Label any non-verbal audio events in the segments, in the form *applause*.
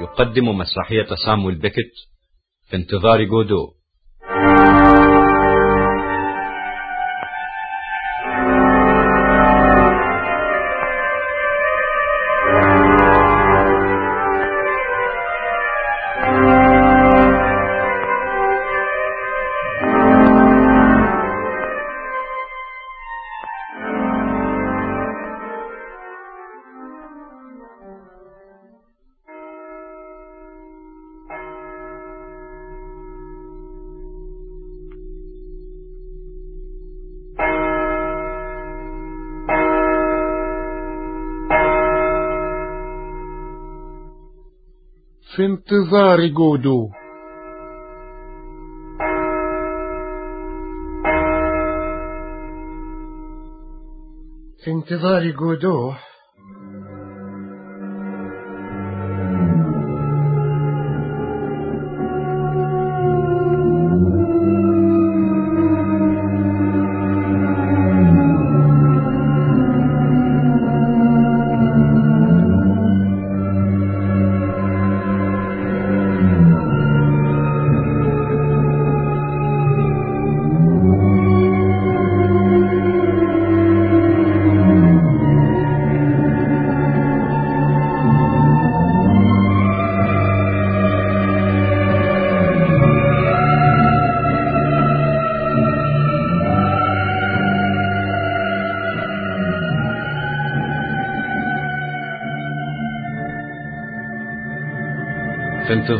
يقدم مسرحية سامويل بيكت في انتظار جودو. انتظار جودو. انتظار جودو.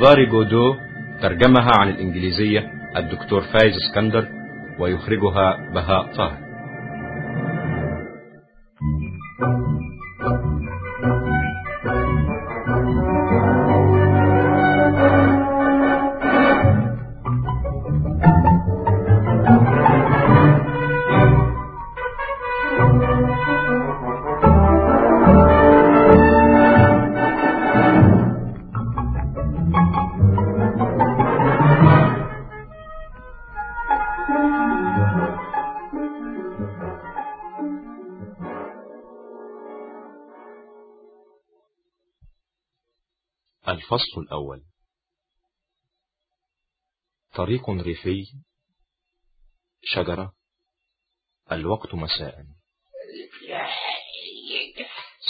انتظار جودو ترجمها عن الإنجليزية الدكتور فايز اسكندر ويخرجها بهاء طاهر. طريق ريفي شجرة الوقت مساء.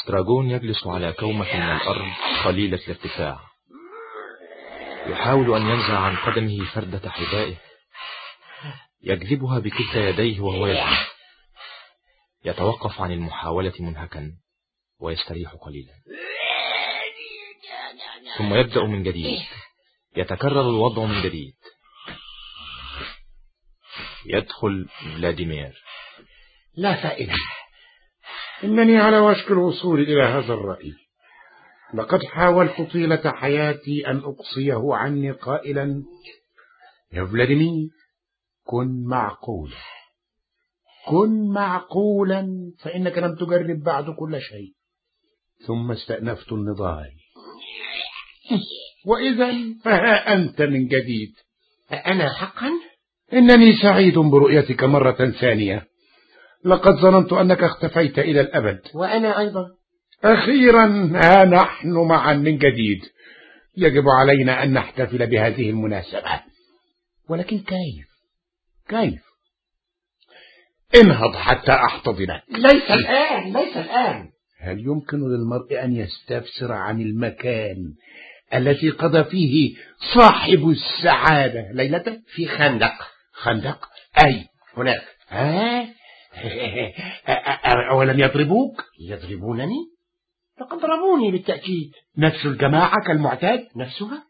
ستراجون يجلس على كومة من الأرض قليلة الارتفاع. يحاول أن ينزع عن قدمه فردة حذائه. يجذبها بكلتا يديه وهو يجري يتوقف عن المحاولة منهكا ويستريح قليلا. ثم يبدأ من جديد. يتكرر الوضع من جديد. يدخل فلاديمير. لا فائدة إنني على وشك الوصول إلى هذا الرأي. لقد حاولت طيلة حياتي أن أقصيه عني قائلا يا فلاديمير كن معقولا. كن معقولا فإنك لم تجرب بعد كل شيء. ثم استأنفت النضال. *laughs* وإذا فها أنت من جديد. أنا حقا؟ إنني سعيد برؤيتك مرة ثانية. لقد ظننت أنك اختفيت إلى الأبد. وأنا أيضا. أخيرا ها نحن معا من جديد. يجب علينا أن نحتفل بهذه المناسبة. ولكن كيف؟ كيف؟ انهض حتى أحتضنك. ليس الآن ليس الآن. هل يمكن للمرء أن يستفسر عن المكان الذي قضى فيه صاحب السعادة ليلته في خندق؟ خندق. أي هناك. ها؟ *laughs* أولم يضربوك؟ يضربونني؟ لقد ضربوني بالتأكيد. نفس الجماعة كالمعتاد؟ نفسها؟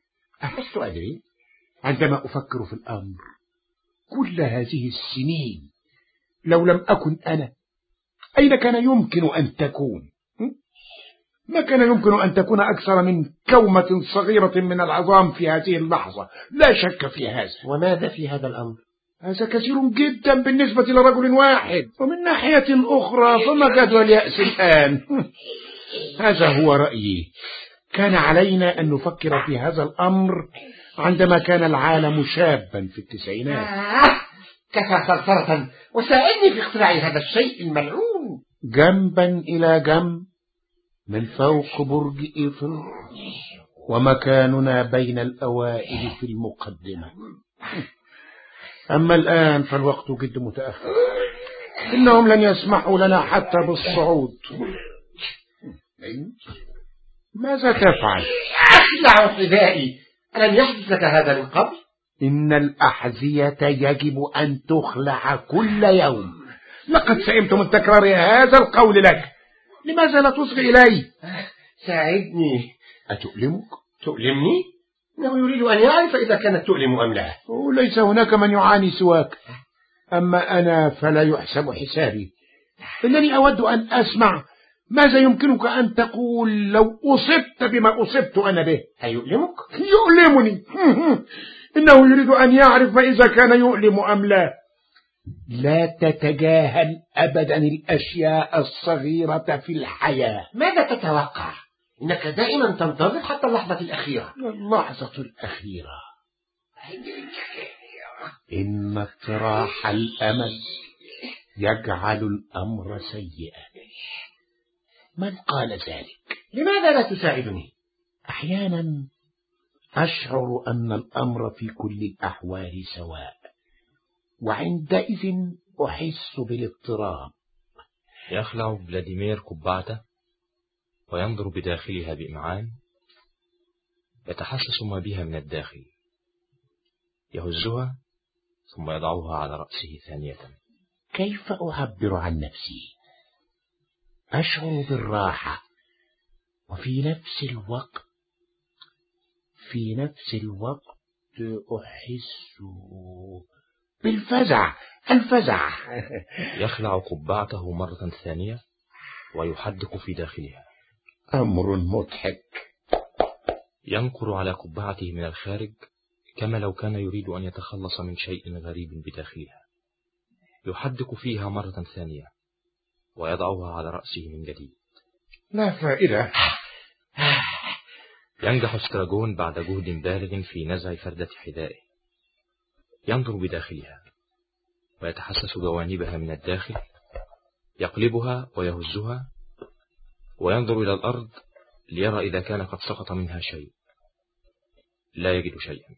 لست أدري. عندما أفكر في الأمر كل هذه السنين لو لم أكن أنا أين كان يمكن أن تكون؟ ما كان يمكن أن تكون أكثر من كومة صغيرة من العظام في هذه اللحظة؟ لا شك في هذا. وماذا في هذا الأمر؟ هذا كثير جدا بالنسبة لرجل واحد. ومن ناحية أخرى فما جدوى اليأس الآن؟ *laughs* هذا هو رأيي. كان علينا أن نفكر في هذا الأمر عندما كان العالم شابا في التسعينات. آه كفى ثرثرة وساعدني في اختراع هذا الشيء الملعون. جنبا إلى جنب من فوق برج إيفل ومكاننا بين الأوائل في المقدمة. *laughs* أما الآن فالوقت جد متأخر إنهم لن يسمحوا لنا حتى بالصعود ماذا تفعل؟ أخلع حذائي ألم يحدث لك هذا من قبل؟ إن الأحذية يجب أن تخلع كل يوم لقد سئمت من تكرار هذا القول لك لماذا لا تصغي إلي؟ ساعدني أتؤلمك؟ تؤلمني؟ إنه يريد أن يعرف إذا كانت تؤلم أم لا. ليس هناك من يعاني سواك. أما أنا فلا يحسب حسابي. إنني أود أن أسمع ماذا يمكنك أن تقول لو أصبت بما أصبت أنا به. هيؤلمك؟ يؤلمني. *laughs* إنه يريد أن يعرف إذا كان يؤلم أم لا. لا تتجاهل أبدا الأشياء الصغيرة في الحياة. ماذا تتوقع؟ إنك دائما تنتظر حتى اللحظة الأخيرة. اللحظة الأخيرة. إن اطراح الأمل يجعل الأمر سيئا. من قال ذلك؟ لماذا لا تساعدني؟ أحيانا أشعر أن الأمر في كل الأحوال سواء وعندئذ أحس بالاضطراب. يخلع فلاديمير قبعته وينظر بداخلها بإمعان يتحسس ما بها من الداخل يهزها ثم يضعها على رأسه ثانية. كيف أعبر عن نفسي؟ أشعر بالراحة وفي نفس الوقت في نفس الوقت أحس بالفزع الفزع. يخلع قبعته مرة ثانية ويحدق في داخلها. أمر مضحك. ينقر على قبعته من الخارج كما لو كان يريد أن يتخلص من شيء غريب بداخلها. يحدق فيها مرة ثانية ويضعها على رأسه من جديد. لا فائدة. ينجح استراجون بعد جهد بالغ في نزع فردة حذائه. ينظر بداخلها ويتحسس جوانبها من الداخل يقلبها ويهزها وينظر إلى الأرض ليرى إذا كان قد سقط منها شيء. لا يجد شيئا.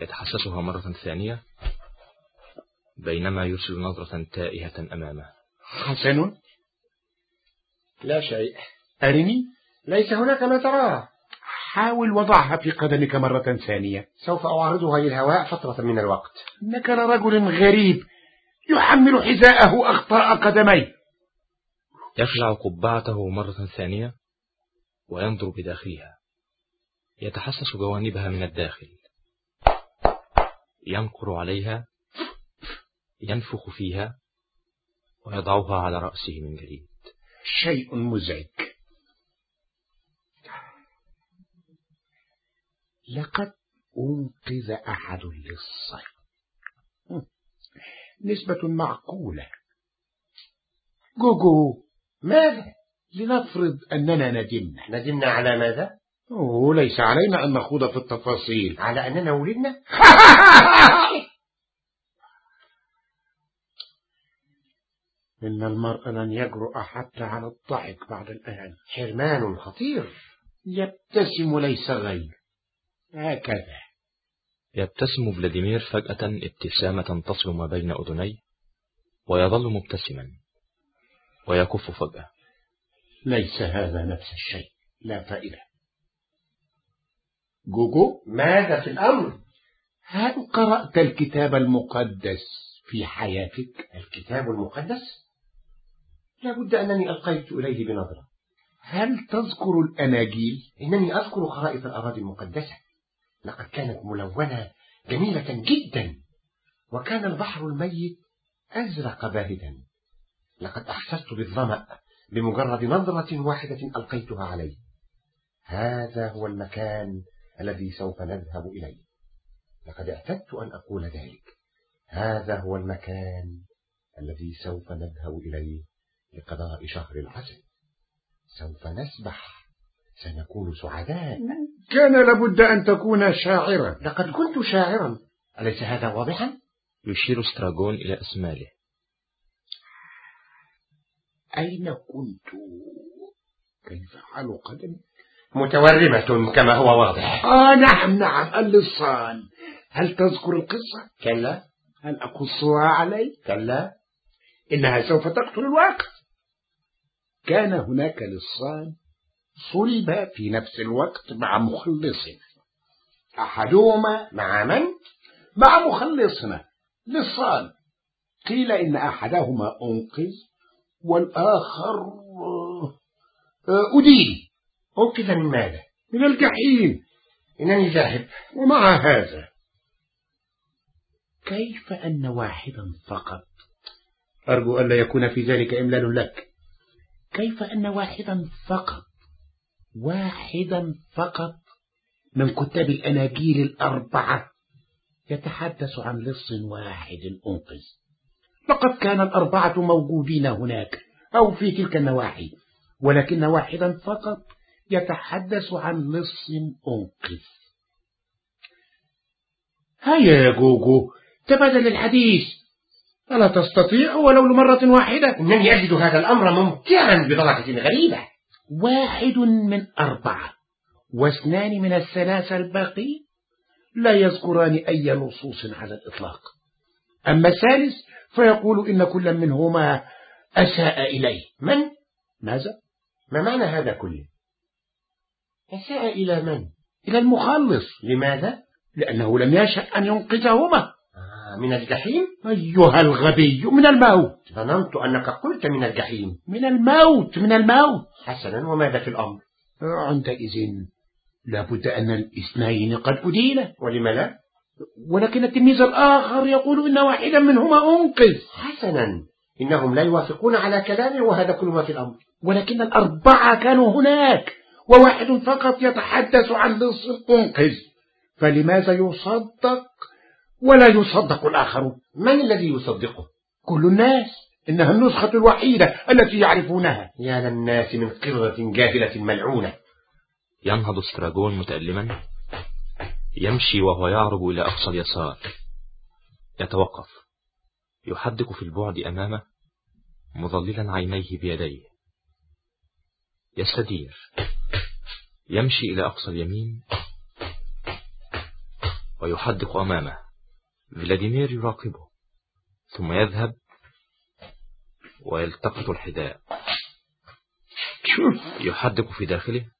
يتحسسها مرة ثانية بينما يرسل نظرة تائهة أمامه. حسن. لا شيء. أرني ليس هناك ما تراه. حاول وضعها في قدمك مرة ثانية. سوف أعرضها للهواء فترة من الوقت. إنك لرجل غريب يحمل حذاءه أخطاء قدمي يخلع قبعته مرة ثانية وينظر بداخلها. يتحسس جوانبها من الداخل. ينقر عليها ينفخ فيها ويضعها على رأسه من جديد. شيء مزعج. لقد أنقذ أحد للصيد. نسبة معقولة. جوجو! ماذا؟ لنفرض أننا ندمنا. ندمنا على ماذا؟ أوه ليس علينا أن نخوض في التفاصيل. على أننا ولدنا؟ *laughs* إن المرء لن يجرؤ حتى على الضحك بعد الآن حرمان خطير. يبتسم ليس غير. هكذا. يبتسم فلاديمير فجأة ابتسامة تصل ما بين أذنيه ويظل مبتسما. ويكف فجأة ليس هذا نفس الشيء لا فائدة جوجو ماذا في الأمر؟ هل قرأت الكتاب المقدس في حياتك؟ الكتاب المقدس؟ لابد أنني ألقيت إليه بنظرة هل تذكر الأناجيل؟ إنني أذكر خرائط الأراضي المقدسة لقد كانت ملونة جميلة جدا وكان البحر الميت أزرق باهتا لقد أحسست بالظمأ بمجرد نظرة واحدة ألقيتها عليه هذا هو المكان الذي سوف نذهب إليه. لقد اعتدت أن أقول ذلك. هذا هو المكان الذي سوف نذهب إليه لقضاء شهر العسل. سوف نسبح. سنكون سعداء. كان لابد أن تكون شاعرا. لقد كنت شاعرا. أليس هذا واضحا؟ يشير استراجون إلى أسماله أين كنت؟ كيف حال قدمي؟ متورمة كما هو واضح آه نعم نعم اللصان هل تذكر القصة؟ كلا هل أقصها عليك؟ كلا إنها سوف تقتل الوقت كان هناك لصان صلب في نفس الوقت مع مخلص أحدهما مع من؟ مع مخلصنا لصان قيل إن أحدهما أنقذ والآخر آه، أدين. أنقذ من ماذا؟ من الجحيم. إنني ذاهب ومع هذا. كيف أن واحدا فقط؟ أرجو ألا يكون في ذلك إملال لك. كيف أن واحدا فقط واحدا فقط من كتاب الأناجيل الأربعة يتحدث عن لص واحد أنقذ؟ لقد كان الأربعة موجودين هناك أو في تلك النواحي ولكن واحدا فقط يتحدث عن لص أنقذ. هيا يا جوجو تبادل الحديث. ألا تستطيع ولو لمرة واحدة؟ إنني أجد هذا الأمر ممتعا بدرجة غريبة. واحد من أربعة واثنان من الثلاثة الباقي لا يذكران أي نصوص على الإطلاق. أما الثالث فيقول إن كل منهما أساء إليه من؟ ماذا؟ ما معنى هذا كله؟ أساء إلى من؟ إلى المخلص لماذا؟ لأنه لم يشأ أن ينقذهما آه من الجحيم؟ أيها الغبي من الموت ظننت أنك قلت من الجحيم من الموت من الموت حسنا وماذا في الأمر؟ عندئذ لابد أن الاثنين قد أدينا ولم لا؟ ولكن التلميذ الآخر يقول إن واحدا منهما أنقذ. حسنا. إنهم لا يوافقون على كلامه وهذا كل ما في الأمر. ولكن الأربعة كانوا هناك وواحد فقط يتحدث عن لص أنقذ. فلماذا يصدق ولا يصدق الآخرون من الذي يصدقه؟ كل الناس. إنها النسخة الوحيدة التي يعرفونها. يا للناس من قردة جاهلة ملعونة. ينهض استراجون متألما؟ يمشي وهو يعرج إلى أقصى اليسار. يتوقف. يحدق في البعد أمامه مظللا عينيه بيديه. يستدير. يمشي إلى أقصى اليمين ويحدق أمامه. فلاديمير يراقبه. ثم يذهب ويلتقط الحذاء. يحدق في داخله.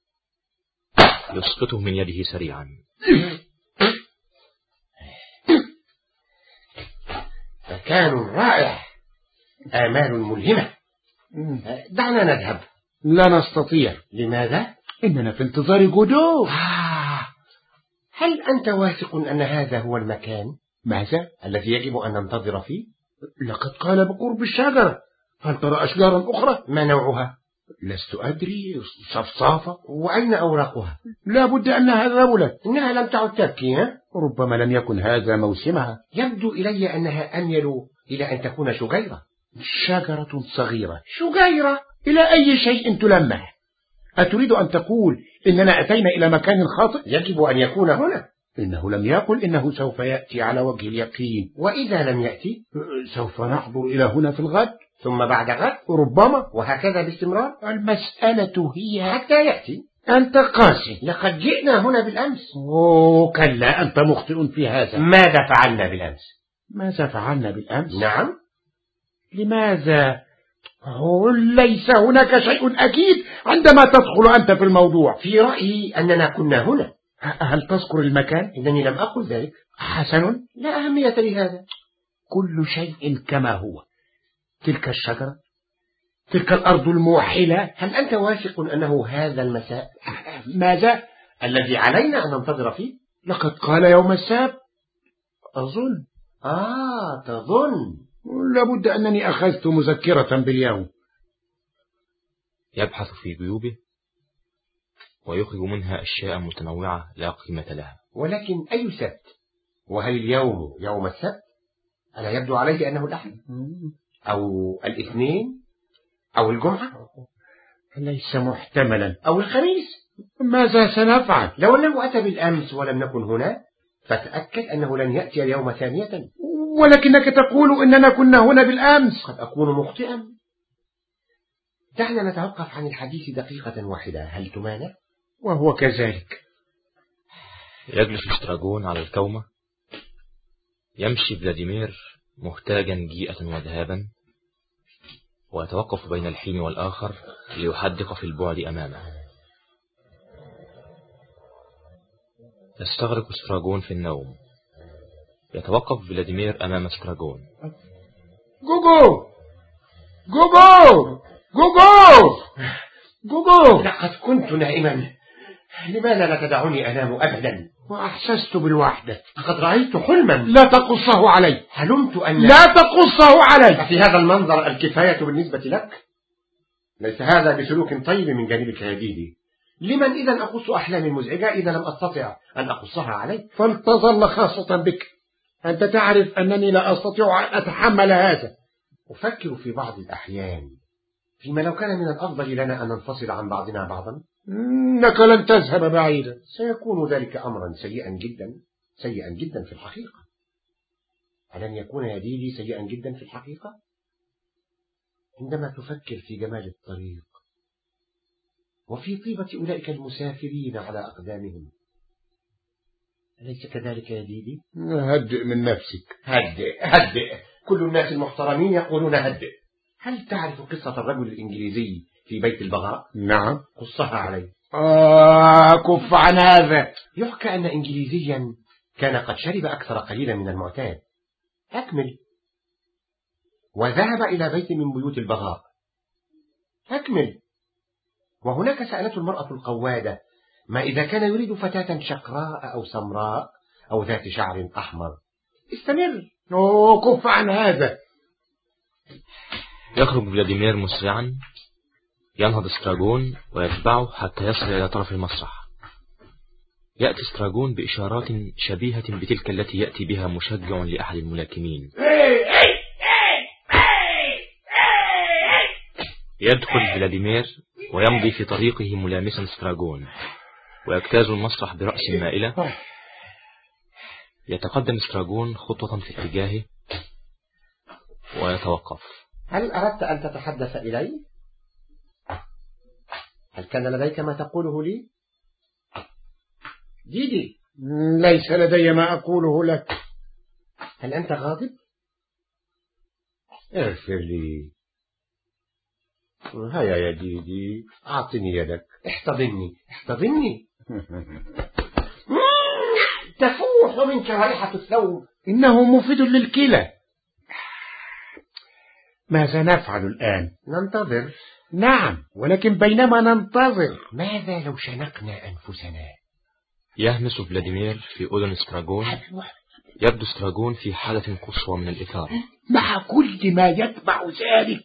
يسقطه من يده سريعا. مكان رائع آمال ملهمة دعنا نذهب لا نستطيع لماذا؟ إننا في انتظار جودو آه هل أنت واثق أن هذا هو المكان ماذا؟ الذي يجب أن ننتظر فيه؟ لقد قال بقرب الشجرة هل ترى أشجارا أخرى؟ ما نوعها؟ لست أدري صفصافة وأين أوراقها؟ لا بد أنها ذبلت إنها لم تعد تبكي ها؟ ربما لم يكن هذا موسمها. يبدو إلي أنها أميل إلى أن تكون شجيرة شجرة صغيرة. شجيرة إلى أي شيء تلمح؟ أتريد أن تقول إننا أتينا إلى مكان خاطئ؟ يجب أن يكون هنا. إنه لم يقل إنه سوف يأتي على وجه اليقين. وإذا لم يأتي؟ سوف نحضر إلى هنا في الغد. ثم بعد غد؟ ربما. وهكذا باستمرار. المسألة هي حتى يأتي. أنت قاسي لقد جئنا هنا بالأمس. أوه كلا أنت مخطئ في هذا. ماذا فعلنا بالأمس؟ ماذا فعلنا بالأمس؟ نعم. لماذا؟ ليس هناك شيء أكيد عندما تدخل أنت في الموضوع. في رأيي أننا كنا هنا. هل تذكر المكان؟ إنني لم أقل ذلك. حسن. لا أهمية لهذا. كل شيء كما هو. تلك الشجرة تلك الأرض الموحلة هل أنت واثق أنه هذا المساء ماذا الذي علينا أن ننتظر فيه؟ لقد قال يوم السبت أظن. آه تظن. لابد أنني أخذت مذكرة باليوم. يبحث في جيوبه ويخرج منها أشياء متنوعة لا قيمة لها. ولكن أي سبت؟ وهل اليوم يوم السبت؟ ألا يبدو عليه أنه الأحد أو الاثنين؟ أو الجمعة؟ ليس محتملا. أو الخميس؟ ماذا سنفعل؟ لو أنه أتى بالأمس ولم نكن هنا فتأكد أنه لن يأتي اليوم ثانية. ولكنك تقول إننا كنا هنا بالأمس. قد أكون مخطئا. دعنا نتوقف عن الحديث دقيقة واحدة. هل تمانع؟ وهو كذلك. يجلس استراجون على الكومة. يمشي فلاديمير مهتاجا جيئة وذهابا. ويتوقف بين الحين والآخر ليحدق في البعد أمامه. يستغرق استراجون في النوم. يتوقف فلاديمير أمام استراجون جوجو! جوجو! جوجو! جوجو! لقد كنت نائما. لماذا لا تدعني أنام أبدا؟ وأحسست بالوحدة. لقد رأيت حلما. لا تقصه علي. حلمت أن لا تقصه علي. أفي هذا المنظر الكفاية بالنسبة لك؟ ليس هذا بسلوك طيب من جانبك يا ديدي لمن إذا أقص أحلامي المزعجة إذا لم أستطع أن أقصها عليك؟ فلتظل خاصة بك. أنت تعرف أنني لا أستطيع أن أتحمل هذا. أفكر في بعض الأحيان. فيما لو كان من الأفضل لنا أن ننفصل عن بعضنا بعضا. إنك لن تذهب بعيدا. سيكون ذلك أمرا سيئا جدا سيئا جدا في الحقيقة. ألن يكون يا ديدي سيئا جدا في الحقيقة؟ عندما تفكر في جمال الطريق وفي طيبة أولئك المسافرين على أقدامهم أليس كذلك يا ديدي؟ هدئ من نفسك. هدئ هدئ. كل الناس المحترمين يقولون هدئ. هل تعرف قصة الرجل الإنجليزي في بيت البغاء؟ نعم. قصها علي آه كف عن هذا. يحكى أن إنجليزيا كان قد شرب أكثر قليلا من المعتاد. أكمل. وذهب إلى بيت من بيوت البغاء. أكمل. وهناك سألته المرأة القوادة ما إذا كان يريد فتاة شقراء أو سمراء أو ذات شعر أحمر؟ استمر. أوه كف عن هذا. يخرج فلاديمير مسرعا. ينهض استراجون ويتبعه حتى يصل إلى طرف المسرح. يأتي استراجون بإشارات شبيهة بتلك التي يأتي بها مشجع لأحد الملاكمين. يدخل فلاديمير ويمضي في طريقه ملامسا استراجون ويجتاز المسرح برأس مائلة. يتقدم استراجون خطوة في اتجاهه ويتوقف. هل أردت أن تتحدث إلي؟ هل كان لديك ما تقوله لي؟ ديدي ليس لدي ما أقوله لك. هل أنت غاضب؟ اغفر لي. هيا يا ديدي أعطني يدك. احتضني. احتضني؟ *laughs* تفوح منك رائحة الثوب. إنه مفيد للكلى. ماذا نفعل الآن؟ ننتظر. نعم ولكن بينما ننتظر. ماذا لو شنقنا أنفسنا؟ يهمس فلاديمير في أذن استراجون يبدو استراجون في حالة قصوى من الإثارة. مع كل ما يتبع ذلك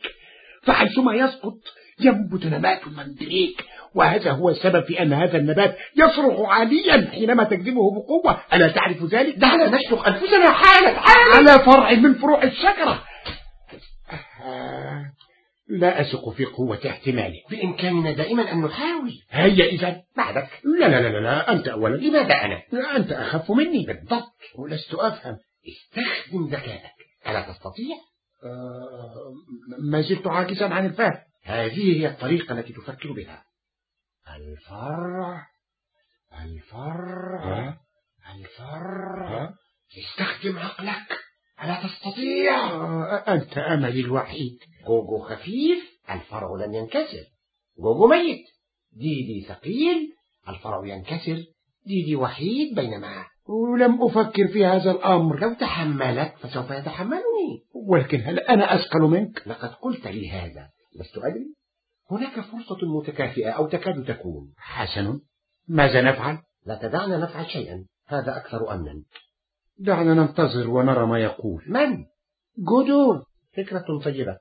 فحيثما يسقط ينبت نبات المندريك. وهذا هو السبب في أن هذا النبات يصرخ عاليا حينما تجذبه بقوة. ألا تعرف ذلك؟ دعنا نشنق أنفسنا حالا حالا. على فرع من فروع الشجرة. آه، لا أثق في قوة احتماله بإمكاننا دائما أن نحاول. هيا إذا بعدك. لا لا لا لا, لا أنت أولا. لماذا أنا؟ أنت أخف مني. بالضبط. ولست أفهم. استخدم ذكائك. ألا تستطيع؟ آه، ما زلت عاجزا عن الفهم هذه هي الطريقة التي تفكر بها. الفرع الفرع ها؟ الفر ها؟ استخدم عقلك. ألا تستطيع؟ آه، أنت أملي الوحيد. جوجو خفيف الفرع لن ينكسر. جوجو ميت. ديدي ثقيل الفرع ينكسر. ديدي وحيد بينما ولم أفكر في هذا الأمر. لو تحملك فسوف يتحملني. ولكن هل أنا أثقل منك؟ لقد قلت لي هذا. لست أدري. هناك فرصة متكافئة أو تكاد تكون. حسن. ماذا نفعل؟ لا تدعنا نفعل شيئا. هذا أكثر أمنا. دعنا ننتظر ونرى ما يقول. من؟ جودو فكرة طيبة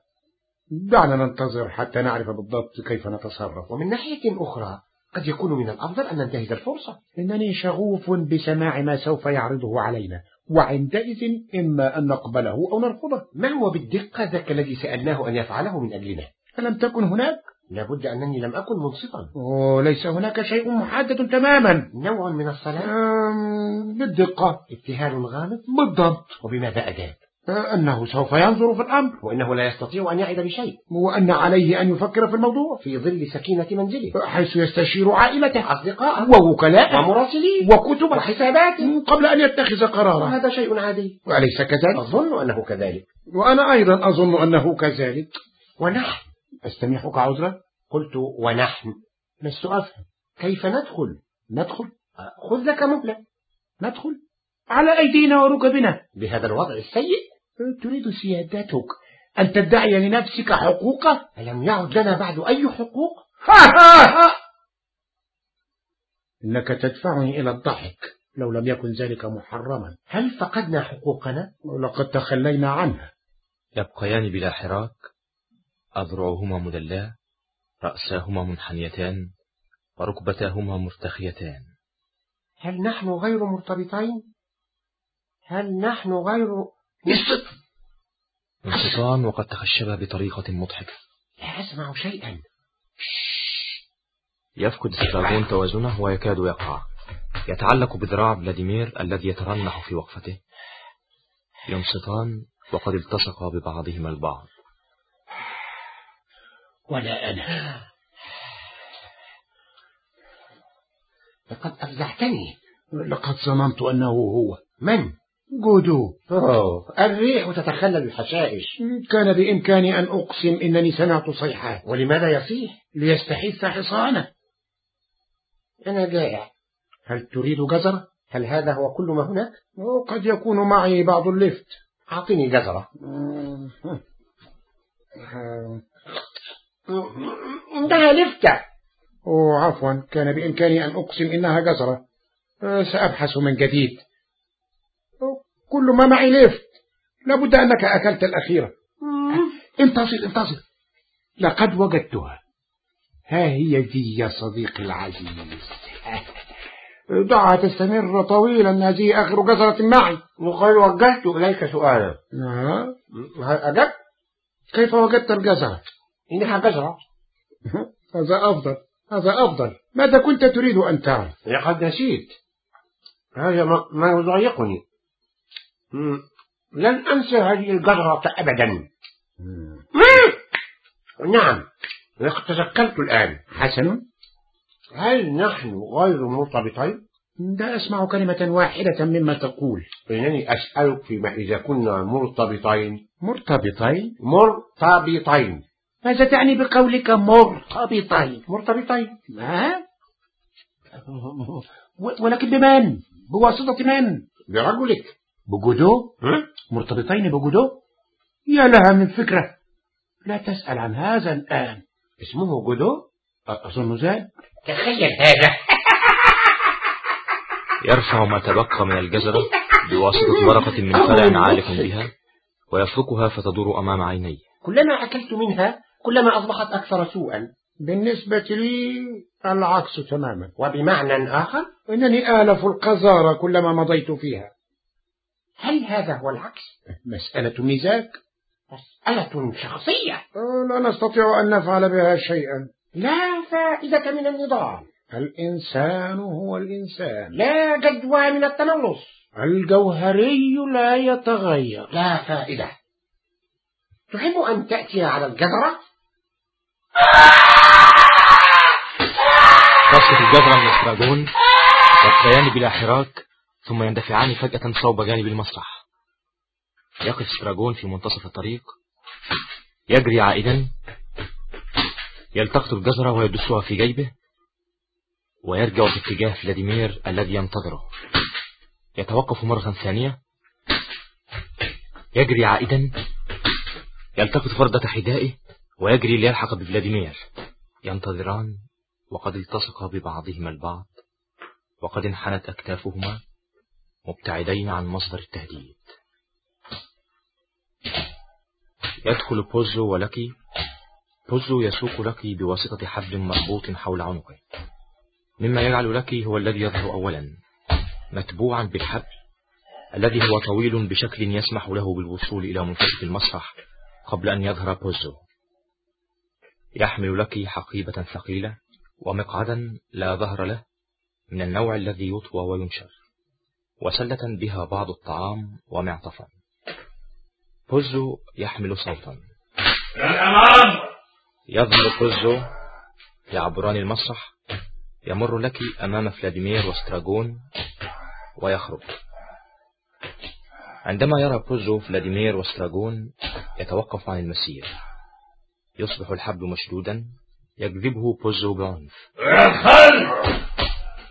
دعنا ننتظر حتى نعرف بالضبط كيف نتصرف. ومن ناحية أخرى قد يكون من الأفضل أن ننتهز الفرصة. إنني شغوف بسماع ما سوف يعرضه علينا وعندئذ إما أن نقبله أو نرفضه. ما هو بالدقة ذاك الذي سألناه أن يفعله من أجلنا؟ ألم تكن هناك؟ لابد أنني لم أكن منصفا. أوه ليس هناك شيء محدد تماما. نوع من الصلاة؟ بالدقة. ابتهال غامض بالضبط. وبماذا أجاب أنه سوف ينظر في الأمر. وإنه لا يستطيع أن يعد بشيء. وأن عليه أن يفكر في الموضوع. في ظل سكينة منزله. حيث يستشير عائلته. أصدقاءه ووكلاءه. ومراسليه. وكتبه. وحساباته. قبل أن يتخذ قرارا. وهذا شيء عادي. وأليس كذلك؟ أظن أنه كذلك. وأنا أيضا أظن أنه كذلك. ونحن. أستميحك عذرا؟ قلت ونحن. لست أفهم كيف ندخل؟ ندخل؟ خذ لك مهلة ندخل. على أيدينا وركبنا. بهذا الوضع السيء. تريد سيادتك. أن تدعي لنفسك حقوقه ألم يعد لنا بعد أي حقوق؟ *laughs* إنك تدفعني إلى الضحك. لو لم يكن ذلك محرما. هل فقدنا حقوقنا؟ ولقد تخلينا عنها. يبقيان بلا حراك. أذرعهما مدلاة رأساهما منحنيتان وركبتاهما مرتخيتان. هل نحن غير مرتبطين؟ هل نحن غير *laughs* انشطان وقد تخشبا بطريقة مضحكة. لا أسمع شيئا. يفقد ستراغون توازنه ويكاد يقع. يتعلق بذراع فلاديمير الذي يترنح في وقفته. ينصتان وقد التصقا ببعضهما البعض. ولا أنا. لقد أفزعتني. لقد ظننت أنه هو. من؟ جودو. أوه الريح تتخلل الحشائش. كان بإمكاني أن أقسم إنني سمعت صيحات ولماذا يصيح؟ ليستحث حصانه. أنا جائع. هل تريد جزرة؟ هل هذا هو كل ما هناك؟ قد يكون معي بعض اللفت. أعطني جزرة. إنها لفتة أوه عفوا كان بإمكاني أن أقسم إنها جزرة سأبحث من جديد. كل ما معي لفت. لابد أنك أكلت الأخيرة. انتظر انتظر لقد وجدتها. ها هي ذي يا صديقي العزيز. *laughs* دعها تستمر طويلا. هذه آخر جزرة معي. وقد وجهت إليك سؤالا. آه. هل أجبت؟ كيف وجدت الجزرة إنها جزرة *laughs* هذا أفضل هذا أفضل. ماذا كنت تريد أن تعرف؟ لقد نسيت. هذا ما, يضايقني. لن أنسى هذه الجزرة أبدا. نعم. لقد تذكرت الآن. حسن. هل نحن غير مرتبطين؟ لا أسمع كلمة واحدة مما تقول. إنني أسألك فيما إذا كنا مرتبطين؟ مرتبطين؟ مرتبطين. ماذا تعني بقولك مرتبطين؟ مرتبطين. ما ولكن بمن؟ بواسطة من؟ برجلك. بجودو ها؟ مرتبطين بجودو يا لها من فكرة. لا تسأل عن هذا الآن. اسمه جودو أظن ذلك تخيل هذا. *laughs* يرفع ما تبقى من الجزرة *laughs* بواسطة ورقة من فرع عالق بها ويفركها فتدور أمام عينيه. كلما أكلت منها كلما أصبحت أكثر سوءا. بالنسبة لي العكس تماما. وبمعنى آخر؟ إنني آلف القذارة كلما مضيت فيها. هل هذا هو العكس؟ مسألة مزاج مسألة شخصية. لا نستطيع أن نفعل بها شيئا. لا فائدة من النضال الإنسان هو الإنسان. لا جدوى من التملص الجوهري لا يتغير. لا فائدة. تحب أن تأتي على الجزرة؟ تسقط الجزرة من السراجون يبقيان بلا حراك ثم يندفعان فجأة صوب جانب المسرح يقف ستراجون في منتصف الطريق يجري عائدا يلتقط الجزرة ويدسها في جيبه ويرجع في اتجاه فلاديمير الذي ينتظره يتوقف مرة ثانية يجري عائدا يلتقط فردة حذائه ويجري ليلحق بفلاديمير. ينتظران وقد التصقا ببعضهما البعض وقد انحنت أكتافهما مبتعدين عن مصدر التهديد. يدخل بوزو ولكي بوزو يسوق لكي بواسطة حبل مربوط حول عنقه. مما يجعل لكي هو الذي يظهر أولا متبوعا بالحبل الذي هو طويل بشكل يسمح له بالوصول إلى منتصف المسرح قبل أن يظهر بوزو يحمل لكي حقيبة ثقيلة ومقعدا لا ظهر له من النوع الذي يطوى وينشر وسلة بها بعض الطعام ومعطفا. بوزو يحمل سوطا. الأمام يظهر بوزو يعبران المسرح يمر لاكي أمام فلاديمير واستراجون ويخرج. عندما يرى بوزو فلاديمير واستراجون يتوقف عن المسير يصبح الحبل مشدودا يجذبه بوزو بعنف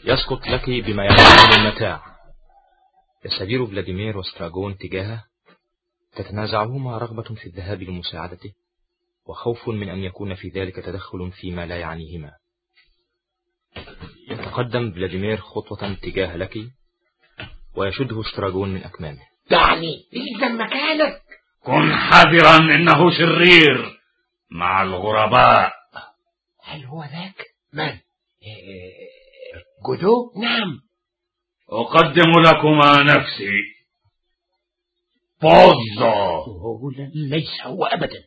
يسقط لاكي بما يحمل من المتاع. يستدير فلاديمير وستراغون تجاهه. تتنازعهما رغبة في الذهاب لمساعدته وخوف من أن يكون في ذلك تدخل فيما لا يعنيهما. يتقدم فلاديمير خطوة تجاه لك ويشده ستراغون من أكمامه. دعني إذا مكانك كن حذرا إنه شرير مع الغرباء هل هو ذاك؟ من؟ جودو؟ نعم أقدم لكما نفسي بوزو هو ليس هو أبدا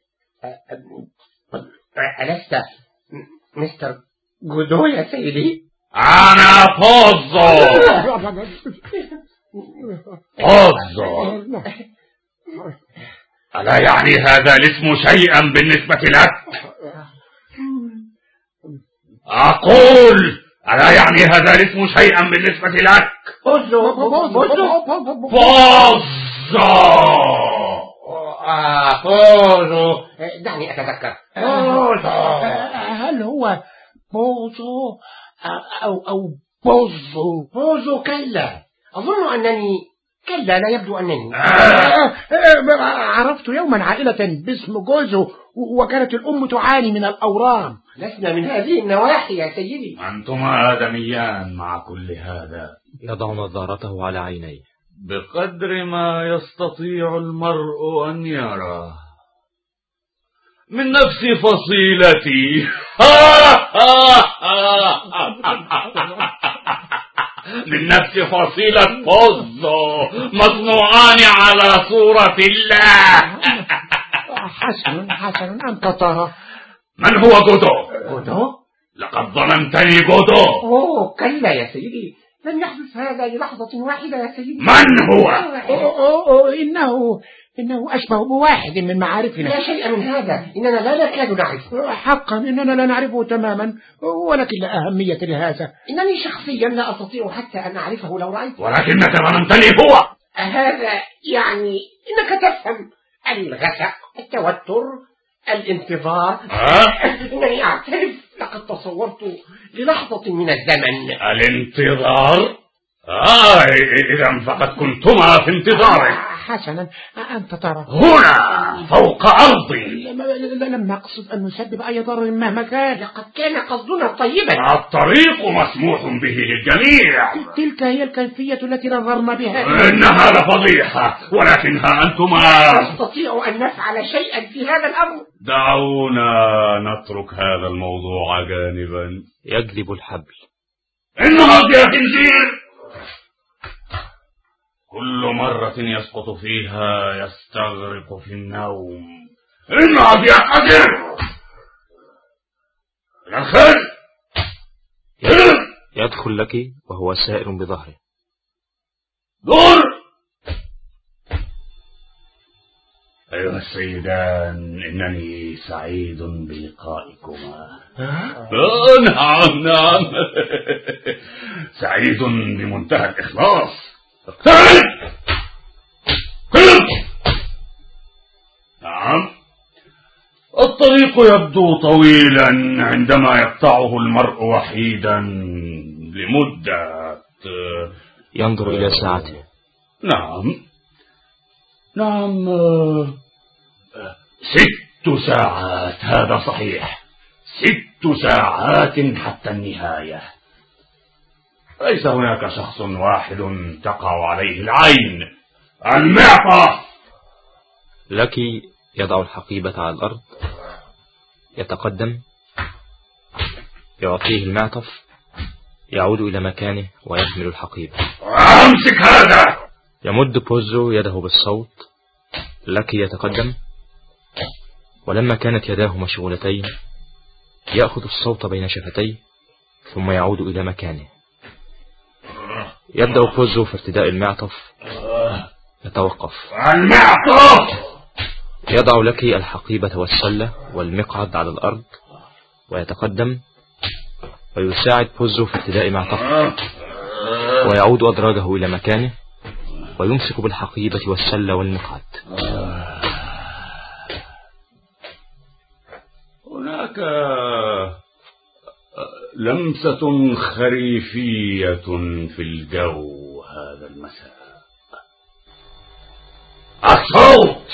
ألست مستر جودو يا سيدي؟ أنا بوزو *laughs* بوزو ألا يعني هذا الاسم شيئا بالنسبة لك؟ أقول ألا يعني هذا الاسم شيئا بالنسبة لك؟ بوزو بوزو دعني أتذكر. بوزو هل هو بوزو أو أو بوزو؟ بوزو كلا. أظن أنني كلا لا يبدو أنني. عرفت يوما عائلة باسم جوزو وكانت الأم تعاني من الأورام. لسنا من هذه النواحي يا سيدي. أنتما آدميان مع كل هذا. يضع نظارته على عينيه. بقدر ما يستطيع المرء أن يرى. من نفس فصيلتي. *laughs* *laughs* من نفس فصيلة بوزو مصنوعان على صورة الله حسن حسن أنت ترى من هو جودو؟ جودو؟ لقد ظلمتني جودو أوه كلا يا سيدي لم يحدث هذا للحظة واحدة يا سيدي من هو؟ أوه أوه إنه إنه أشبه بواحد من معارفنا. لا شيء من هذا. إننا لا نكاد نعرفه حقا إننا لا نعرفه تماما ولكن لا أهمية لهذا. إنني شخصيا لا أستطيع حتى أن أعرفه لو رأيته ولكنك ظلمتني هو. هذا يعني إنك تفهم الغسق التوتر الانتظار. ها؟ إنني أعترف لقد تصورت للحظة من الزمن. الانتظار؟ آه إذا فقد كنتما في انتظاره *laughs* حسنا أنت ترى هنا فوق أرضي لم لم نقصد أن نسبب أي ضرر مهما كان. لقد كان قصدنا طيبا. الطريق مسموح به للجميع. تلك هي الكيفية التي نظرنا بها. إنها لفضيحة ولكنها أنتما. نستطيع أن نفعل شيئا في هذا الأمر. دعونا نترك هذا الموضوع جانبا. يجلب الحبل. إنها يا خنزير. كل مرة يسقط فيها يستغرق في النوم. إنها يا قدر الخير يدخل لك وهو سائر بظهره. دور! أيها السيدان إنني سعيد بلقائكما. نعم نعم. سعيد بمنتهى الإخلاص. نعم. الطريق يبدو طويلا عندما يقطعه المرء وحيدا لمدة. ينظر إلى ساعته. نعم. نعم ست ساعات. هذا صحيح. ست ساعات حتى النهاية. ليس هناك شخص واحد تقع عليه العين. المعطف لك يضع الحقيبة على الأرض. يتقدم. يعطيه المعطف. يعود إلى مكانه ويحمل الحقيبة. أمسك هذا! يمد بوزو يده بالصوت. لك يتقدم. ولما كانت يداه مشغولتين يأخذ الصوت بين شفتيه ثم يعود إلى مكانه. يبدأ بوزو في ارتداء المعطف. يتوقف. المعطف يضع لك الحقيبة والسلة والمقعد على الأرض ويتقدم ويساعد بوزو في ابتداء ما تقع ويعود أدراجه إلى مكانه ويمسك بالحقيبة والسلة والمقعد. هناك لمسة خريفية في الجو هذا المساء. الصوت!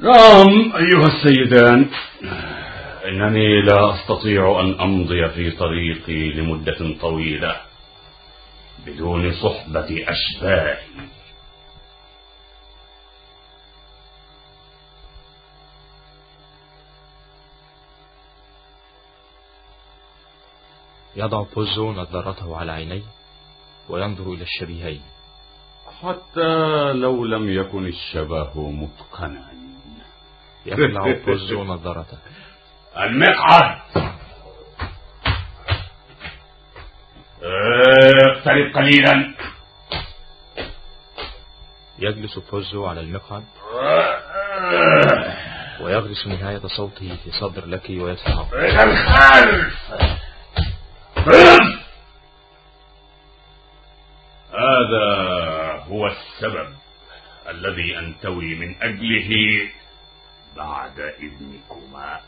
نعم أيها السيدان. إنني لا أستطيع أن أمضي في طريقي لمدة طويلة بدون صحبة أشباهي. يضع بوزو نظارته على عينيه وينظر إلى الشبيهين. حتى لو لم يكن الشبه متقنا. يخلع بوزو نظارته *laughs* المقعد! اقترب قليلا. يجلس بوزو على المقعد. *laughs* ويغرس نهاية صوته في صدر لك ويدفعه إلى الخلف! هذا هو السبب الذي أنتوي من أجله بعد إذنكما.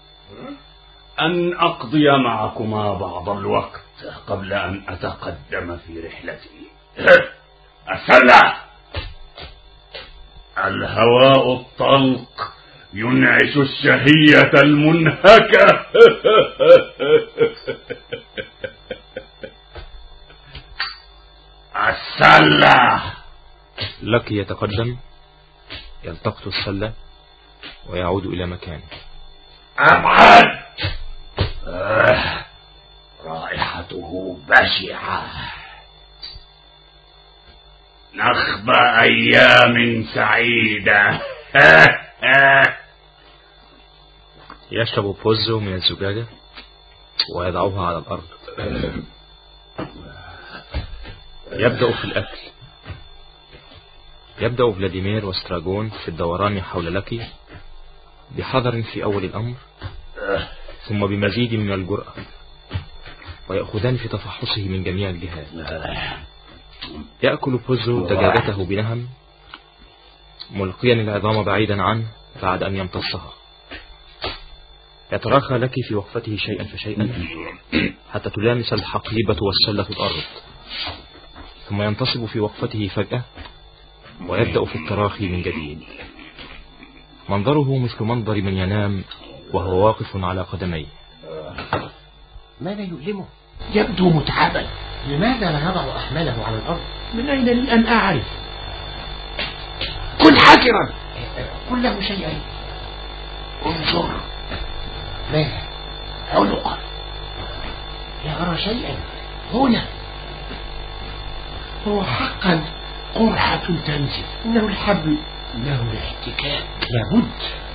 أن أقضي معكما بعض الوقت قبل أن أتقدم في رحلتي. السلة الهواء الطلق ينعش الشهية المنهكة. *laughs* السلة. لك يتقدم يلتقط السلة ويعود إلى مكانه أبعد. آه. رائحته بشعة. نخبى أيام سعيدة. *laughs* يشرب بوزو من الزجاجة ويضعها على الأرض. *laughs* يبدأ في الأكل. يبدأ فلاديمير وستراجون في الدوران حول لكي بحذر في أول الأمر ثم بمزيد من الجرأة ويأخذان في تفحصه من جميع الجهات. يأكل بوزو دجاجته بنهم ملقيا العظام بعيدا عنه بعد أن يمتصها. يتراخى لك في وقفته شيئا فشيئا حتى تلامس الحقيبة والسلة الأرض. ثم ينتصب في وقفته فجأة ويبدأ في التراخي من جديد. منظره مثل منظر من ينام وهو واقف على قدميه. ماذا يؤلمه؟ يبدو متعبا. لماذا لا يضع أحماله على الأرض؟ من أين لي أن أعرف؟ كن حذرا قل له شيئا. انظر. ماذا عنقا لا أرى شيئا. هنا. هو حقا قرحة تنزف إنه الحبل إنه الاحتكاك. لابد.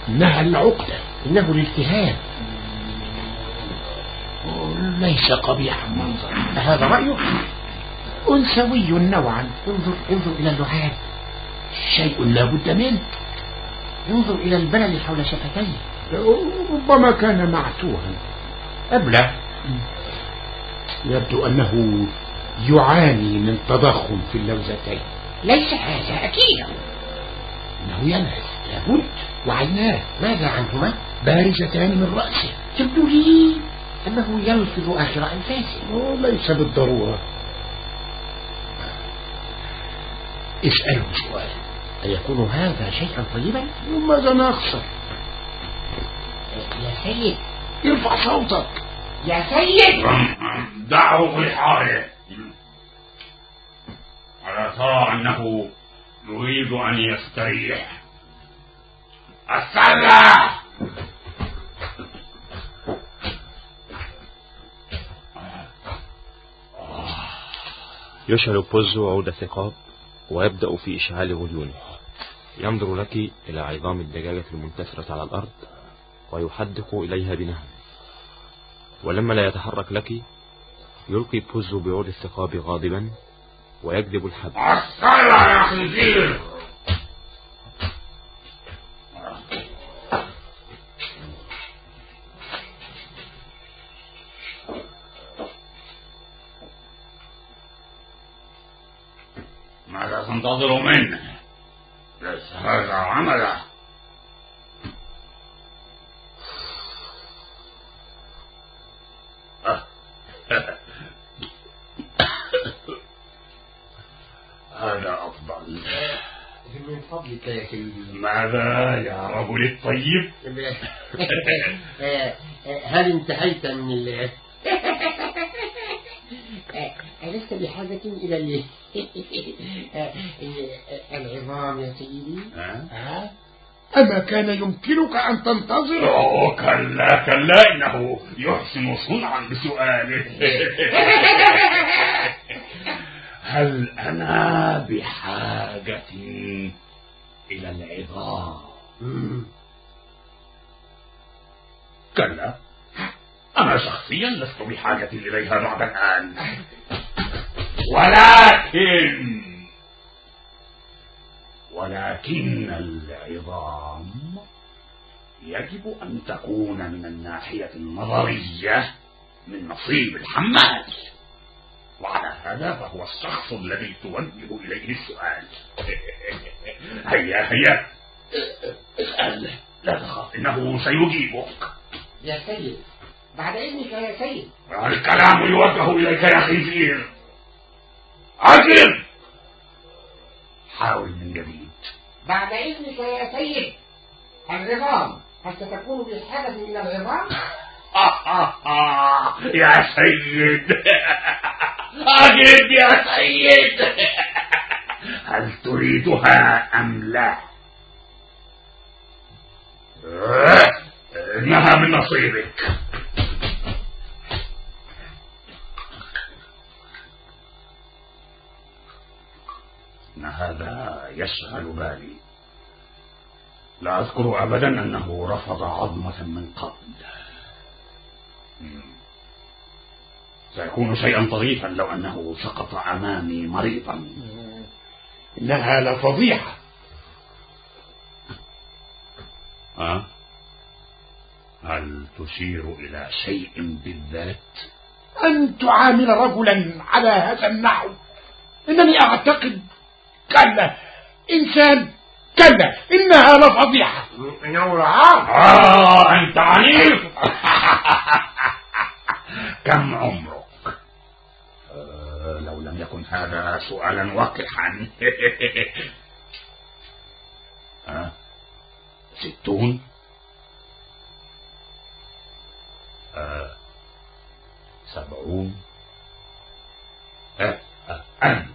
إنها العقدة إنه الالتهاب. ليس قبيح المنظر هذا رأيك؟ أنثوي نوعا. انظر انظر إلى اللعاب. شيء لا بد منه. انظر إلى البلل حول شفتيه. ربما كان معتوها أبلى يبدو أنه يعاني من تضخم في اللوزتين. ليس هذا أكيد. إنه ينهز لابد. وعيناه. ماذا عنهما؟ بارزتان من رأسه. يبدو لي أنه يلفظ آخر أنفاسه. ليس بالضرورة. اسأله سؤال. أيكون هذا شيئا طيبا؟ ماذا نخسر يا سيد. ارفع صوتك. يا سيد. دعه في حاله. ألا ترى أنه يريد أن يستريح. السلة! يشعل بوزو عود ثقاب ويبدأ في إشعال غليونه ينظر لك إلى عظام الدجاجة المنتثرة على الأرض ويحدق إليها بنهم ولما لا يتحرك لك يلقي بوزو بعود الثقاب غاضبا ويجذب الحبل السلة يا خنزير فضلك يا سيدي ماذا يا رجل الطيب *laughs* هل انتهيت من ال *laughs* ألست بحاجة إلى ال... *laughs* العظام يا سيدي؟ أما كان يمكنك أن تنتظر. أوه كلا كلا إنه يحسن صنعا بسؤاله. هل أنا بحاجة إلى العظام؟ كلا. أنا شخصيا لست بحاجة إليها بعد الآن. ولكن ولكن العظام يجب أن تكون من الناحية النظرية من نصيب الحمال. وعلى هذا فهو الشخص الذي توجه إليه السؤال. *laughs* هيا هيا. اسأل. لا تخاف. إنه سيجيبك. يا سيد بعد إذنك يا سيد. الكلام يوجه إليك يا خنزير. عجب حاول من جديد. بعد إذنك يا سيد. العظام هل ستكون بحاجة إلى العظام؟ *laughs* يا سيد. *laughs* أجد يا سيد. هل تريدها أم لا؟ إنها من نصيبك. إن هذا يشغل بالي. لا أذكر أبدا أنه رفض عظمة من قبل. سيكون شيئا طريفا لو أنه سقط أمامي مريضا. إنها لفضيحة أه؟ هل تشير إلى شيء بالذات؟ أن تعامل رجلا على هذا النحو إنني أعتقد كلا إنسان كلا إنها لفضيحة نورها آه أنت عنيف *laughs* كم عمرك؟ آه يكن هذا سؤالا وقحا *laughs* آه. ستون. آه. سبعون. آه. آه. أنت.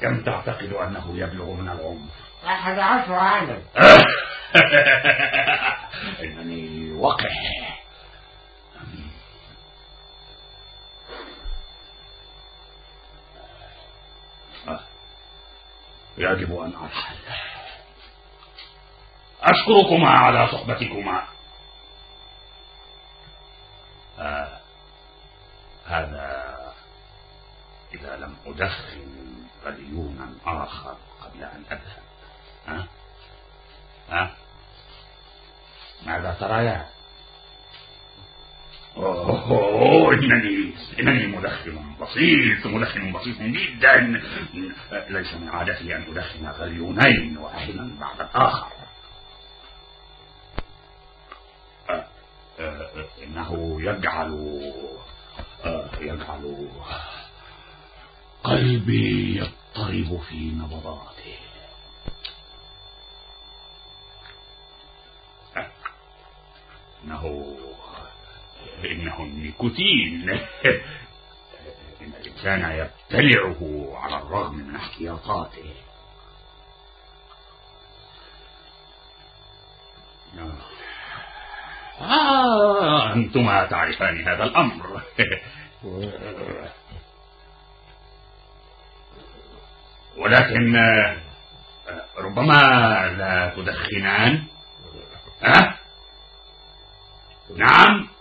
كم تعتقد أنه يبلغ من العمر؟ أحد عشر عاما. *laughs* إنني وقح يجب أن أرحل أشكركما على صحبتكما آه. هذا إذا لم أدخن غليونا آخر قبل أن أذهب ها؟ ها؟ ماذا ترى إنني إنني مدخن بسيط مدخن بسيط جدا. ليس من عادتي أن أدخن غليونين واحدا بعد الآخر. أه أه إنه يجعل أه يجعل قلبي يضطرب في نبضاته إنه إنه النيكوتين. *laughs* إن الإنسان يبتلعه على الرغم من احتياطاته. آه أنتما تعرفان هذا الأمر. *laughs* ولكن ربما لا تدخنان. أه؟ نعم.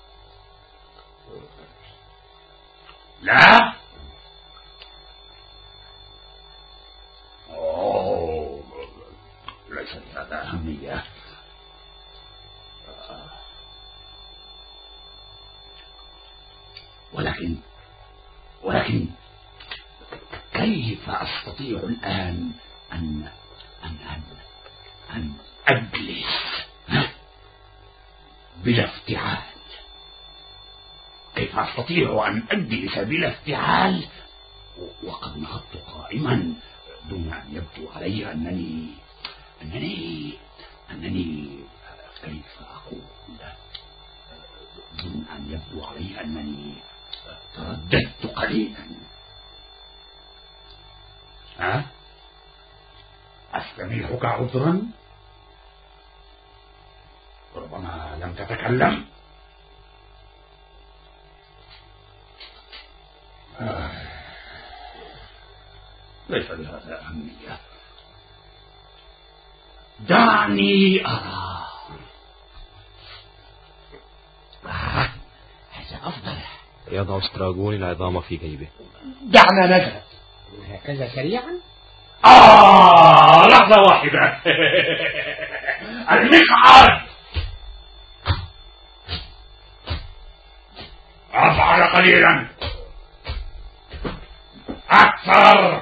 لا. أوه. ليس لهذا أهمية ولكن ولكن كيف أستطيع الآن أن أن أن, أن أجلس بلا افتعال؟ أستطيع أن أجلس بلا افتعال وقد نهضت قائما دون أن يبدو علي أنني أنني أنني كيف أقول دون أن يبدو علي أنني ترددت قليلا. ها؟ أستميحك عذرا؟ ربما لم تتكلم. دعني أرى آه. هذا أفضل. يضع استراجون العظام في جيبه دعنا نذهب هكذا سريعا؟ آه لحظة واحدة. المقعد. أفعل قليلا. أكثر.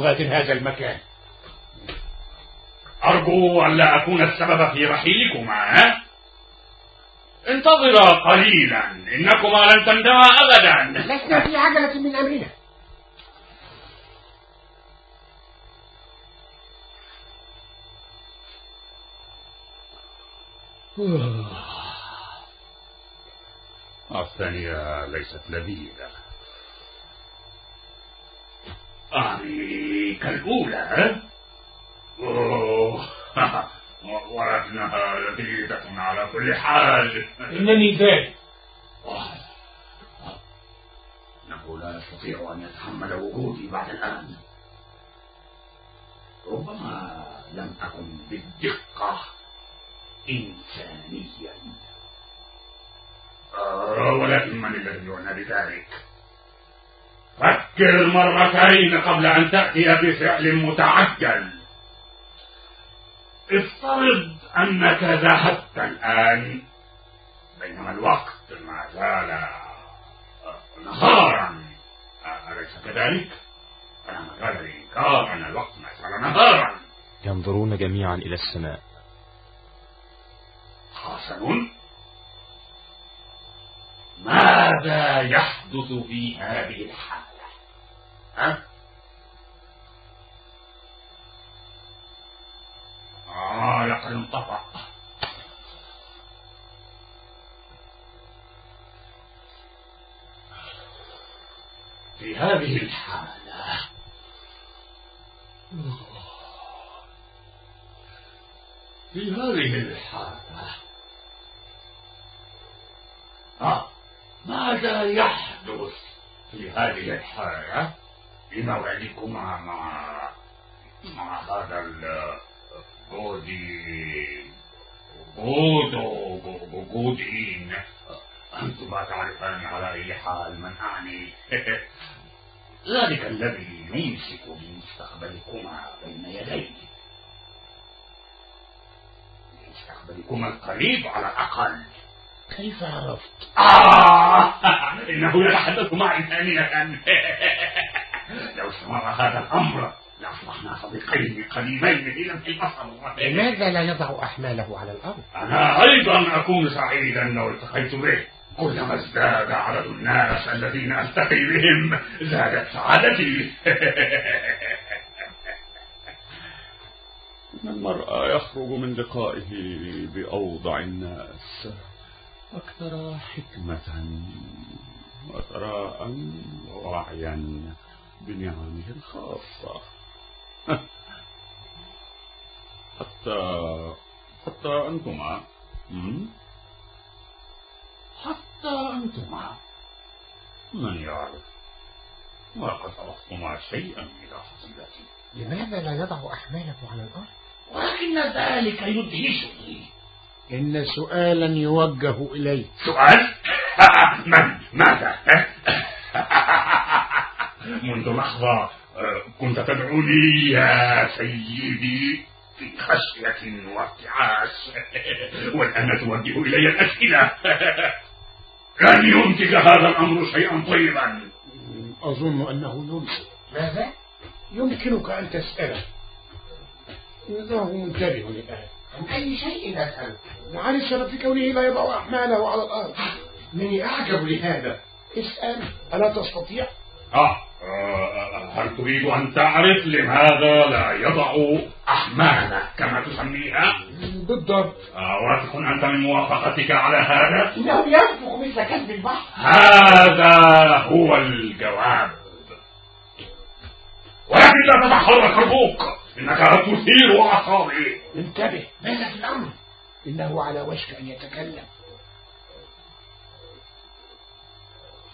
نغادر هذا المكان. أرجو أن لا أكون السبب في رحيلكما ها؟ انتظرا قليلا. إنكما لن تندما أبدا. لسنا في عجلة من أمرنا. الثانية ليست لذيذة. أعني كالأولى ها؟ أوه. *laughs* ولكنها لذيذة على كل حال. إنني ذلك إنه لا يستطيع أن يتحمل وجودي بعد الآن. ربما لم أكن بالدقة إنسانيا. آه، ولكن من الذي يعنى بذلك. فكر مرتين قبل أن تأتي بفعل متعجل. افترض أنك ذهبت الآن. بينما الوقت ما زال نهارا. أليس كذلك؟ أنا ما زال الإنكار أن الوقت ما زال نهارا. ينظرون جميعا إلى السماء. حسن ماذا يحدث في هذه الحالة؟ آه لقد انطفأ في هذه الحالة. في هذه الحالة. آه ماذا يحدث في هذه الحالة؟ بموعدكما مع مع هذا الجودي جودو جودين أنتما تعرفان على أي حال من أعني. *laughs* ذلك الذي يمسك بمستقبلكما بين يديه. مستقبلكما القريب على الأقل. كيف عرفت؟ آه! *laughs* إنه يتحدث معي ثانية. *laughs* لو استمر هذا الأمر لأصبحنا صديقين قريبين إلى في البصر لماذا لا يضع أحماله على الأرض؟ أنا أيضا أكون سعيدا لو التقيت به. كلما ازداد عدد الناس الذين ألتقي بهم زادت سعادتي. *laughs* إن المرء يخرج من لقائه بأوضع الناس أكثر حكمة وثراء ووعيا. بنعمه الخاصة *laughs* حتى حتى أنتما? حتى أنتما. من يعرف؟ ولقد أضفتما شيئا إلى حصيلتي لماذا لا يضع أحماله على الأرض؟ ولكن ذلك يدهشني. إن سؤالا يوجه إليك. سؤال؟ *laughs* من؟ ماذا؟ *laughs* منذ لحظة آه، كنت تدعوني يا سيدي في خشية وارتعاش. *laughs* والآن توجه إلي الأسئلة. *laughs* لن ينتج هذا الأمر شيئا طيبا؟ أظن أنه يمكن ماذا؟ يمكنك أن تسأله إنه منتبه الآن عن أي شيء أسأل عن السبب في كونه لا يضع أحماله على الأرض. إنني أعجب لهذا. اسأل. ألا تستطيع؟ آه، هل تريد أن تعرف لماذا لا يضع أحماله كما تسميها؟ بالضبط. آه، واثق أنت من موافقتك على هذا؟ إنه ينفخ مثل كلب البحر. هذا هو الجواب. ولكن لا تتحرك أرجوك إنك تثير أعصابي. انتبه ماذا في الأمر؟ إنه على وشك أن يتكلم.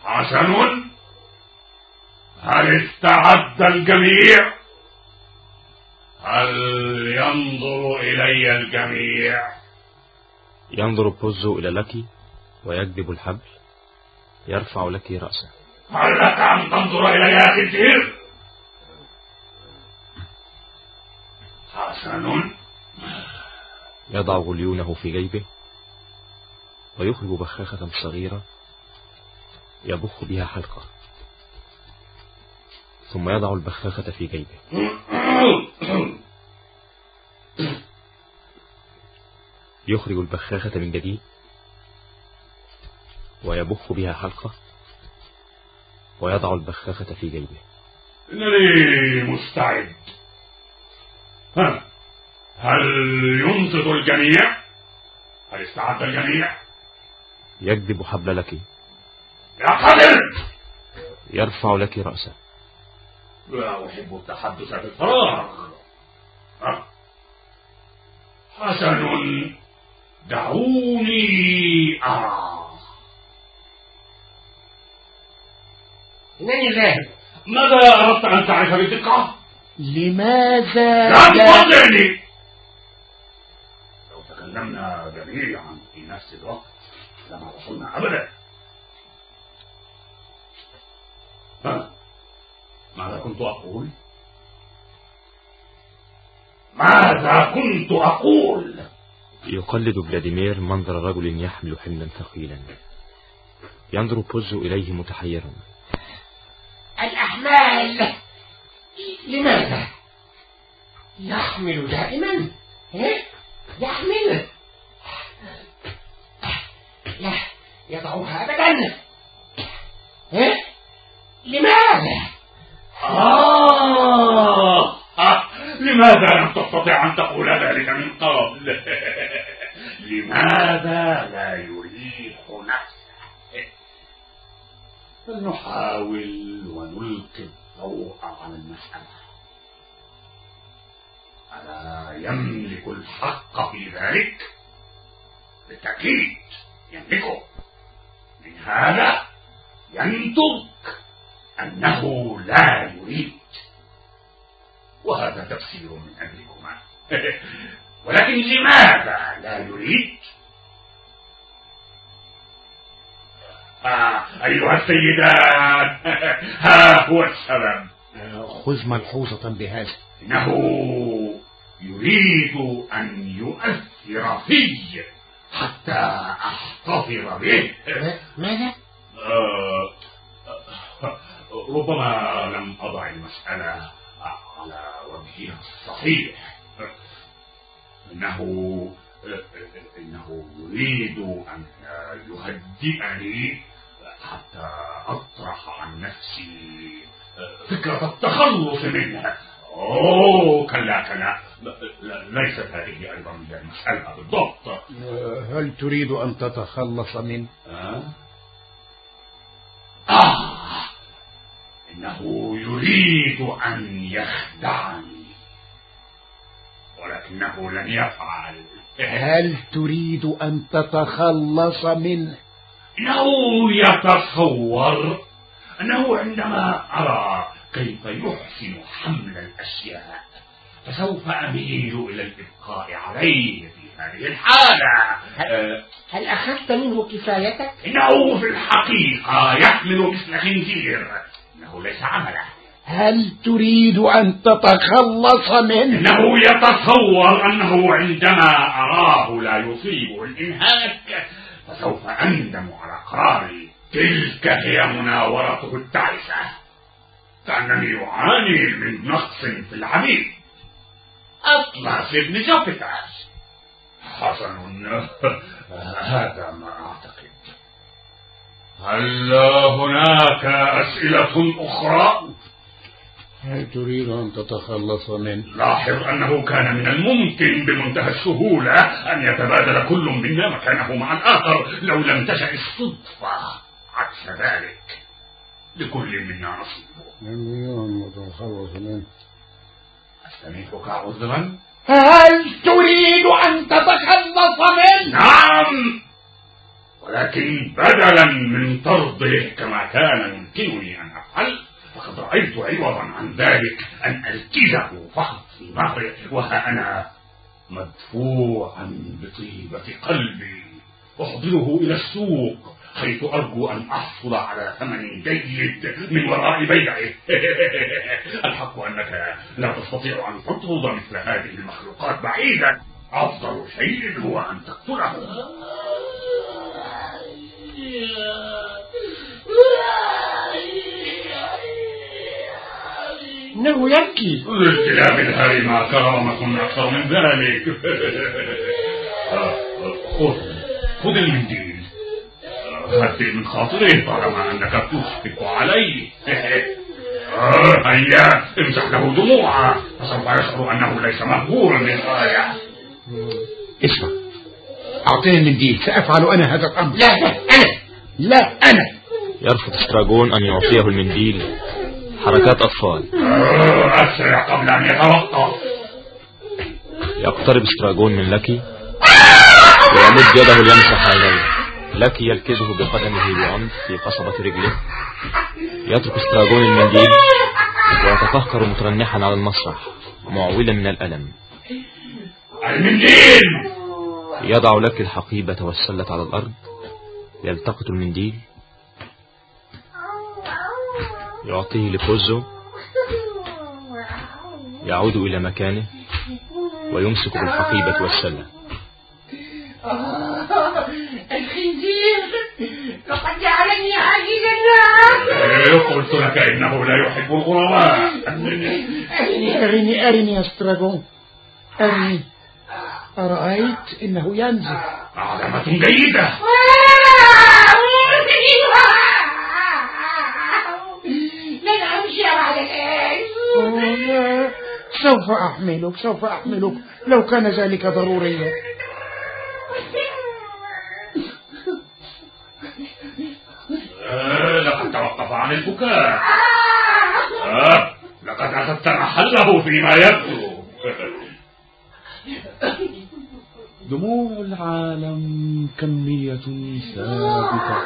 حسن. هل استعد الجميع؟ هل ينظر إلي الجميع؟ ينظر بوزو إلى لكي ويجذب الحبل يرفع لك رأسه. هل لك أن تنظر إلي يا خنزير حسن. يضع غليونه في جيبه ويخرج بخاخة صغيرة يبخ بها حلقة. ثم يضع البخاخة في جيبه. يخرج البخاخة من جديد ويبخ بها حلقة ويضع البخاخة في جيبه. إنني مستعد. ها هل ينصت الجميع؟ هل استعد الجميع؟ يجذب حبل لك. يا قدر يرفع لك رأسه لا أحب التحدث في الفراغ. ها؟ حسن دعوني. أرى إنني ذاهب ماذا أردت أن تعرف بدقة؟ لماذا لا تقاطعني لو تكلمنا جميعا في نفس الوقت لما وصلنا أبدا. ها؟ ماذا كنت أقول؟ ماذا كنت أقول؟ يقلد فلاديمير منظر رجل يحمل حملا ثقيلا ينظر بوزو إليه متحيرا الأحمال لماذا؟ يحمل دائما إيه؟ يحمل لا يضعها أبدا إيه؟ لماذا؟ آه لماذا لم تستطع أن تقول ذلك من قبل؟ *laughs* لماذا لا يريح نفسه؟ فلنحاول ونلقي الضوء على المسألة ألا يملك الحق في ذلك؟ بالتأكيد يملكه من هذا ينطق أنه لا يريد. وهذا تفسير من أجلكما *laughs* ولكن لماذا لا يريد؟ آه أيها السيدان *laughs* ها هو السبب. خذ ملحوظة بهذا. إنه يريد أن يؤثر في حتى أحتفظ به. ماذا؟ آه، ربما لم أضع المسألة على وجهها الصحيح. إنه إنه يريد أن يهدئني حتى أطرح عن نفسي فكرة التخلص منها. أوه كلا كلا. ليست هذه أيضا هي المسألة بالضبط. هل تريد أن تتخلص منه آه؟ آه. إنه يريد أن يخدعني ولكنه لن يفعل. هل تريد أن تتخلص منه؟ إنه يتصور أنه عندما أرى كيف يحسن حمل الأشياء. فسوف أميل إلى الإبقاء عليه في هذه الحالة. أه هل أخذت منه كفايتك؟ إنه في الحقيقة يحمل مثل خنزير. إنه ليس عمله هل تريد أن تتخلص منه؟ إنه يتصور أنه عندما أراه لا يصيبه الإنهاك. فسوف أندم على قراري تلك هي مناورته التعيسة كأنني أعاني من نقص في العبيد أطلس ابن جوبيتاس حسن هذا ما أعتقد هل هناك أسئلة أخرى؟ هل تريد أن تتخلص منه؟ لاحظ أنه كان من الممكن بمنتهى السهولة أن يتبادل كل منا مكانه مع الآخر لو لم تشأ الصدفة عكس ذلك لكل منا نصيبه من نتخلص منه؟ أستميتك عذرا؟ هل تريد أن تتخلص منه؟ نعم ولكن بدلا من طرده كما كان يمكنني أن أفعل فقد رأيت عوضا عن ذلك أن أركزه فقط في ظهره وها أنا مدفوعا بطيبة قلبي أحضره إلى السوق حيث أرجو أن أحصل على ثمن جيد من وراء بيعه. *laughs* الحق أنك لا تستطيع أن تطرد مثل هذه المخلوقات بعيدا. أفضل شيء هو أن تقتله. إنه يبكي. للكلاب الهرمة كرامة أكثر من ذلك. *laughs* خذ خذ المنديل. هدئ من خاطره طالما أنك تشفق عليه *laughs* هيا امسح له دموعه. فسوف يشعر أنه ليس مهجورا للغاية اسمع. أعطيني المنديل سأفعل أنا هذا الأمر. لا لا أنا. لا أنا. يرفض استراجون أن يعطيه المنديل حركات أطفال. *laughs* أسرع قبل أن يتوقف. يقترب استراجون من لكي ويمد يده ليمسح عينيه لكي يلكزه بقدمه بعنف في قصبة رجله. يترك استراجون المنديل ويتقهقر مترنحا على المسرح معولا من الألم. المنديل! يضع لك الحقيبة والسلة على الأرض. يلتقط المنديل. يعطيه لبوزو. يعود إلى مكانه. ويمسك بالحقيبة والسلة. الخنزير. لقد جعلني عاجزا. قلت لك إنه لا يحب الغرباء. أرني أرني أرني يا استراجون أرني. أرأيت إنه ينزل. علامة جيدة. لن أمشي بعد الآن لا، سوف أحملك سوف أحملك. لو كان ذلك ضروريا. *laughs* لقد توقف عن البكاء. آه، لقد أخذت محله فيما يبدو. *laughs* دموع العالم كمية ثابتة.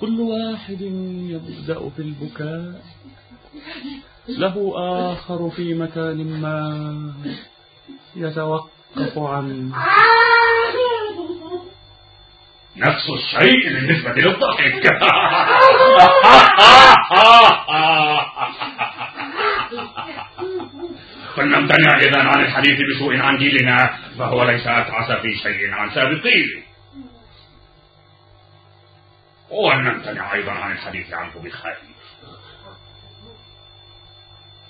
كل واحد يبدأ في البكاء. له آخر في مكان ما. يتوقف نفس الشيء بالنسبة للضحك. *laughs* فلنمتنع إذا عن الحديث بسوء عن جيلنا فهو ليس أتعس في شيء عن سابقيه ولنمتنع أيضا عن الحديث عنه بخير.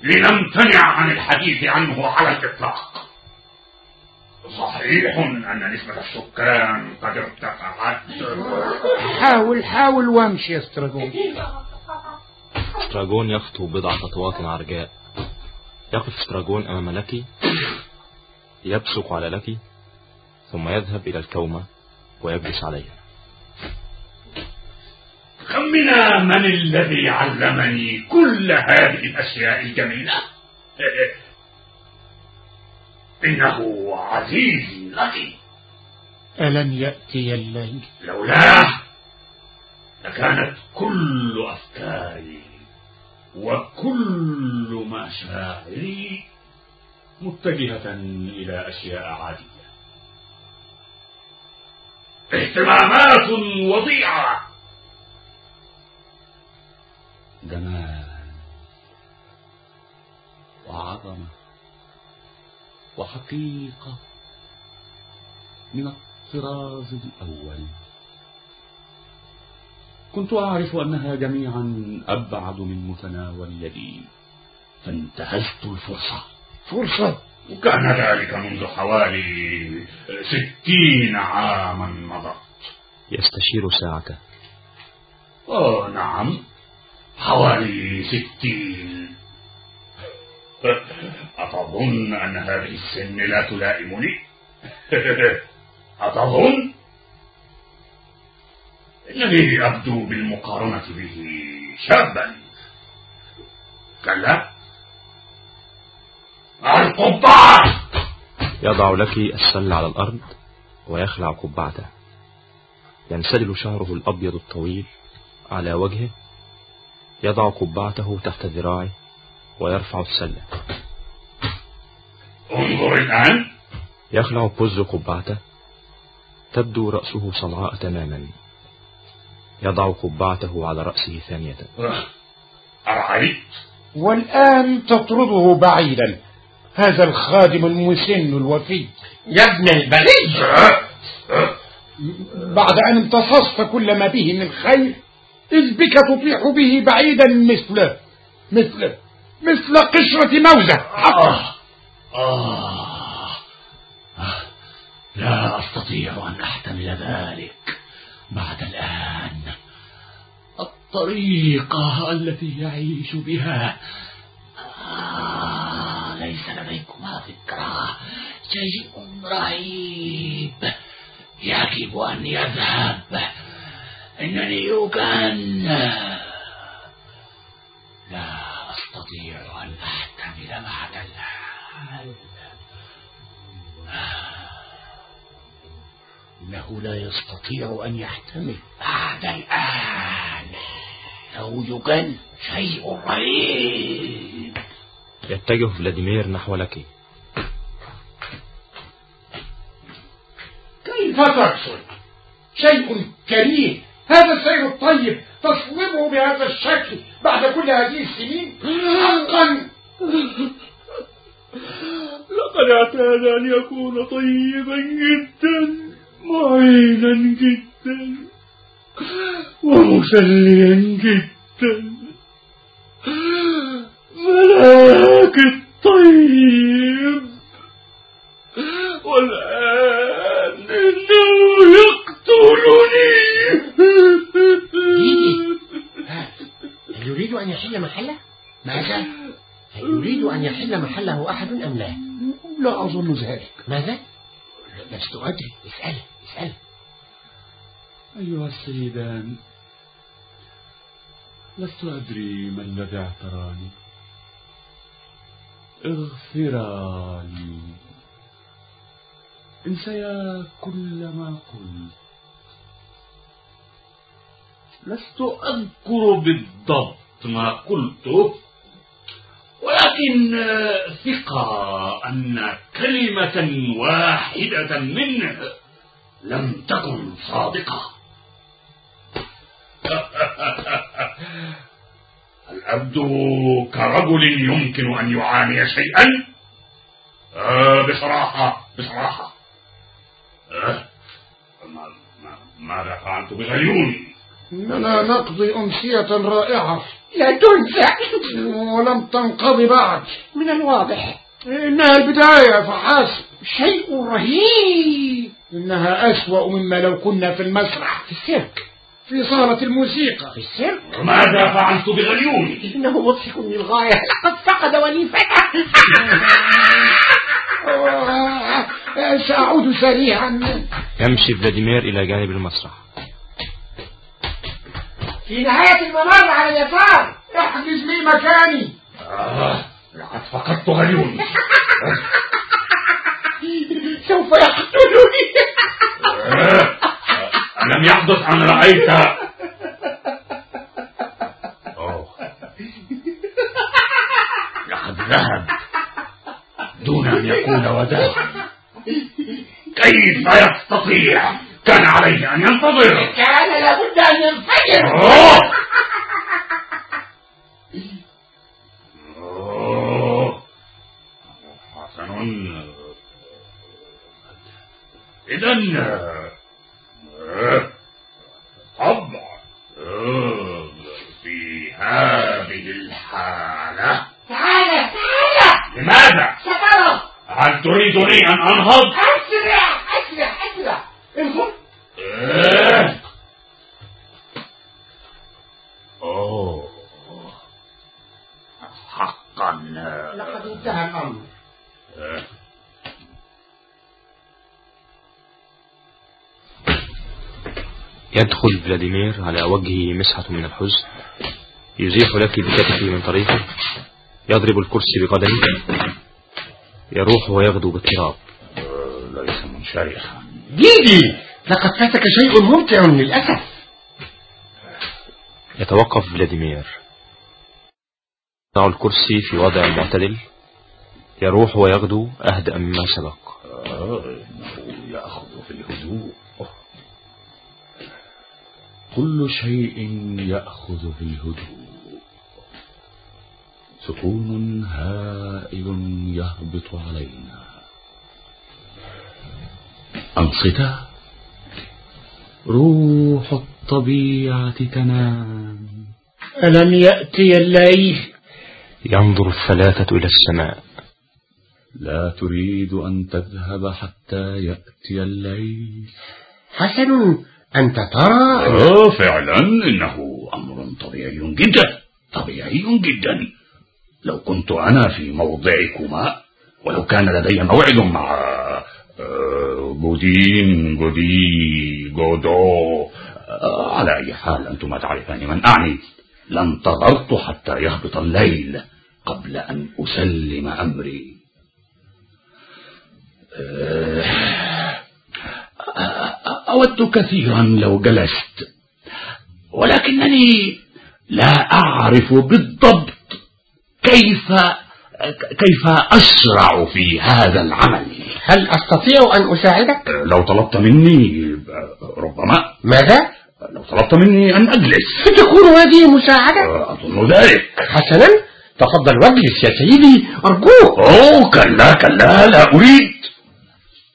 لنمتنع عن الحديث عنه على الإطلاق. صحيح أن نسبة السكان قد ارتفعت. حاول حاول وامشي يا استراجون استراجون يخطو بضع خطوات عرجاء يقف استراجون أمام لكي يبصق على لكي ثم يذهب إلى الكومة ويجلس عليها. خمنا من الذي علمني كل هذه الأشياء الجميلة. *laughs* إنه عزيزي لكي. ألن يأتي الليل؟ لولاه لكانت كل أفكاري وكل مشاعري متجهة إلى أشياء عادية. اهتمامات وضيعة. جمال وعظمة. وحقيقة من الطراز الأول. كنت أعرف أنها جميعا أبعد من متناول يدي فانتهزت الفرصة. فرصة؟ وكان ذلك منذ حوالي ستين عاما مضت. يستشير ساعته آه نعم. حوالي ستين. *laughs* أتظن أن هذه السن لا تلائمني؟ *laughs* أتظن؟ إنني أبدو بالمقارنة به شابا. كلا. القبعة! يضع لك السل على الأرض ويخلع قبعته. ينسدل شعره الأبيض الطويل على وجهه. يضع قبعته تحت ذراعه. ويرفع السلة. انظر الآن. يخلع بوز قبعته. تبدو رأسه صلعاء تماما. يضع قبعته على رأسه ثانية. أرأيت؟ والآن تطرده بعيدا. هذا الخادم المسن الوفي. يا ابن البلي بعد أن امتصصت كل ما به من خير إذ بك تطيح به بعيدا مثل مثل مثل قشرة موزة آه. آه. آه. لا أستطيع أن أحتمل ذلك بعد الآن الطريقة التي يعيش بها آه. ليس لديكما فكرة شيء رهيب يجب أن يذهب إنني يجن لا أستطيع أن أحتمل بعد الآن إنه لا يستطيع أن يحتمل بعد الآن. لو يجن شيء رهيب. يتجه فلاديمير نحو لكي كيف تقصد شيء كريه. هذا السير الطيب تصوبه بهذا الشكل بعد كل هذه السنين حقا. *laughs* لقد اعتاد أن يكون طيبا جدا معينا جدا ومسليا جدا. ملاك الطيب. والآن إنه يقتلني. هل يريد أن يحل محله؟ ماذا؟ هل يريد أن يحل محله أحد أم لا؟ لا أظن ذلك ماذا؟ لست أدري اسأل اسأل أيها السيدان لست أدري ما الذي اعتراني اغفرا لي انسيا كل ما قلت لست أذكر بالضبط ما قلته ولكن ثقة أن كلمة واحدة منه لم تكن صادقة. *laughs* هل أبدو كرجل يمكن أن يعاني شيئا؟ آه بصراحة بصراحة. آه ما ما ماذا فعلت بغيوني إننا نقضي أمسية رائعة. لا تنسى ولم تنقضي بعد. من الواضح. إنها البداية فحسب. شيء رهيب. إنها أسوأ مما لو كنا في المسرح. في السيرك. في صالة الموسيقى. في السيرك. ماذا فعلت بغيوني إنه مضحك للغاية. لقد فقد وليفته. *laughs* سأعود سريعا. يمشي فلاديمير إلى جانب المسرح. في نهاية الممر على اليسار. احجز لي مكاني. آه. لقد فقدت غيوني *laughs* سوف يقتلني. آه. ألم يحدث أن رأيت. أوه. لقد ذهب دون أن يكون وداعا كيف يستطيع؟ وجهه مسحة من الحزن. يزيح لك بكتفه من طريقه. يضرب الكرسي بقدمه. يروح ويغدو باضطراب ليس منشرحا. جيدي لقد فاتك شيء ممتع للأسف. يتوقف فلاديمير. يضع الكرسي في وضع معتدل. يروح ويغدو أهدأ مما سبق. آه، يأخذ في الهدوء. كل شيء يأخذ في الهدوء سكون هائل يهبط علينا. أنصتا روح الطبيعة تنام. ألم يأتي الليل؟ ينظر الثلاثة إلى السماء. لا تريد أن تذهب حتى يأتي الليل. حسن أنت ترى أن آه فعلا إنه أمر طبيعي جدا طبيعي جدا. لو كنت أنا في موضعكما ولو كان لدي موعد مع آه، بودين جودي جودو آه، على أي حال أنتما تعرفان من أعني. لانتظرت حتى يهبط الليل قبل أن أسلم أمري. آه، أود كثيرا لو جلست ولكنني لا أعرف بالضبط كيف كيف أشرع في هذا العمل. هل أستطيع أن أساعدك؟ لو طلبت مني ربما. ماذا؟ لو طلبت مني أن أجلس. ستكون هذه مساعدة؟ أظن ذلك. حسنا. تفضل واجلس يا سيدي أرجوك. أوه كلا كلا لا أريد.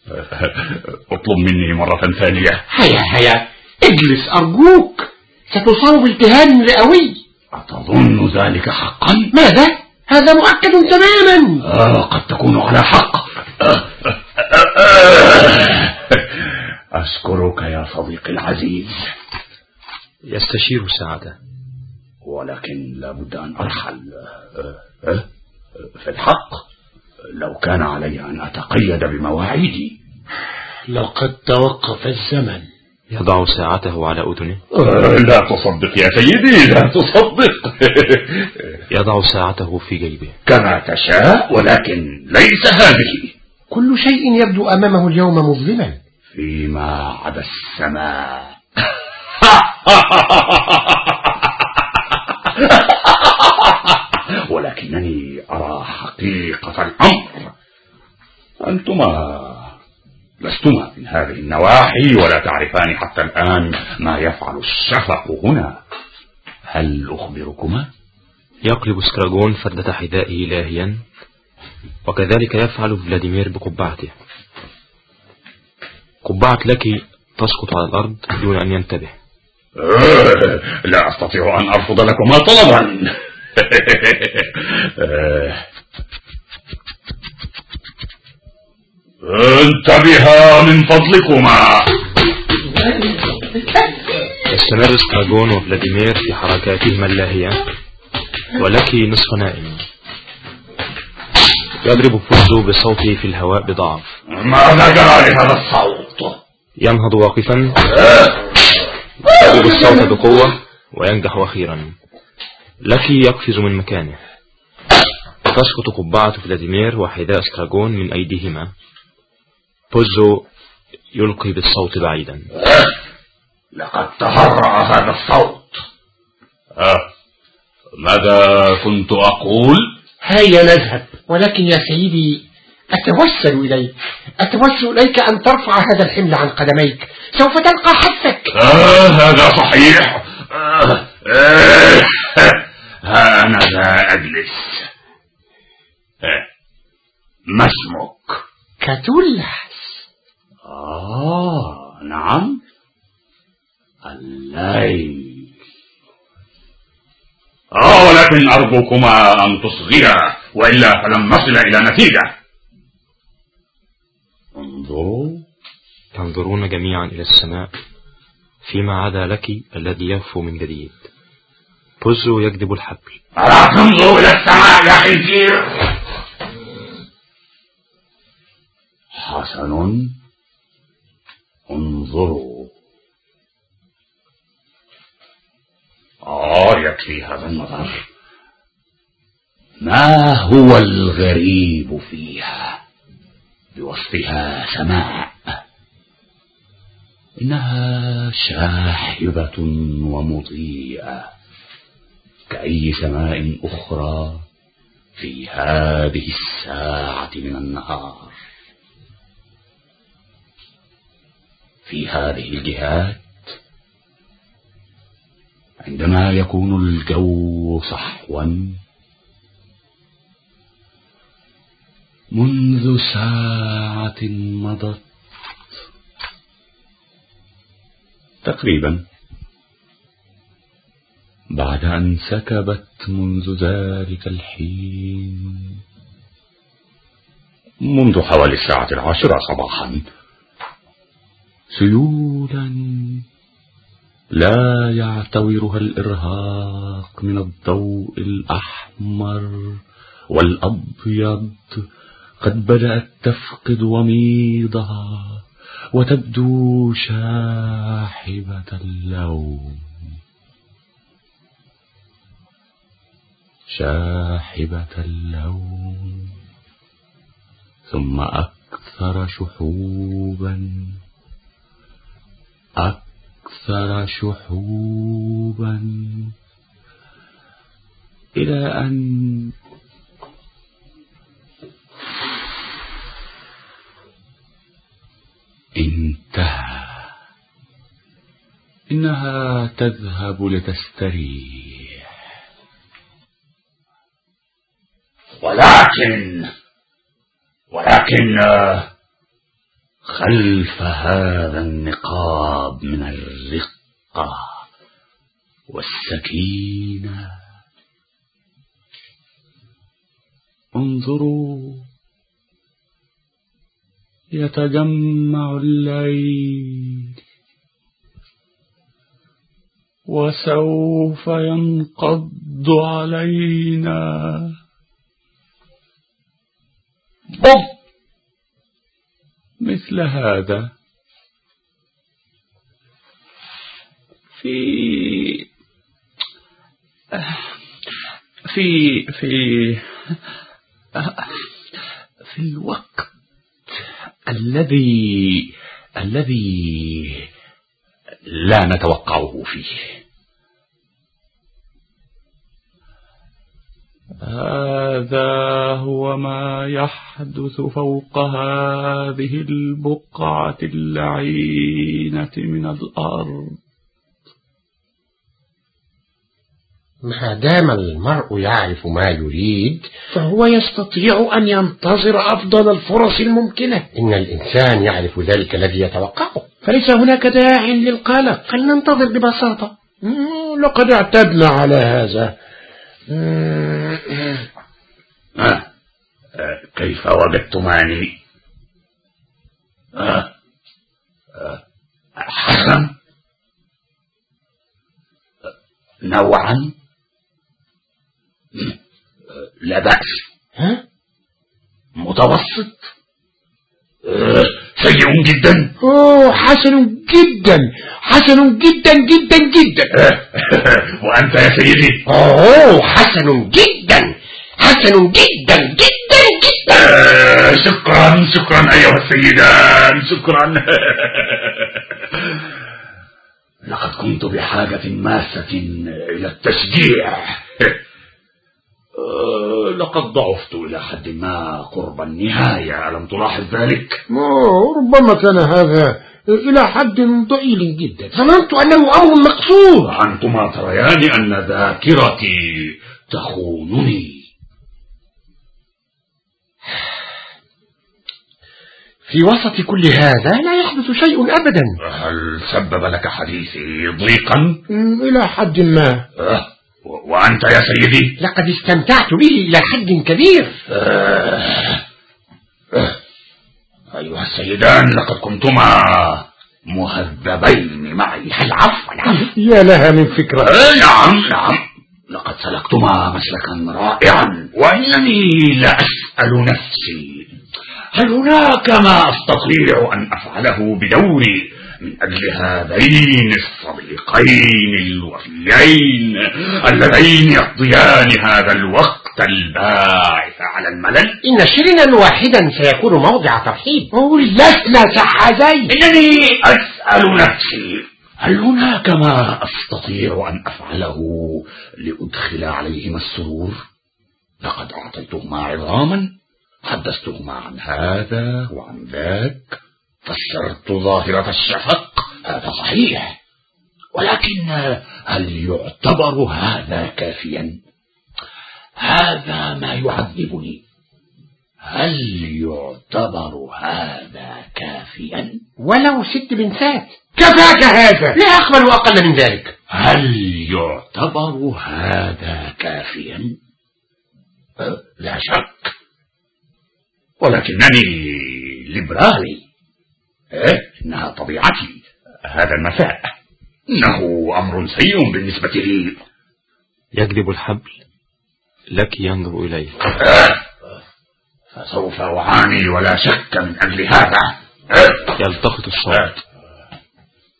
*laughs* اطلب مني مرة ثانية. هيا هيا. اجلس أرجوك. ستصاب بالتهاب رئوي أتظن ذلك حقا؟ ماذا؟ هذا مؤكد تماما. آه قد تكون على حق. آه آه آه أشكرك يا صديقي العزيز. يستشير ساعته ولكن لابد أن أرحل. آه، آه، في الحق لو كان علي أن أتقيد بمواعيدي. لقد توقف الزمن. يضع ساعته على أذنه. آه، لا تصدق يا سيدي لا تصدق. *laughs* يضع ساعته في جيبه. كما تشاء ولكن ليس هذه. كل شيء يبدو أمامه اليوم مظلما. فيما عدا السماء. *laughs* ولكنني أرى حقيقة الأمر. أنتما لستما من هذه النواحي ولا تعرفان حتى الآن ما يفعل الشفق هنا. هل أخبركما؟ يقلب سكراجون فردة حذائه لاهيا وكذلك يفعل فلاديمير بقبعته. قبعة لكي تسقط على الأرض دون أن ينتبه. آه، *laughs* لا أستطيع أن أرفض لكما طلبا. *laughs* انتبها من فضلكما. يستمر سكراجون وفلاديمير في حركاتهما اللاهية ولكي نصف نائم. يضرب فوزو بصوته في الهواء بضعف. ماذا جرى لهذا الصوت. ينهض واقفا. يضرب الصوت بقوة وينجح أخيرا. لكي يقفز من مكانه. تسقط قبعة فلاديمير وحذاء سكراجون من أيديهما. بوزو يلقي بالصوت بعيدا. لقد تهرأ هذا الصوت. آه. ماذا كنت أقول؟ هيا نذهب ولكن يا سيدي أتوسل إليك. أتوسل إليك أن ترفع هذا الحمل عن قدميك. سوف تلقى حثك آه هذا صحيح. آه آه ها أنا لا أجلس. آه ما اسمك؟ كتولس آه نعم. الليل آه ولكن أرجوكما أن تصغيا وإلا فلن نصل إلى نتيجة. انظروا. تنظرون جميعا إلى السماء فيما عدا لك الذي يهفو من جديد. بوزو يكذب الحبل. ألا تنظروا إلى السماء يا خنزير؟ حسن. انظروا. يكفي هذا النظر. ما هو الغريب فيها؟ بوصفها سماء إنها شاحبة ومضيئة كأي سماء أخرى في هذه الساعة من النهار. في هذه الجهات؟ عندما يكون الجو صحوا. منذ ساعة مضت. تقريبا. بعد أن سكبت منذ ذلك الحين. منذ حوالي الساعة العاشرة صباحا. سيولا. لا يعتورها الإرهاق من الضوء الأحمر والأبيض. قد بدأت تفقد وميضها وتبدو شاحبة اللون. شاحبة اللون. ثم أكثر شحوبا. أكثر شحوبا إلى أن انتهى. إنها تذهب لتستريح. ولكن ولكن خلف هذا النقاب من الرقة والسكينة. انظروا يتجمع الليل وسوف ينقض علينا. بض مثل هذا. في في في في الوقت الذي الذي لا نتوقعه فيه. هذا هو ما يحدث فوق هذه البقعة اللعينة من الأرض. ما دام المرء يعرف ما يريد فهو يستطيع أن ينتظر أفضل الفرص الممكنة. إن الإنسان يعرف ذلك الذي يتوقعه. فليس هناك داع للقلق. فلننتظر ببساطة؟ لقد اعتدنا على هذا. آه. آه. كيف وجدتماني آه. آه. حسن آه. نوعا. لا بأس؟ متوسط. سيء جدا. أوه حسن جدا. حسن جدا جدا جدا. آه. وأنت يا سيدي. أوه حسن جدا. حسن جدا جدا جدا. آه، شكرا شكرا أيها السيدان شكرا. *laughs* لقد كنت بحاجة ماسة إلى التشجيع. لقد ضعفت إلى حد ما قرب النهاية ألم تلاحظ ذلك؟ ربما كان هذا إلى حد ضئيل جدا. ظننت أنه أمر مقصود. أنتما تريان أن ذاكرتي تخونني. في وسط كل هذا لا يحدث شيء أبدا. هل سبب لك حديثي ضيقا؟ إلى حد ما. أه. وأنت يا سيدي؟ لقد استمتعت به إلى حد كبير. أه أه أيها السيدان لقد كنتما مهذبين معي. العفو العفو. يا لها من فكرة. آه، نعم نعم. لقد سلكتما مسلكا رائعا وإنني لا أسأل نفسي هل هناك ما أستطيع أن أفعله بدوري؟ من أجل هذين الصديقين الوفيين اللذين يقضيان هذا الوقت الباعث على الملل. إن شرنا واحدا سيكون موضع ترحيب لسنا سحازين إنني أسأل نفسي هل هناك ما أستطيع أن أفعله لأدخل عليهما السرور؟ لقد أعطيتهما عظاما حدثتهما عن هذا وعن ذاك. فسرت ظاهرة الشفق. هذا صحيح. ولكن هل يعتبر هذا كافيا؟ هذا ما يعذبني. هل يعتبر هذا كافيا؟ ولو ست بنسات كفاك هذا. لا أقبل أقل من ذلك. هل يعتبر هذا كافيا؟ أه، لا شك. ولكنني ليبرالي إيه إنها طبيعتي. هذا المساء. إنه أمر سيء بالنسبة لي. يجذب الحبل. لك ينظر إليه. فسوف أعاني ولا شك من أجل هذا. يلتقط الصوت.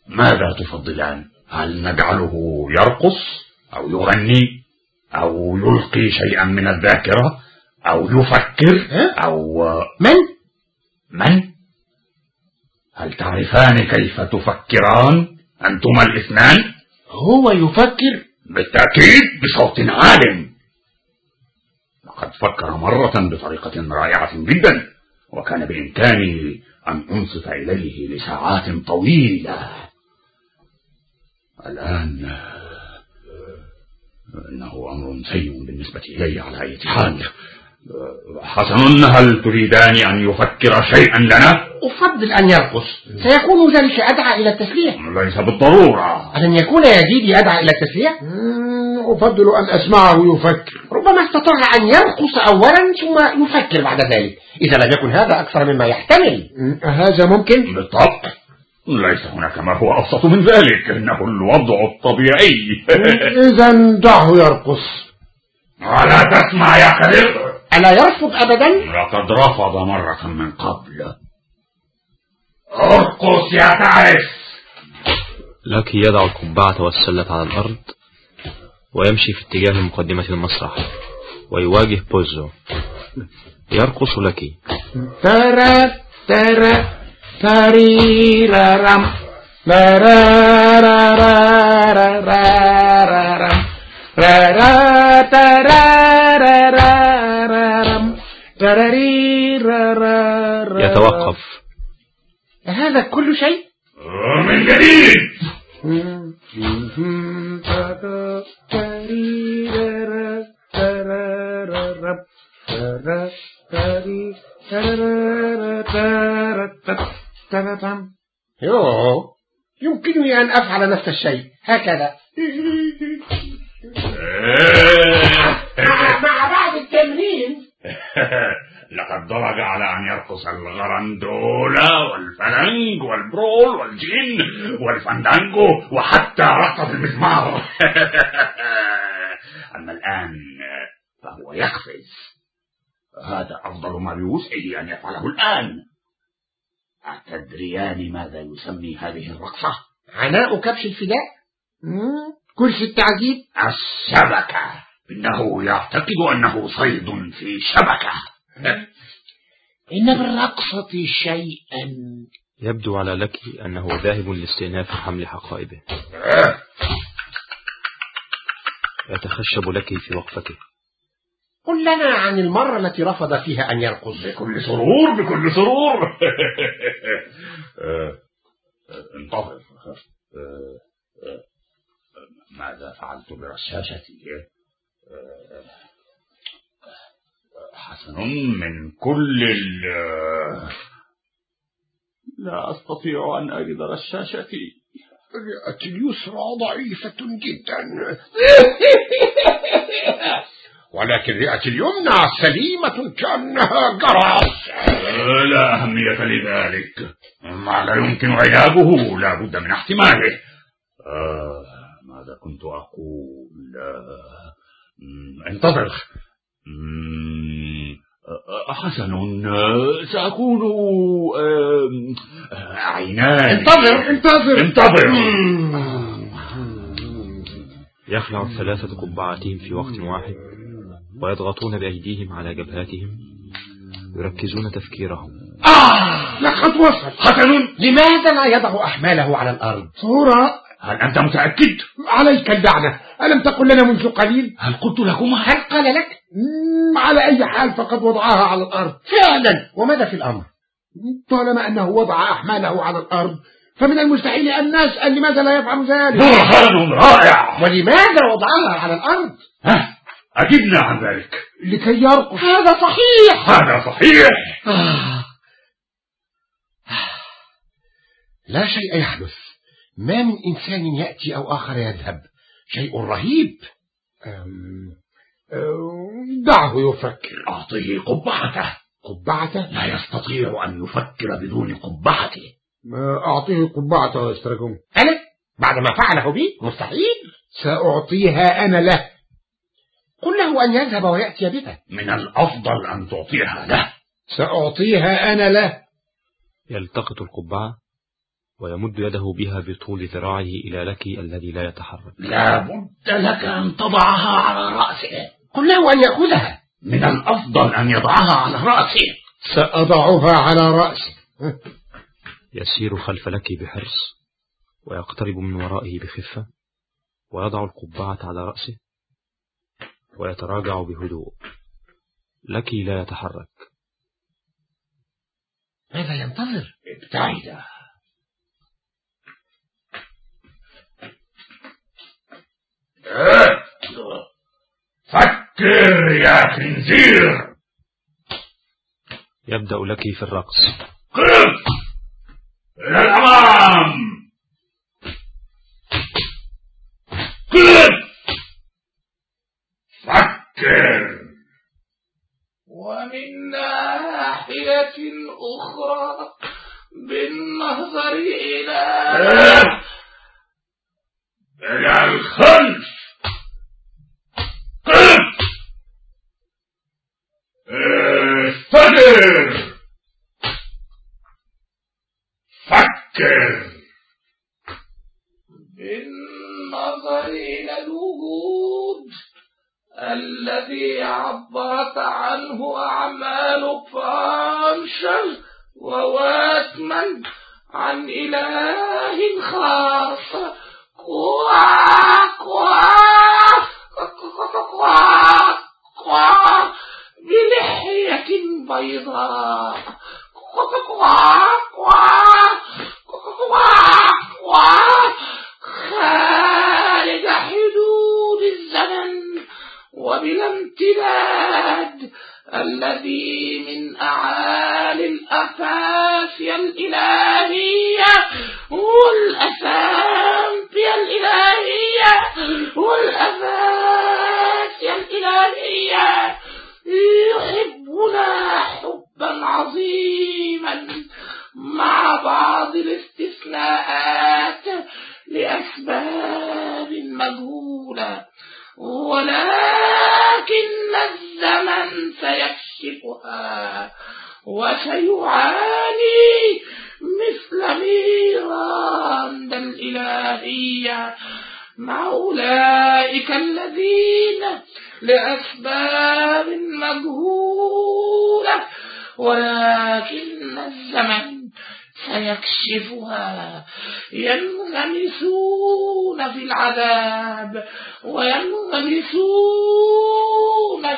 ماذا تفضلان؟ هل نجعله يرقص أو يغني أو يلقي شيئا من الذاكرة أو يفكر أو من؟ من؟ هل تعرفان كيف تفكران؟ أنتما الاثنان؟ هو يفكر بالتأكيد بصوت عال لقد فكر مرة بطريقة رائعة جدا وكان بإمكاني أن أنصت إليه لساعات طويلة. الآن إنه أمر سيء بالنسبة إلي على أي حال. حسن هل تريدان أن يفكر شيئا لنا؟ أفضل أن يرقص. سيكون ذلك أدعى إلى التسلية ليس بالضرورة. ألن يكون يزيدي أدعى إلى التسلية؟ مم، أفضل أن أسمعه يفكر. ربما استطاع أن يرقص أولا ثم يفكر بعد ذلك. إذا لم يكن هذا أكثر مما يحتمل. مم، هذا ممكن؟ بالضبط ليس هناك ما هو أبسط من ذلك. إنه الوضع الطبيعي. إذا دعه يرقص. ولا تسمع يا خليل. ألا يرفض أبدا؟ لقد رفض مرة من قبل. أرقص يا تعس! لك يضع القبعة والسلة على الأرض ويمشي في اتجاه مقدمة المسرح ويواجه بوزو. يرقص لك. ترى ترى تريرارم رارارارارارارم رارا ترارارارارم تراريرارارارم يتوقف. هذا كل شيء؟ من جديد. يوه يمكنني أن أفعل نفس الشيء هكذا مع بعض التمرين *laughs* لقد درج على أن يرقص الغرندولا والفلنج والبرول والجين والفندانجو وحتى رقص المزمار. *laughs* أما الآن فهو يقفز. هذا أفضل ما بوسعه أن يفعله الآن. أتدريان ماذا يسمي هذه الرقصة؟ عناء كبش الفداء. كرسي التعذيب. الشبكة. إنه يعتقد أنه صيد في شبكة. إن بالرقصة شيئا. يبدو على لك أنه ذاهب لاستئناف حمل حقائبه يتخشب لك في وقفته قل لنا عن المرة التي رفض فيها أن يرقص. بكل سرور بكل سرور. انتظر. *laughs* ماذا فعلت برشاشتي؟ حسن من كل ال لا أستطيع أن أجد رشاشتي. الرئة اليسرى ضعيفة جدا. *laughs* ولكن الرئة اليمنى سليمة كأنها جرس لا أهمية لذلك. ما لا يمكن علاجه لا بد من احتماله. آه ماذا كنت أقول؟ آه، انتظر. آه، حسن آه، سأكون آه، آه، عينان انتظر. انتظر. انتظر يخلع الثلاثة قبعتين في وقت واحد ويضغطون بأيديهم على جبهاتهم يركزون تفكيرهم. لقد وصل. حسن لماذا لا يضع أحماله على الأرض؟ صورة. هل أنت متأكد؟ عليك اللعنة. ألم تقل لنا منذ قليل؟ هل قلت لكما؟ هل قال لك؟ على أي حال فقد وضعها على الأرض. فعلا. وماذا في الأمر؟ طالما أنه وضع أحماله على الأرض فمن المستحيل أن نسأل لماذا لا يفعل ذلك؟ برهان رائع. ولماذا وضعها على الأرض؟ ها أجبنا عن ذلك. لكي يرقص. هذا صحيح. هذا صحيح. آه. لا شيء يحدث. ما من إنسان يأتي أو آخر يذهب. شيء رهيب. أم، أم، دعه يفكر. أعطيه قبعته. قبعته؟ لا يستطيع أن يفكر بدون قبعته. أعطيه قبعته يا أنا؟ بعد ما فعله بي؟ مستحيل. سأعطيها أنا له. قل له أن يذهب ويأتي بها من الأفضل أن تعطيها له. سأعطيها أنا له. يلتقط القبعة. ويمد يده بها بطول ذراعه إلى لكي الذي لا يتحرك. لا بد لك أن تضعها على رأسه. قل له أن يأخذها. من الأفضل أن يضعها على رأسه. سأضعها على رأسي يسير خلف لكي بحرص ويقترب من ورائه بخفة ويضع القبعة على رأسه ويتراجع بهدوء. لكي لا يتحرك. ماذا ينتظر؟ ابتعد. فكر يا خنزير. يبدأ لكي في الرقص. قف إلى الأمام. قف فكر. ومن ناحية أخرى بالنظر إلى إلى الخلف قف استدر فكر بالنظر إلى الوجود الذي عبرت عنه أعمال فرانشل وواتمان عن إله خاص كوا كوا كوا بلحية بيضاء. خارج حدود الزمن وبلا امتداد الذي من أعالي الأفاسي الإلهية. والأسامبي الإلهية والأفاسي الإلهية. يحبنا حبا عظيما مع بعض الاستثناءات لأسباب مجهولة. ولكن الزمن سيكشفها وسيعاني مثل ميراند الإلهية. مع أولئك الذين لأسباب مجهولة ولكن الزمن سيكشفها. ينغمسون في العذاب وينغمسون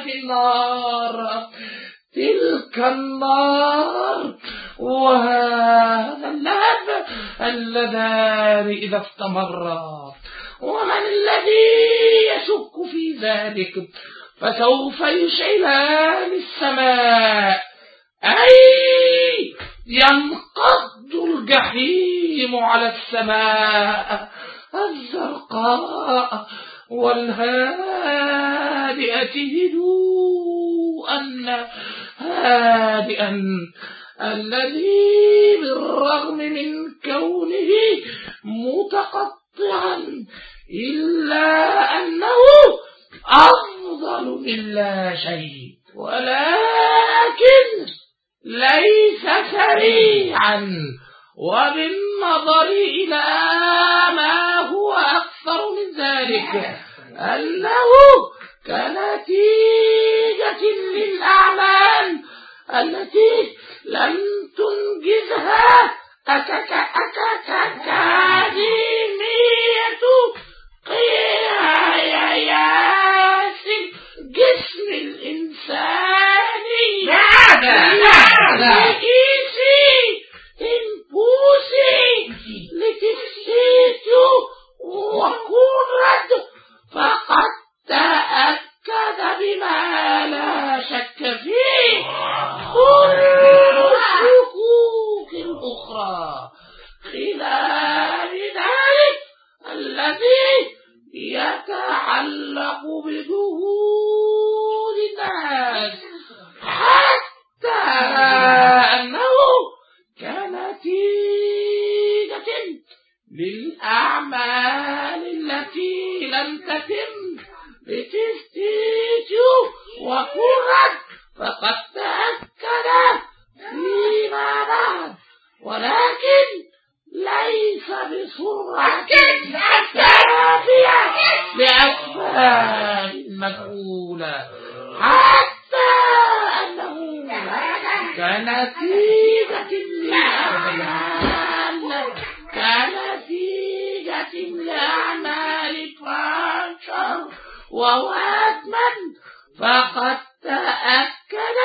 في النار. تلك النار وهذا اللهب اللذان إذا استمرا ومن الذي يشك في ذلك فسوف يشعلان السماء. أي ينقض الجحيم على السماء الزرقاء والهادئة. هدوءا هادئا الذي بالرغم من كونه متقطعا إلا أنه أفضل من لا شيء ولكن ليس سريعا. وبالنظر إلى ما هو أكثر من ذلك أنه كنتيجة للأعمال التي لم تنجزها أكك أكاديمية قياس جسم الإنسان لإيسي إنبوسي لتفسيت وكرد فقد تأكد بما لا شك فيه كل الأخرى خلال ذلك الذي يتعلق بدهور الناس حتى أنه كنتيجة للأعمال التي لم تتم لتستيجوا وكرت فقد تأكد فيما بعد. ولكن ليس بسرعة كافية لأسباب مجهولة حتى أنه كنتيجة لأعمال كنتيجة لأعمال فرانشر وواتمان فقد تأكد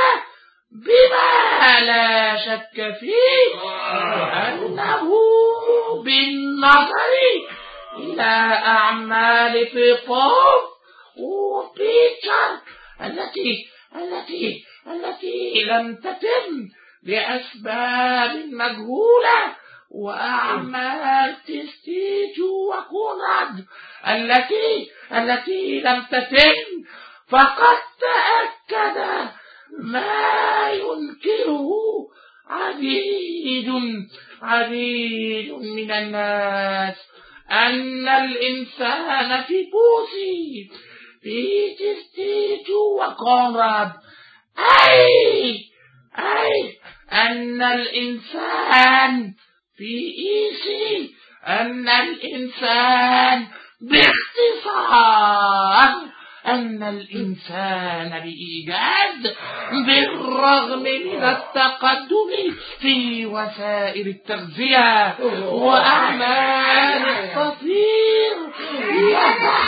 بما لا شك فيه أنه بالنظر إلى أعمال بيبوف وبيتر التي التي التي لم تتم لأسباب مجهولة وأعمال تستيج وكونراد التي التي لم تتم فقد تأكد ما ينكره عديد عديد من الناس أن الإنسان في بوسي في تستيج وكونراد أي أي أن الإنسان في إيسي أن الإنسان باختصار أن الإنسان بإيجاد بالرغم من التقدم في وسائل التغذية وأعمال التطهير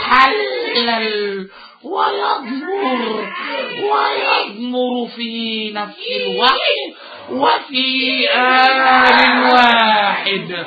يتحلل ويضمر ويضمر في نفس الوقت وفي آن واحد.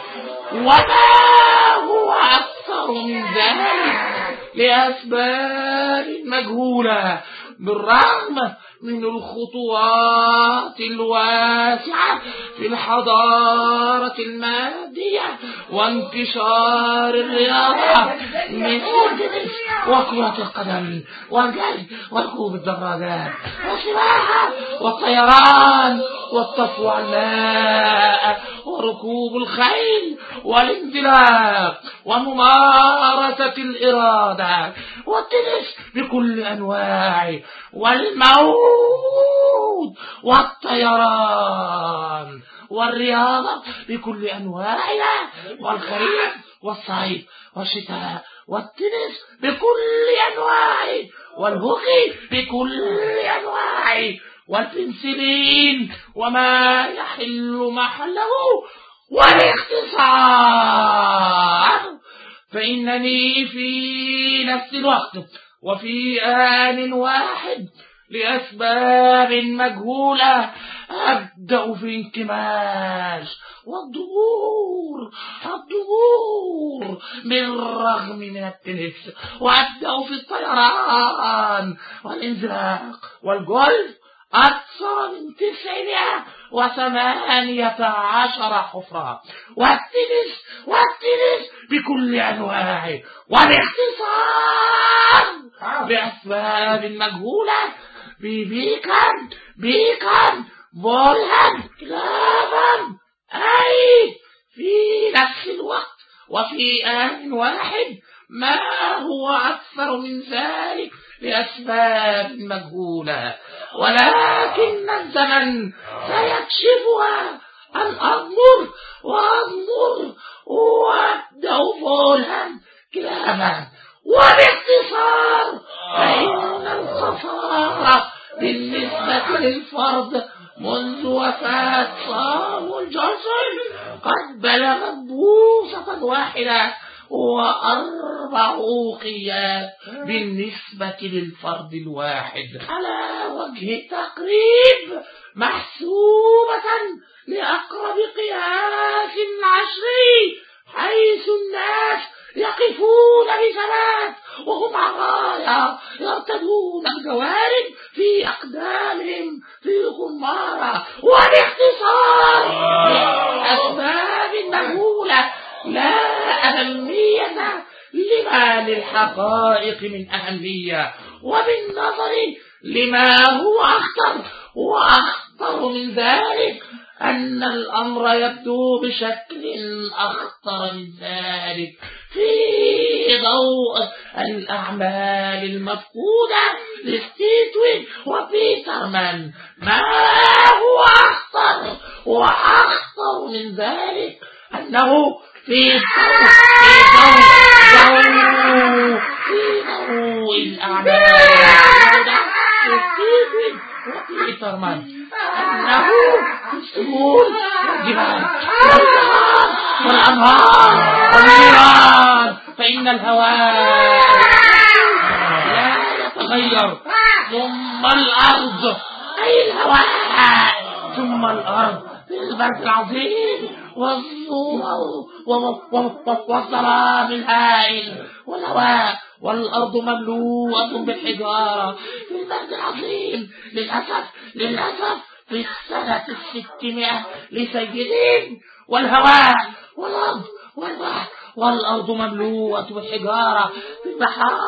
وما هو أكثر من ذلك؟ لأسباب مجهولة بالرغم من الخطوات الواسعة في الحضارة المادية وانتشار الرياضة مثل التنس وكرة القدم والجري وركوب الدراجات والسباحة والطيران والطفو على الماء وركوب الخيل والانزلاق وممارسة الإرادة والتنس بكل أنواعه والموت والطيران والرياضة بكل أنواعها والخريف والصيف والشتاء والتنس بكل أنواعه والهوكي بكل أنواعه والبنسلين وما يحل محله والاختصار. فإنني في نفس الوقت وفي آن واحد لأسباب مجهولة أبدأ في انكماش والظهور الظهور بالرغم من التنس وأبدأ في الطيران والإنزلاق. والجولف أكثر من تسعمائة وثمانية عشر حفرة. والتنس والتنس بكل أنواعه. وباختصار بأسباب مجهولة ببيكم بيكم بولهام كلابا أي في نفس الوقت وفي آن واحد ما هو أكثر من ذلك لأسباب مجهولة. ولكن الزمن سيكشفها. أن أضمر وأضمر وأبدأ فولهام كلاما. وباختصار فإن الخسارة بالنسبة للفرد منذ وفاة صامويل جونسون قد بلغت بوصة واحدة وأربع أوقيات بالنسبة للفرد الواحد. على وجه التقريب محسوبة لأقرب قياس عشري حيث الناس يقفون بثبات وهم عرايا يرتدون الجوارب في أقدامهم في خمارة وباختصار أسباب مهولة. لا أهمية لما للحقائق من أهمية وبالنظر لما هو أخطر وأخطر من ذلك أن الأمر يبدو بشكل أخطر من ذلك. في ضوء الأعمال المفقودة لستيتوين وبيترمان ما هو أخطر وأخطر من ذلك؟ أنه في ضوء في ضوء في ضوء الأعمال المفقودة لستيتوين. في السهول والجبال والبحار والأنهار والنيران فإن الهواء لا يتغير. ثم الأرض. أي الهواء ثم الأرض. البرد العظيم والظلام الهائل والهواء والأرض مملوءة بالحجارة. البرد العظيم للأسف للأسف في السنة الستمائة لسيدين والهواء والأرض والبحر والأرض مملوءة بالحجارة في البحار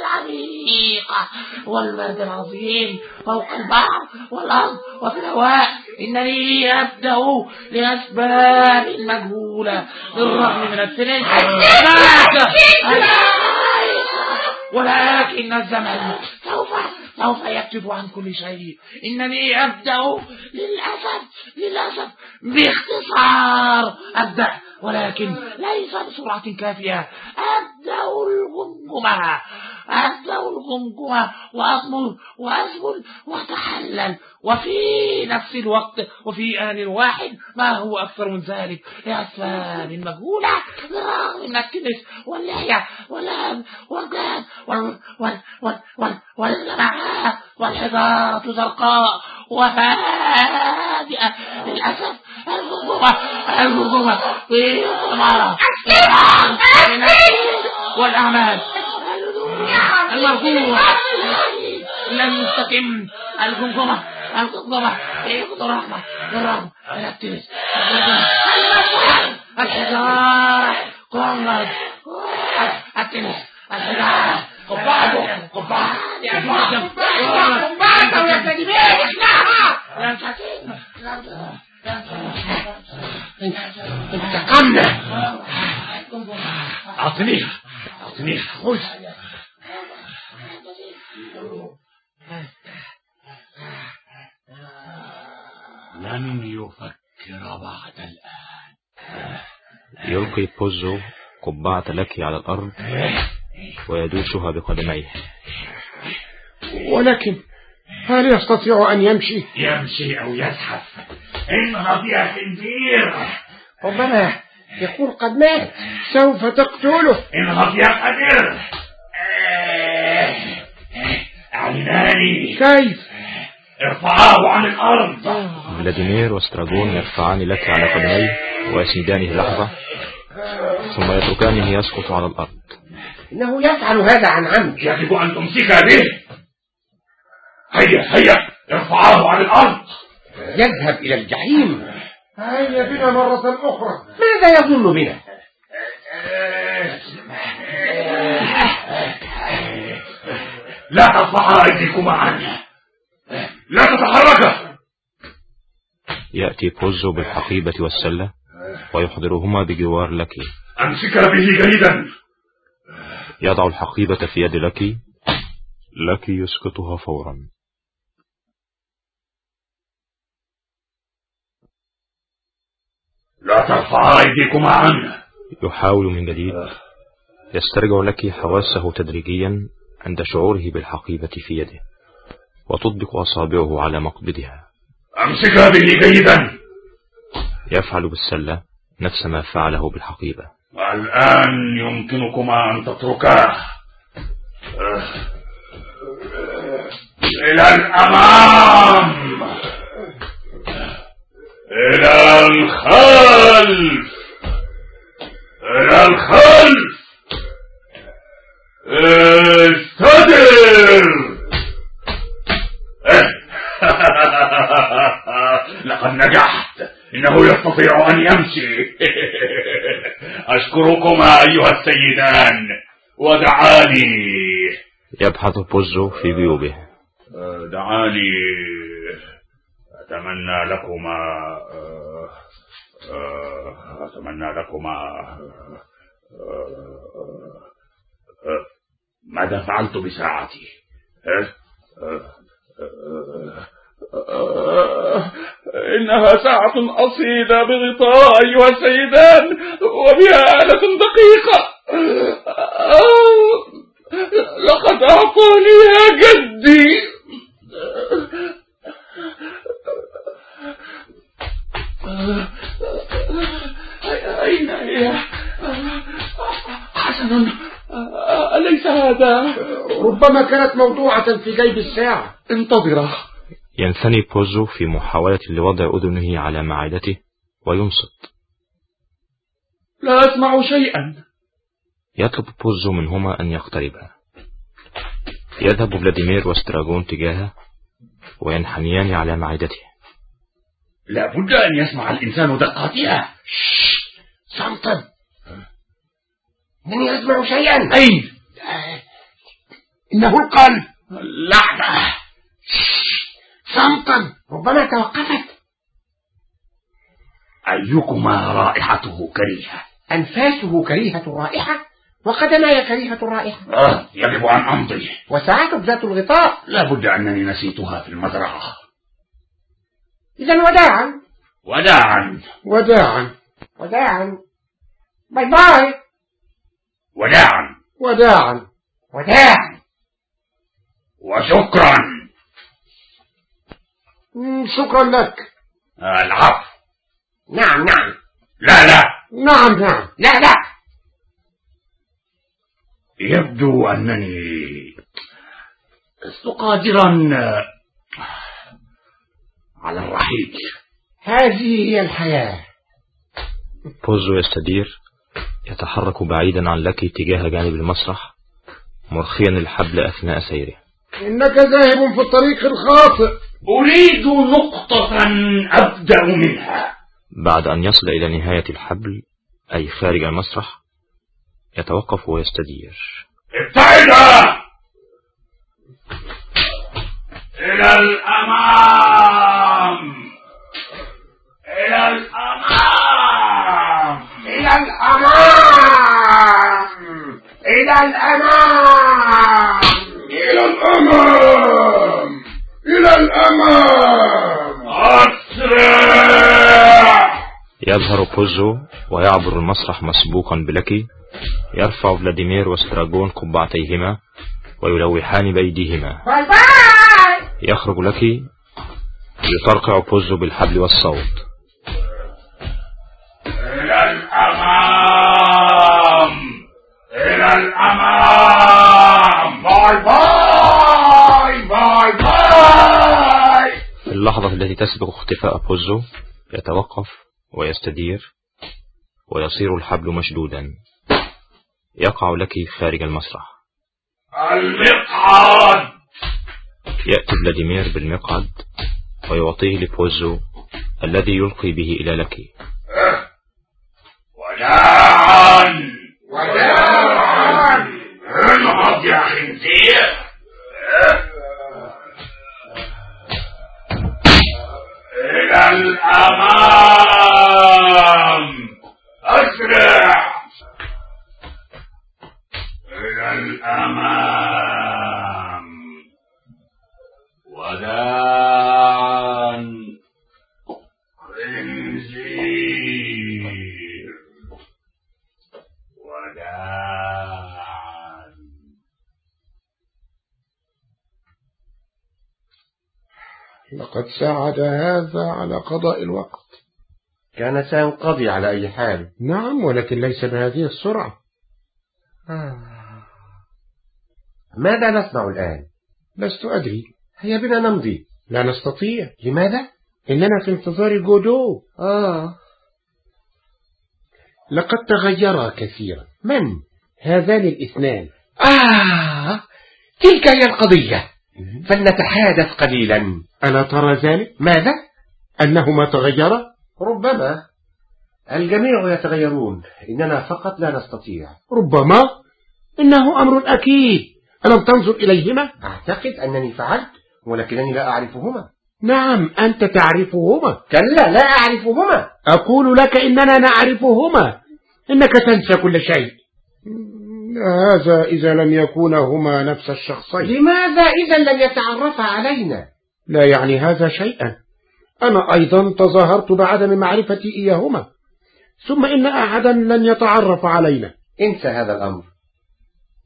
العميقة والبرد العظيم فوق البحر والأرض وفي الهواء. إنني أبدأ لأسباب مجهولة بالرغم من التنس ولكن الزمن سوف سوف يكتب عن كل شيء. إنني أبدأ للأسف للأسف باختصار أبدأ ولكن ليس بسرعة كافية. أبدأ الغمغمة. أبدأ الغمغمة. وأضمر وأزبل وأتحلل. وفي نفس الوقت وفي آن واحد ما هو أكثر من ذلك؟ لأسباب مجهولة بالرغم من التنس واللحية واللهب والجهد وال وال وال وال والجماعات والحجارة زرقاء وهادئة للأسف الغمغمة الغمغمة في العمارة والأعمال. المرفوعة لم تتم الجمجمة الجمجمة في الرحمة بالرغم من التنس الحجارة قمت التنس الحجارة قبعة قبعة قبعة قبعة يا سيدي لم تتم انتقمنا أعطنيها أعطنيها خذ لن يفكر بعد الآن. يلقي بوزو قبعة لك على الأرض ويدوسها بقدميه. ولكن هل يستطيع أن يمشي؟ يمشي أو يزحف. انهض يا خنزير. ربما يكون قد مات سوف تقتله. انهض يا قدير يطمئنان كيف؟ ارفعاه عن الأرض. فلاديمير وستراجون يرفعان لك على قدميه ويسندانه لحظة ثم يتركانه يسقط على الأرض. إنه يفعل هذا عن عمد. يجب أن تمسك به هيا هيا ارفعاه عن الأرض. يذهب إلى الجحيم. هيا بنا مرة أخرى. ماذا يظن بنا؟ لا ترفعا أيديكما عنه. لا تتحركا يأتي بوزو بالحقيبة والسلة ويحضرهما بجوار لكي أمسك به جيدا. يضع الحقيبة في يد لكي لكي يسقطها فورا. لا ترفعا أيديكما عنه. يحاول من جديد. يسترجع لك حواسه تدريجيا عند شعوره بالحقيبة في يده وتطبق أصابعه على مقبضها. أمسك به جيدا يفعل بالسلة نفس ما فعله بالحقيبة. الآن يمكنكما أن تتركاه. إلى الأمام. إلى الخلف. إلى الخلف. استدر. *laughs* لقد نجحت. إنه يستطيع أن يمشي. *laughs* أشكركما أيها السيدان. ودعاني. يبحث بوزو في جيوبه دعاني. أتمنى لكما أتمنى لكما ماذا فعلت بساعتي؟ إنها ساعة أصيلة بغطاء أيها السيدان وبها آلة دقيقة. لقد أعطانيها جدي. أين هي؟ حسنا. أليس هذا؟ ربما كانت موضوعة في جيب الساعة. انتظره ينثني بوزو في محاولة لوضع أذنه على معدته وينصت. لا أسمع شيئا. يطلب بوزو منهما أن يقتربا. يذهب فلاديمير وستراغون تجاهه وينحنيان على معدته. لا بد أن يسمع الإنسان دقاتها. صمتا. من يسمع شيئا. أين إنه القلب لعنة صمتا. ربما توقفت. أيكما رائحته كريهة؟ أنفاسه كريهة الرائحة وقدماي كريهة الرائحة آه يجب أن أمضي. وساعتك ذات الغطاء. لا بد أنني نسيتها في المزرعة. إذا وداعا. وداعا. وداعا. وداعا. باي باي وداعا. وداعا. وداعا. وشكرا. شكرا لك. العفو. نعم نعم. لا لا. نعم نعم. لا لا. يبدو أنني لست قادرا على الرحيل. هذه هي الحياة. بوزو يستدير يتحرك بعيدا عن لكي تجاه جانب المسرح مرخيا الحبل أثناء سيره. إنك ذاهب في الطريق الخاطئ. أريد نقطة أبدأ منها. بعد أن يصل إلى نهاية الحبل أي خارج المسرح يتوقف ويستدير. ابتعدا إلى الأمام الأمام إلى الأمام. إلى الأمام. إلى الأمام إلى الأمام أسرع يظهر بوزو ويعبر المسرح مسبوقا بلاكي يرفع فلاديمير واستراجون قبعتيهما ويلوحان بأيديهما يخرج لاكي يطرقع بوزو بالحبل والسوط. الأمام. إلى الأمام bye bye. اللحظة التي تسبق اختفاء بوزو يتوقف ويستدير ويصير الحبل مشدودا. يقع لك خارج المسرح. المقعد. يأتي فلاديمير بالمقعد ويعطيه لبوزو الذي يلقي به إلى لكي وداعا وداعا إلى الأمام أسرع لقد ساعد هذا على قضاء الوقت. كان سينقضي على أي حال. نعم ولكن ليس بهذه السرعة. ماذا نصنع الآن؟ لست أدري. هيا بنا نمضي. لا نستطيع. لماذا؟ إننا في انتظار جودو آه. لقد تغيرا كثيرا. من؟ هذان الاثنان. آه. تلك هي القضية. فلنتحادث قليلا. ألا ترى ذلك؟ ماذا؟ أنهما تغيرا؟ ربما. الجميع يتغيرون. إننا فقط لا نستطيع. ربما. إنه أمر أكيد. ألم تنظر إليهما؟ أعتقد أنني فعلت ولكنني لا أعرفهما. نعم أنت تعرفهما. كلا لا أعرفهما. أقول لك إننا نعرفهما. إنك تنسى كل شيء. هذا إذا لم يكونا هما نفس الشخصين. لماذا إذا لم يتعرفا علينا؟ لا يعني هذا شيئا. أنا أيضا تظاهرت بعدم معرفتي إياهما. ثم إن أحدا لن يتعرف علينا. انسى هذا الأمر.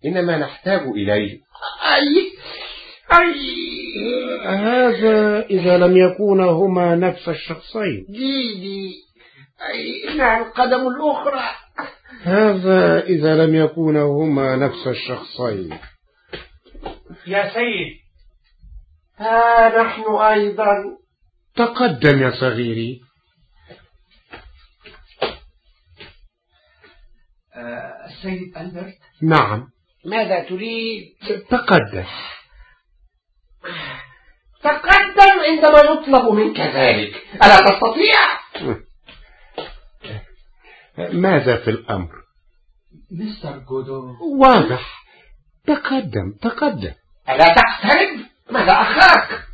إنما نحتاج إليه. أي أي هذا إذا لم يكونا هما نفس الشخصين. ديدي أي إنها القدم الأخرى. هذا إذا لم يكونا هما نفس الشخصين. يا سيد. ها نحن أيضا. تقدم يا صغيري. آه، السيد ألبرت. نعم. ماذا تريد؟ تقدم. تقدم عندما يطلب منك ذلك. ألا تستطيع؟ *laughs* ماذا في الأمر؟ مستر جودو واضح. تقدم تقدم. ألا تقترب ماذا أخاك؟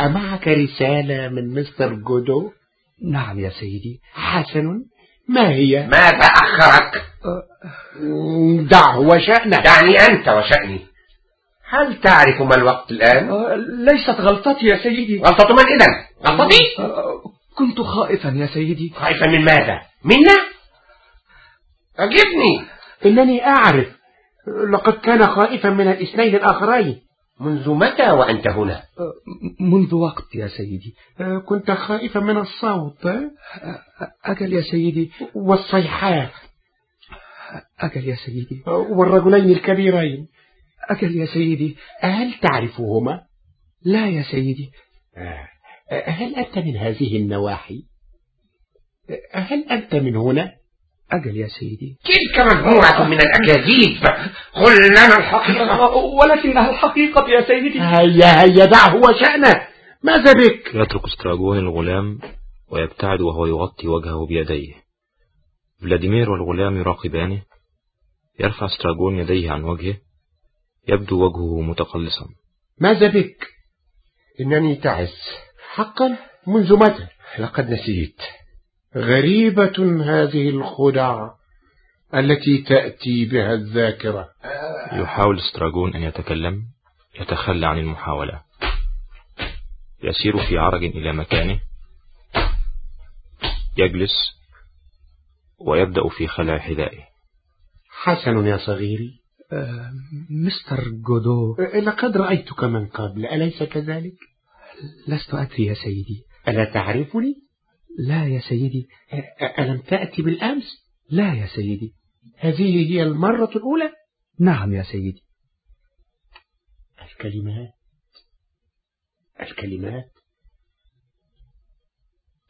أمعك رسالة من مستر جودو نعم يا سيدي. حسن ما هي؟ ماذا أخرك دعه وشأنه دعني أنت وشأني. هل تعرف ما الوقت الآن؟ آه، ليست غلطتي يا سيدي. غلطة من إذن؟ غلطتي؟ آه، كنت خائفا يا سيدي. خائفا من ماذا؟ منا؟ أجبني. إنني أعرف. لقد كان خائفا من الاثنين الآخرين. منذ متى وأنت هنا؟ آه، منذ وقت يا سيدي. كنت خائفا من الصوت. أجل يا سيدي. والصيحات. أجل يا سيدي. والرجلين الكبيرين. أجل يا سيدي. هل تعرفهما؟ لا يا سيدي. هل أنت من هذه النواحي؟ هل أنت من هنا؟ أجل يا سيدي. تلك مجموعة من الأكاذيب. قل لنا الحقيقة؟ ولكنها الحقيقة يا سيدي. هيا هيا دعه وشأنه. ماذا بك؟ يترك استراجون الغلام ويبتعد وهو يغطي وجهه بيديه. فلاديمير والغلام يراقبانه. يرفع استراجون يديه عن وجهه. يبدو وجهه متقلصا. ماذا بك؟ إنني تعس. حقا منذ متى؟ لقد نسيت. غريبة هذه الخدع التي تأتي بها الذاكرة. يحاول استراجون أن يتكلم يتخلى عن المحاولة. يسير في عرج إلى مكانه. يجلس ويبدأ في خلع حذائه. حسن يا صغيري. آه، مستر جودو. لقد رأيتك من قبل أليس كذلك؟ لست أدري يا سيدي. ألا تعرفني؟ لا يا سيدي. ألم تأتي بالأمس؟ لا يا سيدي. هذه هي المرة الأولى؟ نعم يا سيدي. الكلمات؟ الكلمات؟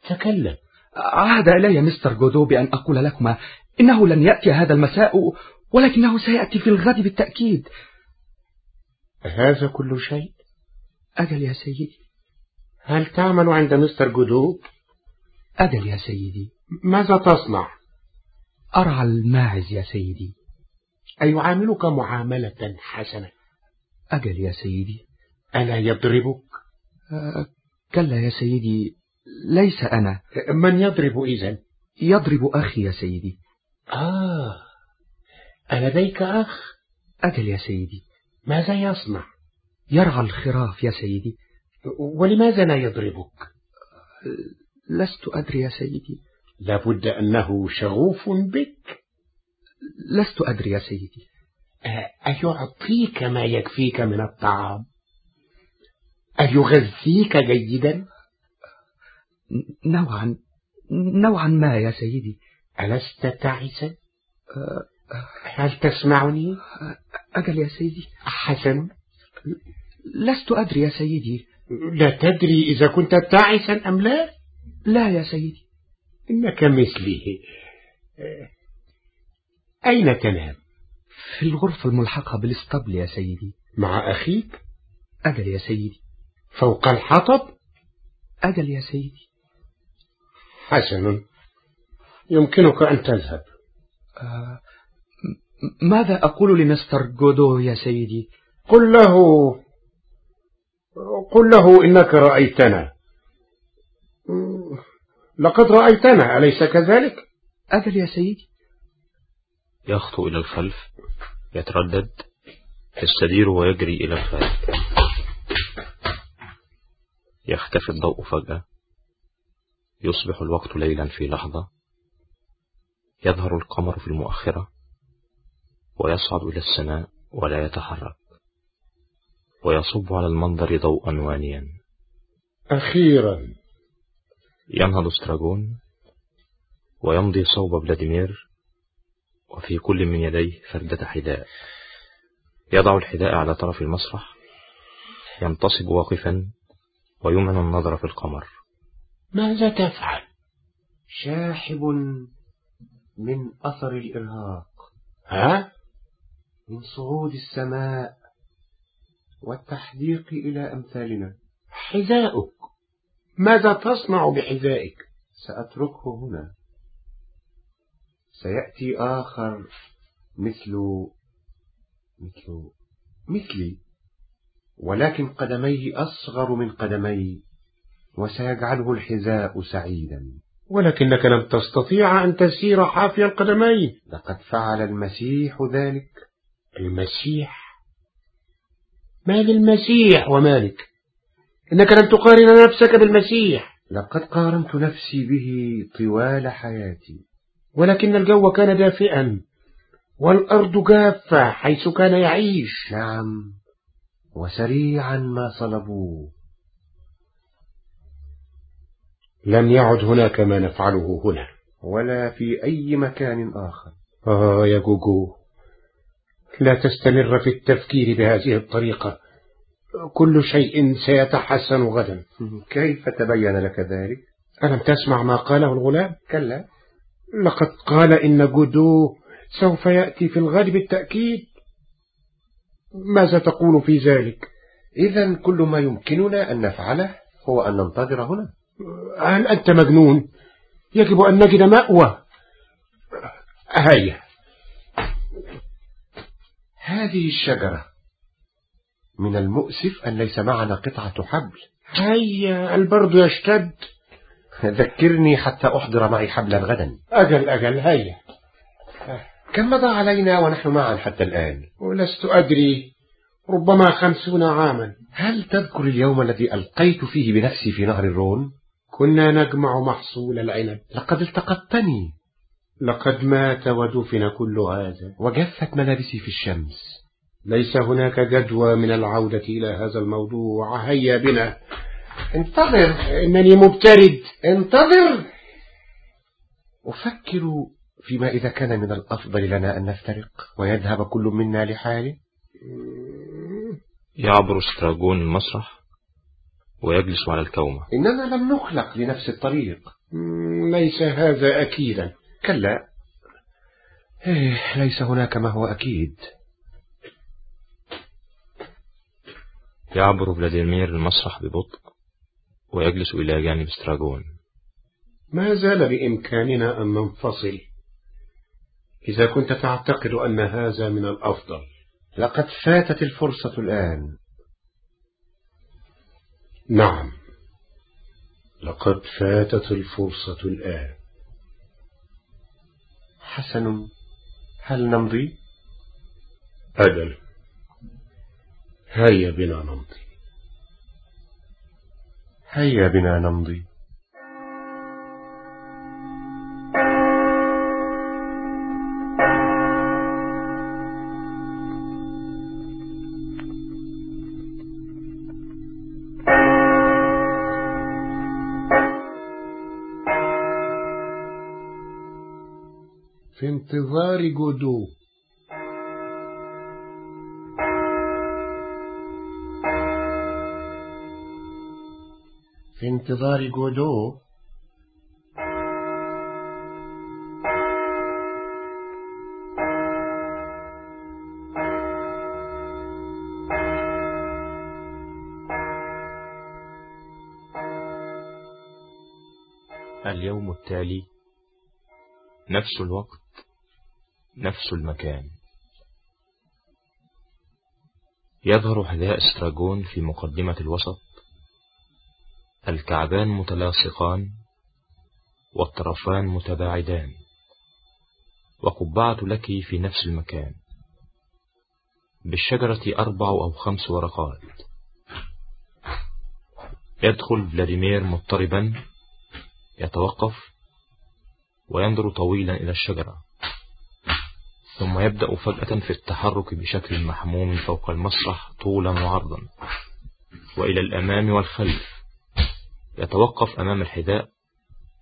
تكلم. عهد إلي مستر جودو بأن أقول لكما إنه لن يأتي هذا المساء ولكنه سيأتي في الغد بالتأكيد. هذا كل شيء؟ أجل يا سيدي. هل تعمل عند مستر جودو؟ أجل يا سيدي. ماذا تصنع؟ أرعى الماعز يا سيدي. أيعاملك معاملة حسنة. أجل يا سيدي. ألا يضربك؟ أه كلا يا سيدي ليس أنا. من يضرب إذن يضرب أخي يا سيدي. آه ألديك أخ؟ أجل يا سيدي. ماذا يصنع؟ يرعى الخراف يا سيدي. ولماذا لا يضربك؟ لست أدري يا سيدي. لابد أنه شغوف بك. لست أدري يا سيدي. أيعطيك ما يكفيك من الطعام؟ أيغذيك جيدا؟ نوعا نوعا ما يا سيدي. ألست تعسا؟ هل تسمعني؟ أجل يا سيدي. حسن لست أدري يا سيدي. لا تدري إذا كنت تعسا أم لا؟ لا يا سيدي. إنك مثلي أين تنام؟ في الغرفة الملحقة بالاسطبل يا سيدي. مع أخيك؟ أجل يا سيدي. فوق الحطب؟ أجل يا سيدي. حسن. يمكنك أن تذهب. آه ماذا أقول لمستر جودو يا سيدي؟ قل له قل له إنك رأيتنا. لقد رأيتنا أليس كذلك؟ أجل يا سيدي. يخطو إلى الخلف يتردد يستدير ويجري إلى الخارج. يختفي الضوء فجأة. يصبح الوقت ليلا في لحظة. يظهر القمر في المؤخرة. ويصعد إلى السماء ولا يتحرك. ويصب على المنظر ضوءا وانيا. أخيرا. ينهض استراجون ويمضي صوب فلاديمير وفي كل من يديه فردة حذاء. يضع الحذاء على طرف المسرح ينتصب واقفا ويمعن النظر في القمر. ماذا تفعل؟ شاحب من أثر الإرهاق. ها؟ من صعود السماء. والتحديق إلى أمثالنا. حذاؤك. ماذا تصنع بحذائك؟ سأتركه هنا. سيأتي آخر مثل مثل مثلي. ولكن قدميه أصغر من قدمي وسيجعله الحذاء سعيدا. ولكنك لم تستطيع أن تسير حافي القدمين لقد فعل المسيح ذلك. المسيح ما للمسيح ومالك. إنك لم تقارن نفسك بالمسيح. لقد قارنت نفسي به طوال حياتي. ولكن الجو كان دافئا والأرض جافة حيث كان يعيش. نعم وسريعا ما صلبوه. لم يعد هناك ما نفعله هنا. ولا في أي مكان آخر. آه يا جوجو. لا تستمر في التفكير بهذه الطريقة كل شيء سيتحسن غدا كيف تبين لك ذلك؟ ألم تسمع ما قاله الغلام؟ كلا لقد قال إن جودو سوف يأتي في الغد بالتأكيد ماذا تقول في ذلك؟ إذا كل ما يمكننا أن نفعله هو أن ننتظر هنا هل أنت مجنون؟ يجب أن نجد مأوى هيا هذه الشجرة من المؤسف أن ليس معنا قطعة حبل. هيا البرد يشتد. ذكرني حتى أحضر معي حبلا غدا. أجل أجل هيا. كم مضى علينا ونحن معا حتى الآن؟ ولست أدري ربما خمسون عاما. هل تذكر اليوم الذي ألقيت فيه بنفسي في نهر الرون؟ كنا نجمع محصول العنب. لقد التقطتني لقد مات ودفن كل هذا. وجفت ملابسي في الشمس. ليس هناك جدوى من العودة إلى هذا الموضوع. هيا بنا. انتظر. إنني مبترد. انتظر. أفكر فيما إذا كان من الأفضل لنا أن نفترق ويذهب كل منا لحاله. يعبر استراجون المسرح ويجلس على الكومة. إننا لم نخلق لنفس الطريق. ليس هذا أكيدا. كلا. إيه ليس هناك ما هو أكيد. يعبر فلاديمير المسرح ببطء ويجلس إلى جانب ستراغون. ما زال بإمكاننا أن ننفصل. إذا كنت تعتقد أن هذا من الأفضل. لقد فاتت الفرصة الآن. نعم. لقد فاتت الفرصة الآن. حسن هل نمضي؟ أجل. هيا بنا نمضي. هيا بنا نمضي. انتظار جودو في انتظار جودو اليوم التالي نفس الوقت. نفس المكان. يظهر حذاء استراجون في مقدمة الوسط. الكعبان متلاصقان والطرفان متباعدان. وقبعة لك في نفس المكان. بالشجرة أربع أو خمس ورقات. يدخل فلاديمير مضطربا. يتوقف. وينظر طويلا إلى الشجرة. ثم يبدأ فجأة في التحرك بشكل محموم فوق المسرح طولا وعرضا وإلى الأمام والخلف. يتوقف أمام الحذاء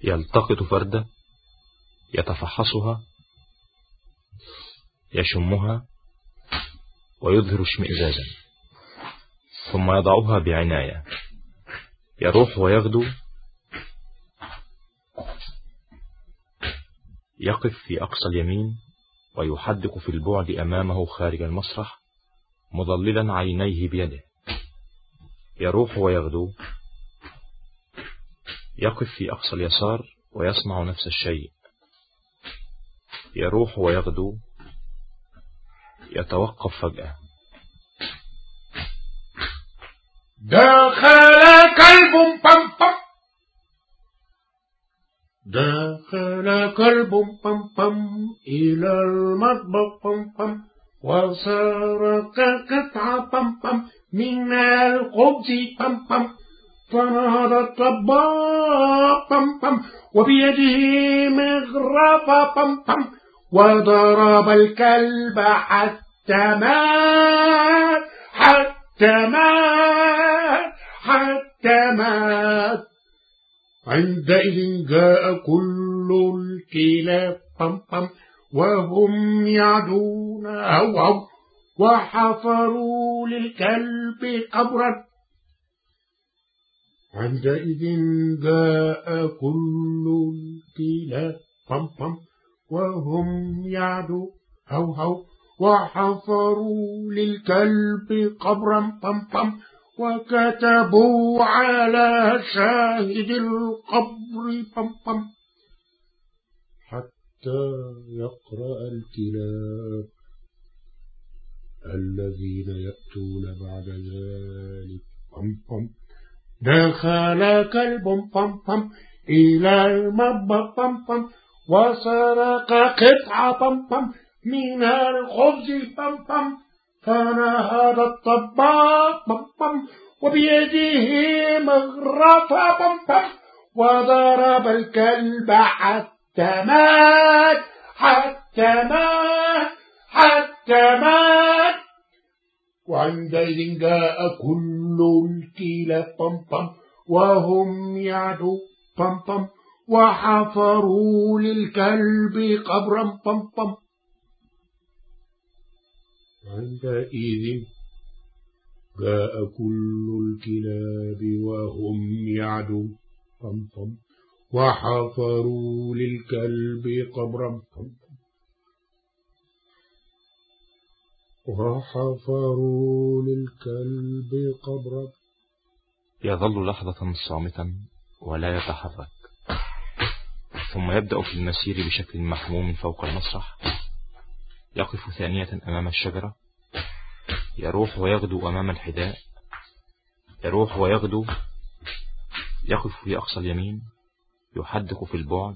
يلتقط فردة يتفحصها يشمها ويظهر اشمئزازا ثم يضعها بعناية. يروح ويغدو. يقف في أقصى اليمين. ويحدق في البعد أمامه خارج المسرح مضللا عينيه بيده. يروح ويغدو. يقف في أقصى اليسار ويصنع نفس الشيء. يروح ويغدو. يتوقف فجأة. دخل كلب بم بم. دخل كلب بم بم إلى المطبخ بم بم وسرق قطعة بم بم من الخبز بم بم فنهض الطباخ بم بم وبيده مغرفة بم بم وضرب الكلب حتى مات حتى مات حتى مات. عندئذ جاء كل الكلاب بم بم وهم يعدون أو أو وحفروا للكلب قبرا. عندئذ جاء كل الكلاب بم بم وهم يعدوا هو هو وحفروا للكلب قبرا بم بم وكتبوا على شاهد القبر بم بم حتى يقرأ الكلاب الذين يأتون بعد ذلك. بم بم دخل كلب بم بم إلى المطبخ بم بم وسرق قطعة بم بم من الخبز بم بم فنهض الطباخ بم بم وبيده مغرفة وضرب الكلب حتى مات حتى مات حتى مات. وعندئذ جاء كل الكلاب وهم بم وحفروا للكلب قبرا عندئذ جاء كل الكلاب وهم يعدوا بم بم وحفروا للكلب قبرا. وحفروا للكلب قبرا. يظل لحظة صامتا ولا يتحرك. ثم يبدأ في المسير بشكل محموم فوق المسرح. يقف ثانية أمام الشجرة. يروح ويغدو أمام الحداء يروح ويغدو. يقف في أقصى اليمين. يحدق في البعد.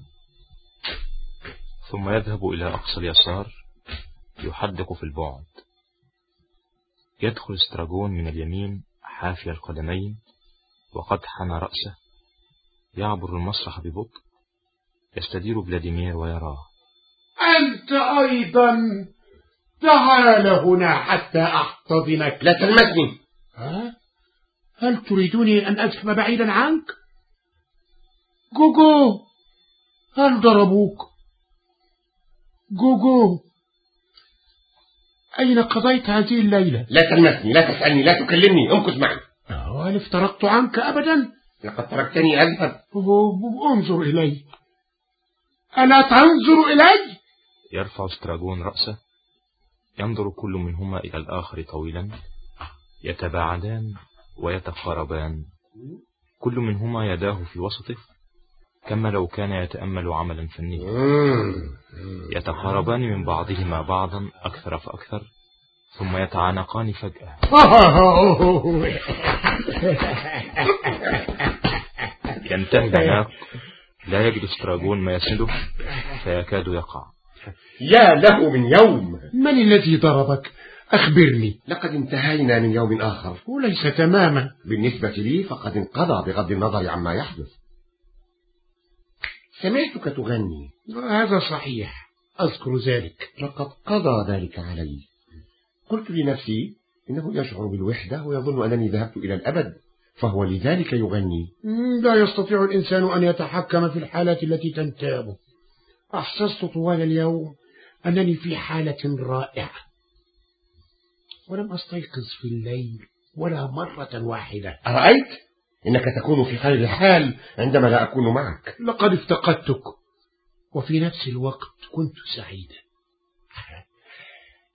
ثم يذهب إلى أقصى اليسار. يحدق في البعد. يدخل استراجون من اليمين حافي القدمين وقد حنى رأسه. يعبر المسرح ببطء. يستدير فلاديمير ويراه. أنت أيضا تعال هنا حتى أحتضنك لا تلمسني ها؟ هل تريدني أن أذهب بعيدا عنك؟ جوجو هل ضربوك؟ جوجو أين قضيت هذه الليلة؟ لا تلمسني لا تسألني لا تكلمني امكث معي هل افترقت عنك أبدا؟ لقد تركتني أذهب أنظر إلي ألا تنظر إلي؟ يرفع استراجون رأسه ينظر كل منهما إلى الآخر طويلا يتباعدان ويتقاربان. كل منهما يداه في وسطه كما لو كان يتأمل عملا فنيا يتقاربان من بعضهما بعضا أكثر فأكثر ثم يتعانقان فجأة. ينتهي العناق لا يجد استراجون ما يسنده فيكاد يقع. يا له من يوم. من الذي ضربك؟ أخبرني. لقد انتهينا من يوم آخر. وليس تماما. بالنسبة لي فقد انقضى بغض النظر عما يحدث. سمعتك تغني. هذا صحيح. أذكر ذلك. لقد قضى ذلك علي. قلت لنفسي إنه يشعر بالوحدة ويظن أنني ذهبت إلى الأبد فهو لذلك يغني. لا يستطيع الإنسان أن يتحكم في الحالة التي تنتابه. أحسست طوال اليوم أنني في حالة رائعة. ولم أستيقظ في الليل ولا مرة واحدة. أرأيت؟ إنك تكون في خير حال عندما لا أكون معك. لقد افتقدتك. وفي نفس الوقت كنت سعيدا.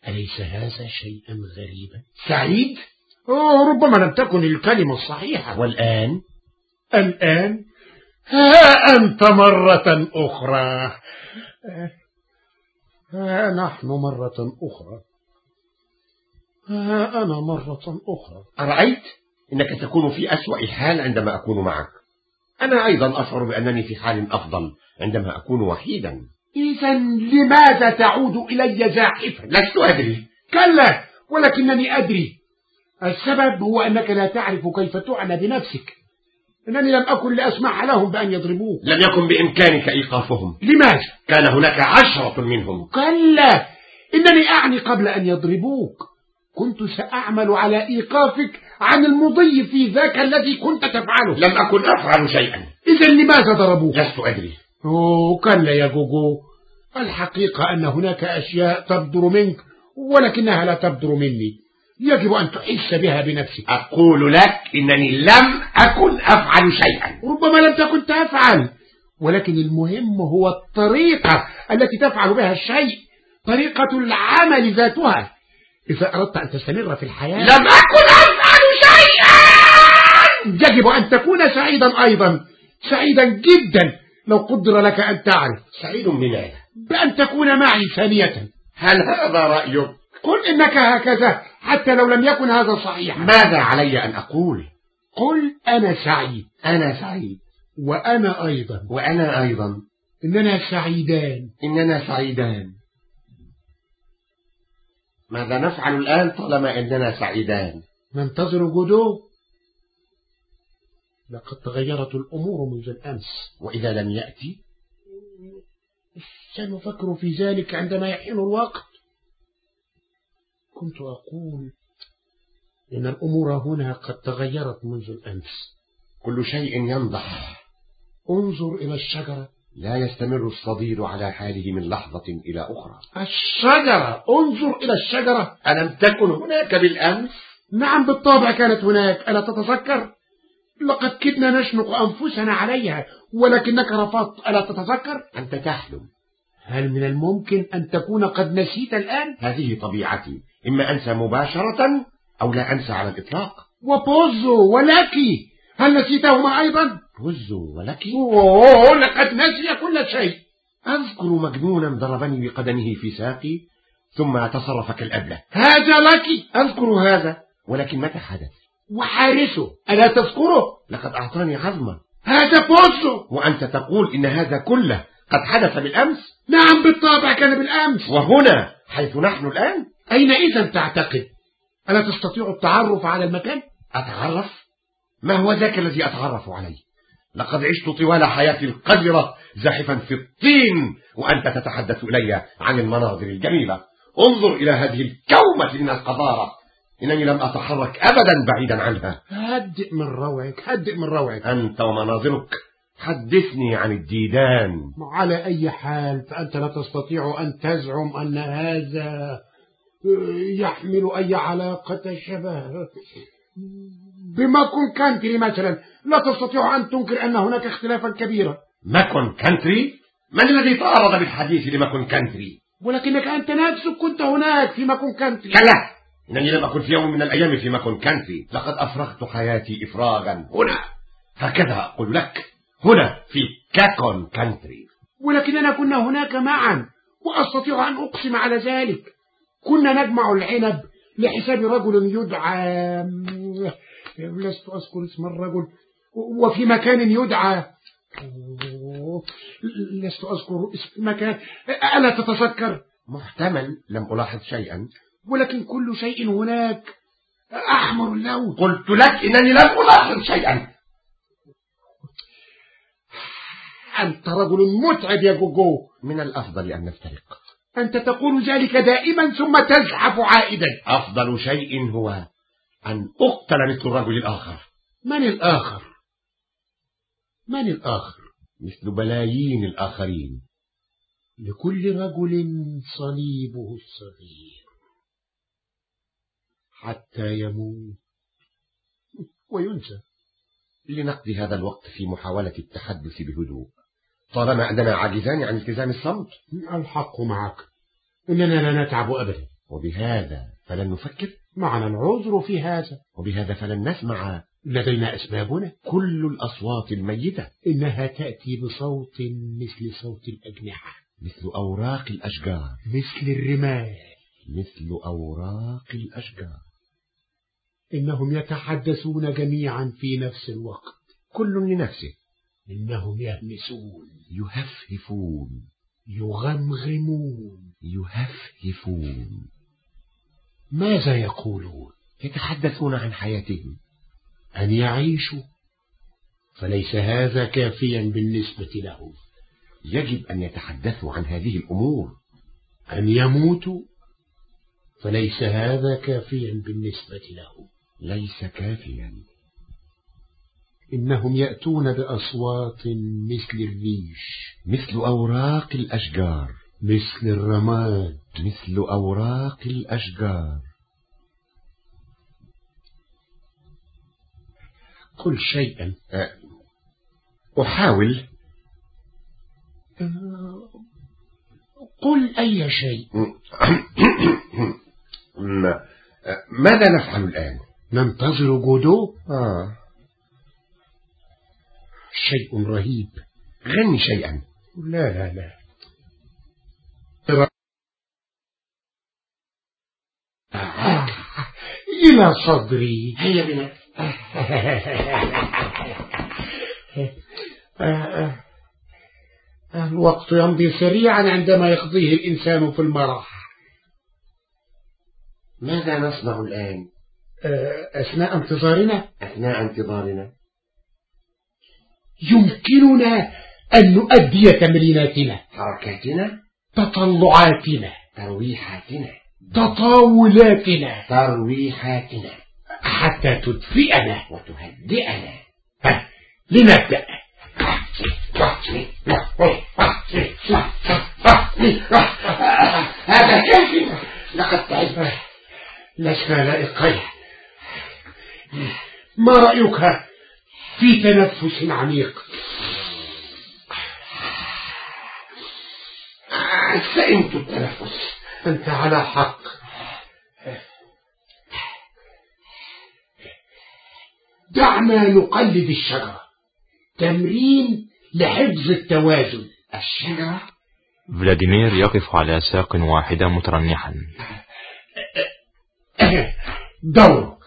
أليس هذا شيئا غريبا؟ سعيد؟ أوه ربما لم تكن الكلمة الصحيحة والآن؟ الآن ها أنت مرة أخرى. ها نحن مرة أخرى. ها أنا مرة أخرى. أرأيت؟ إنك تكون في أسوأ حال عندما أكون معك؟ أنا أيضا أشعر بأنني في حال أفضل عندما أكون وحيدا. إذا لماذا تعود إلي زاحفا؟ لست أدري. كلا ولكنني أدري. السبب هو أنك لا تعرف كيف تعنى بنفسك. إنني لم أكن لأسمح لهم بأن يضربوك لم يكن بإمكانك إيقافهم. لماذا؟ كان هناك عشرة منهم. كلا! إنني أعني قبل أن يضربوك. كنت سأعمل على إيقافك عن المضي في ذاك الذي كنت تفعله. لم أكن أفعل شيئا. إذا لماذا ضربوك؟ لست أدري. أوه كلا يا جوجو الحقيقة أن هناك أشياء تبدر منك ولكنها لا تبدر مني. يجب أن تحس بها بنفسك. أقول لك إنني لم أكن أفعل شيئا. ربما لم تكن تفعل. ولكن المهم هو الطريقة التي تفعل بها الشيء طريقة العمل ذاتها. إذا أردت أن تستمر في الحياة. لم أكن أفعل شيئا. يجب أن تكون سعيدا أيضا. سعيدا جدا. لو قدر لك أن تعرف. سعيد بماذا بأن تكون معي ثانية. هل هذا رأيك؟ قل إنك هكذا حتى لو لم يكن هذا صحيحا. ماذا علي أن أقول؟ قل أنا سعيد. أنا سعيد. وأنا أيضا. وأنا أيضا. إننا سعيدان. إننا سعيدان. ماذا نفعل الآن طالما أننا سعيدان؟ ننتظر جدو لقد تغيرت الأمور منذ الأمس. وإذا لم يأتي؟ سنفكر في ذلك عندما يحين الوقت كنت أقول إن الأمور هنا قد تغيرت منذ الأمس. كل شيء ينضح. انظر إلى الشجرة. لا يستمر الصديد على حاله من لحظة إلى أخرى. الشجرة! انظر إلى الشجرة! ألم تكن هناك بالأمس؟ نعم بالطبع كانت هناك. ألا تتذكر؟ لقد كدنا نشنق أنفسنا عليها ولكنك رفضت. ألا تتذكر؟ أنت تحلم. هل من الممكن أن تكون قد نسيت الآن؟ هذه طبيعتي. إما أنسى مباشرة أو لا أنسى على الإطلاق. وبوزو ولكي هل نسيتهما أيضا؟ بوزو ولك. أوه لقد نسي كل شيء. أذكر مجنونا ضربني بقدمه في ساقي ثم تصرف كالأبلة. هذا لك. أذكر هذا ولكن متى حدث؟ وحارسه. ألا تذكره؟ لقد أعطاني عظمة هذا بوزو وأنت تقول إن هذا كله قد حدث بالأمس؟ نعم بالطبع كان بالأمس. وهنا حيث نحن الآن أين إذا تعتقد؟ ألا تستطيع التعرف على المكان؟ أتعرف؟ ما هو ذاك الذي أتعرف عليه؟ لقد عشت طوال حياتي القذرة زاحفا في الطين وأنت تتحدث إلي عن المناظر الجميلة انظر إلى هذه الكومة من القذارة إنني لم أتحرك أبدا بعيدا عنها هدئ من روعك هدئ من روعك أنت ومناظرك حدثني عن الديدان على أي حال فأنت لا تستطيع أن تزعم أن هذا يحمل أي علاقة شبه بماكون كانتري مثلا لا تستطيع أن تنكر أن هناك اختلافا كبيرا. ماكون كانتري؟ من الذي تعرض بالحديث لماكون كانتري؟ ولكنك أنت نفسك كنت هناك في ماكون كانتري كلا! إنني لم أكن في يوم من الأيام في ماكون كانتري لقد أفرغت حياتي إفراغا. هنا! هكذا أقول لك. هنا في كاكون كانتري ولكننا كنا هناك معا وأستطيع أن أقسم على ذلك. كنا نجمع العنب لحساب رجل يدعى. لست أذكر اسم الرجل. وفي مكان يدعى. لست أذكر اسم المكان ألا تتذكر؟ محتمل لم ألاحظ شيئا. ولكن كل شيء هناك. أحمر اللون. قلت لك إنني لم ألاحظ شيئا. أنت رجل متعب يا جوجو. من الأفضل أن نفترق. أنت تقول ذلك دائما ثم تزحف عائدا. أفضل شيء هو أن أقتل مثل الرجل الآخر. من الآخر؟ من الآخر؟ مثل بلايين الآخرين. لكل رجل صليبه الصغير. حتى يموت. وينسى. لنقضي هذا الوقت في محاولة التحدث بهدوء. طالما أننا عاجزان عن التزام الصمت. الحق معك. إننا لا نتعب أبدا. وبهذا فلن نفكر. معنا العذر في هذا. وبهذا فلن نسمع. لدينا أسبابنا. كل الأصوات الميتة. إنها تأتي بصوت مثل صوت الأجنحة. مثل أوراق الأشجار. مثل الرمال. مثل أوراق الأشجار. إنهم يتحدثون جميعا في نفس الوقت. كل لنفسه. إنهم يهمسون يهفهفون. يغمغمون. يهفهفون. ماذا يقولون؟ يتحدثون عن حياتهم. أن يعيشوا. فليس هذا كافيا بالنسبة لهم. يجب أن يتحدثوا عن هذه الأمور. أن يموتوا. فليس هذا كافيا بالنسبة لهم. ليس كافيا. إنهم يأتون بأصوات مثل الريش مثل أوراق الأشجار. مثل الرماد. مثل أوراق الأشجار. قل شيئا. أحاول. قل أي شيء. ماذا نفعل الآن؟ ننتظر جودو آه. شيء رهيب غني شيئا. لا لا لا. إلى صدري. هيا بنا. الوقت يمضي سريعا عندما يقضيه الإنسان في المرح. ماذا نصنع الآن؟ أثناء انتظارنا؟ أثناء انتظارنا. يمكننا أن نؤدي تمريناتنا حركاتنا تطلعاتنا ترويحاتنا تطاولاتنا ترويحاتنا حتى تدفئنا وتهدئنا. لنبدأ. هذا كافي لقد تعبت. لسنا لائقين. ما رأيك؟ في تنفس عميق. سئمت التنفس أنت على حق. دعنا نقلد الشجرة. تمرين لحفظ التوازن. الشجرة؟ فلاديمير يقف على ساق واحدة مترنحا. دورك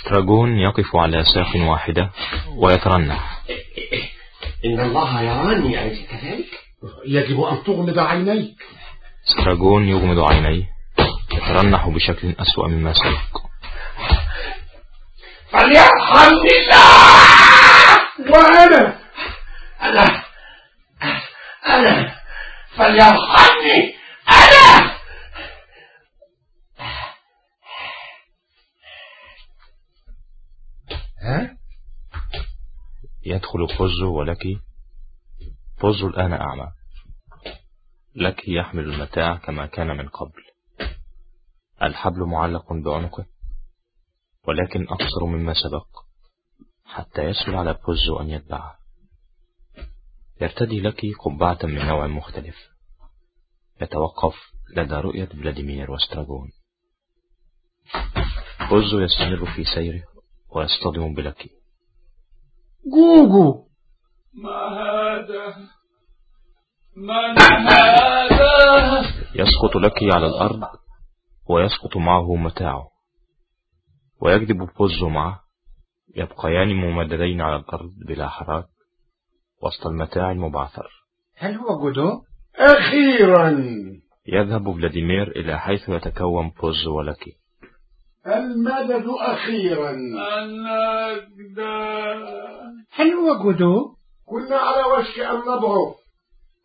ستراغون يقف على ساق واحدة ويترنح إن الله يراني أليس كذلك؟ يجب أن تغمض عينيك. ستراغون يغمض عينيه يترنح بشكل أسوأ مما سبق فليرحمني الله! وأنا! أنا! أنا! فليرحمني! أنا! ها؟ يدخل بوزو ولكي بوزو الآن أعمى. لكي يحمل المتاع كما كان من قبل. الحبل معلق بعنقه ولكن أقصر مما سبق حتى يسهل على بوزو أن يتبعه. يرتدي لكي قبعة من نوع مختلف. يتوقف لدى رؤية فلاديمير وستراغون بوزو يستمر في سيره. ويصطدم بلكي جوجو ما هذا؟ من هذا؟ يسقط لكي على الأرض ويسقط معه متاعه. ويجذب بوزو معه. يبقيان ممددين على الأرض بلا حراك وسط المتاع المبعثر. هل هو جودو؟ أخيرا. يذهب فلاديمير إلى حيث يتكوم بوزو ولاكي المدد أخيرا. النجدة هل هو جودو؟ كنا على وشك أن نضعف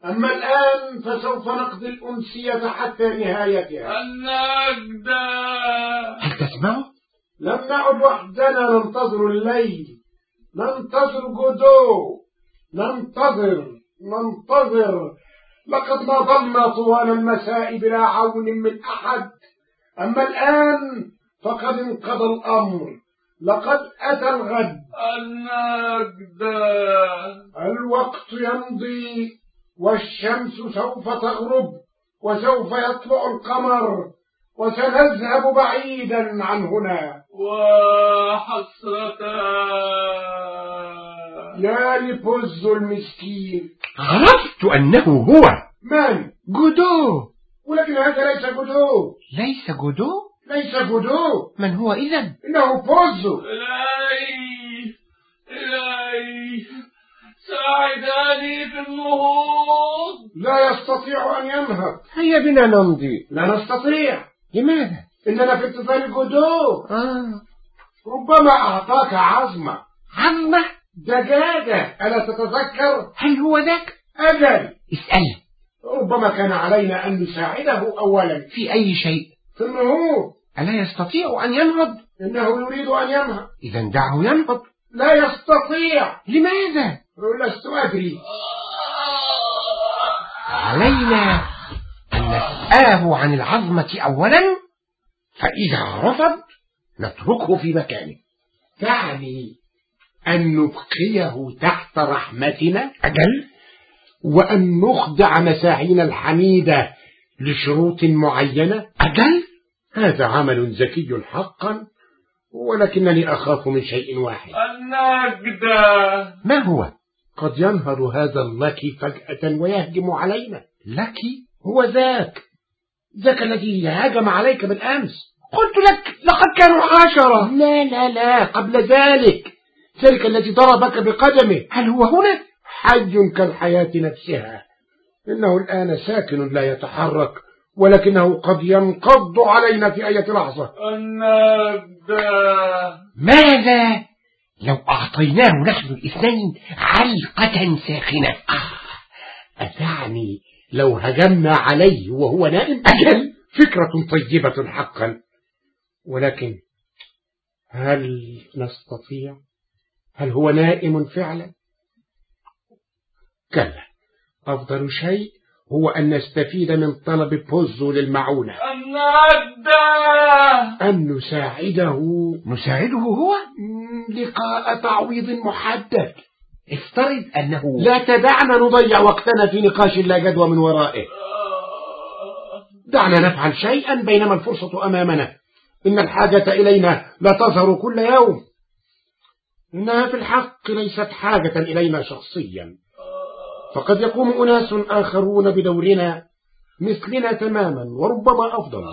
أما الآن فسوف نقضي الأمسية حتى نهايتها. النجدة هل تسمعه؟ لم نعد وحدنا ننتظر الليل. ننتظر جودو ننتظر ننتظر. لقد نظلنا طوال المساء بلا عون من أحد. أما الآن فقد انقضى الأمر. لقد أتى الغد. النجدة الوقت يمضي والشمس سوف تغرب وسوف يطلع القمر وسنذهب بعيدا عن هنا. وحسرة يا لبوزو المسكين. عرفت أنه هو. من؟ جودو. ولكن هذا ليس جودو. ليس جودو؟ ليس جودو من هو إذا؟ إنه بوزو إلهي إلهي ساعدني في النهوض لا يستطيع أن ينهض هيا بنا نمضي. لا نستطيع. لماذا؟ إننا في انتظار جودو آه. ربما أعطاك عظمة. عظمة؟ دجاجة ألا تتذكر؟ هل هو ذاك؟ أجل اسأله ربما كان علينا أن نساعده أولا. في أي شيء؟ في النهوض. ألا يستطيع أن ينهض؟ إنه يريد أن ينهض. إذا دعه ينهض. لا يستطيع. لماذا؟ لست أدري. علينا أن نسأله عن العظمة أولا فإذا رفض نتركه في مكانه. تعني أن نبقيه تحت رحمتنا. أجل. وأن نخضع مساعينا الحميدة لشروط معينة. أجل. هذا عمل ذكي حقا ولكنني أخاف من شيء واحد. النجدة ما هو؟ قد ينهض هذا اللكي فجأة ويهجم علينا. لكي؟ هو ذاك. ذاك الذي هاجم عليك بالأمس. قلت لك لقد كانوا عشرة. لا لا لا قبل ذلك. ذلك الذي ضربك بقدمه. هل هو هنا؟ حي كالحياة نفسها. إنه الآن ساكن لا يتحرك. ولكنه قد ينقض علينا في أي لحظة. ماذا لو أعطيناه نحن الاثنين علقة ساخنة؟ أتعني لو هجمنا عليه وهو نائم. أجل. فكرة طيبة حقا. ولكن هل نستطيع؟ هل هو نائم فعلا؟ كلا. أفضل شيء هو أن نستفيد من طلب بوزو للمعونة. النجدة أن نساعده. نساعده هو؟ لقاء تعويض محدد. افترض أنه لا تدعنا نضيع وقتنا في نقاش لا جدوى من ورائه. دعنا نفعل شيئا بينما الفرصة أمامنا. إن الحاجة إلينا لا تظهر كل يوم. إنها في الحق ليست حاجة إلينا شخصيا. فقد يقوم أناس آخرون بدورنا مثلنا تماما وربما أفضل.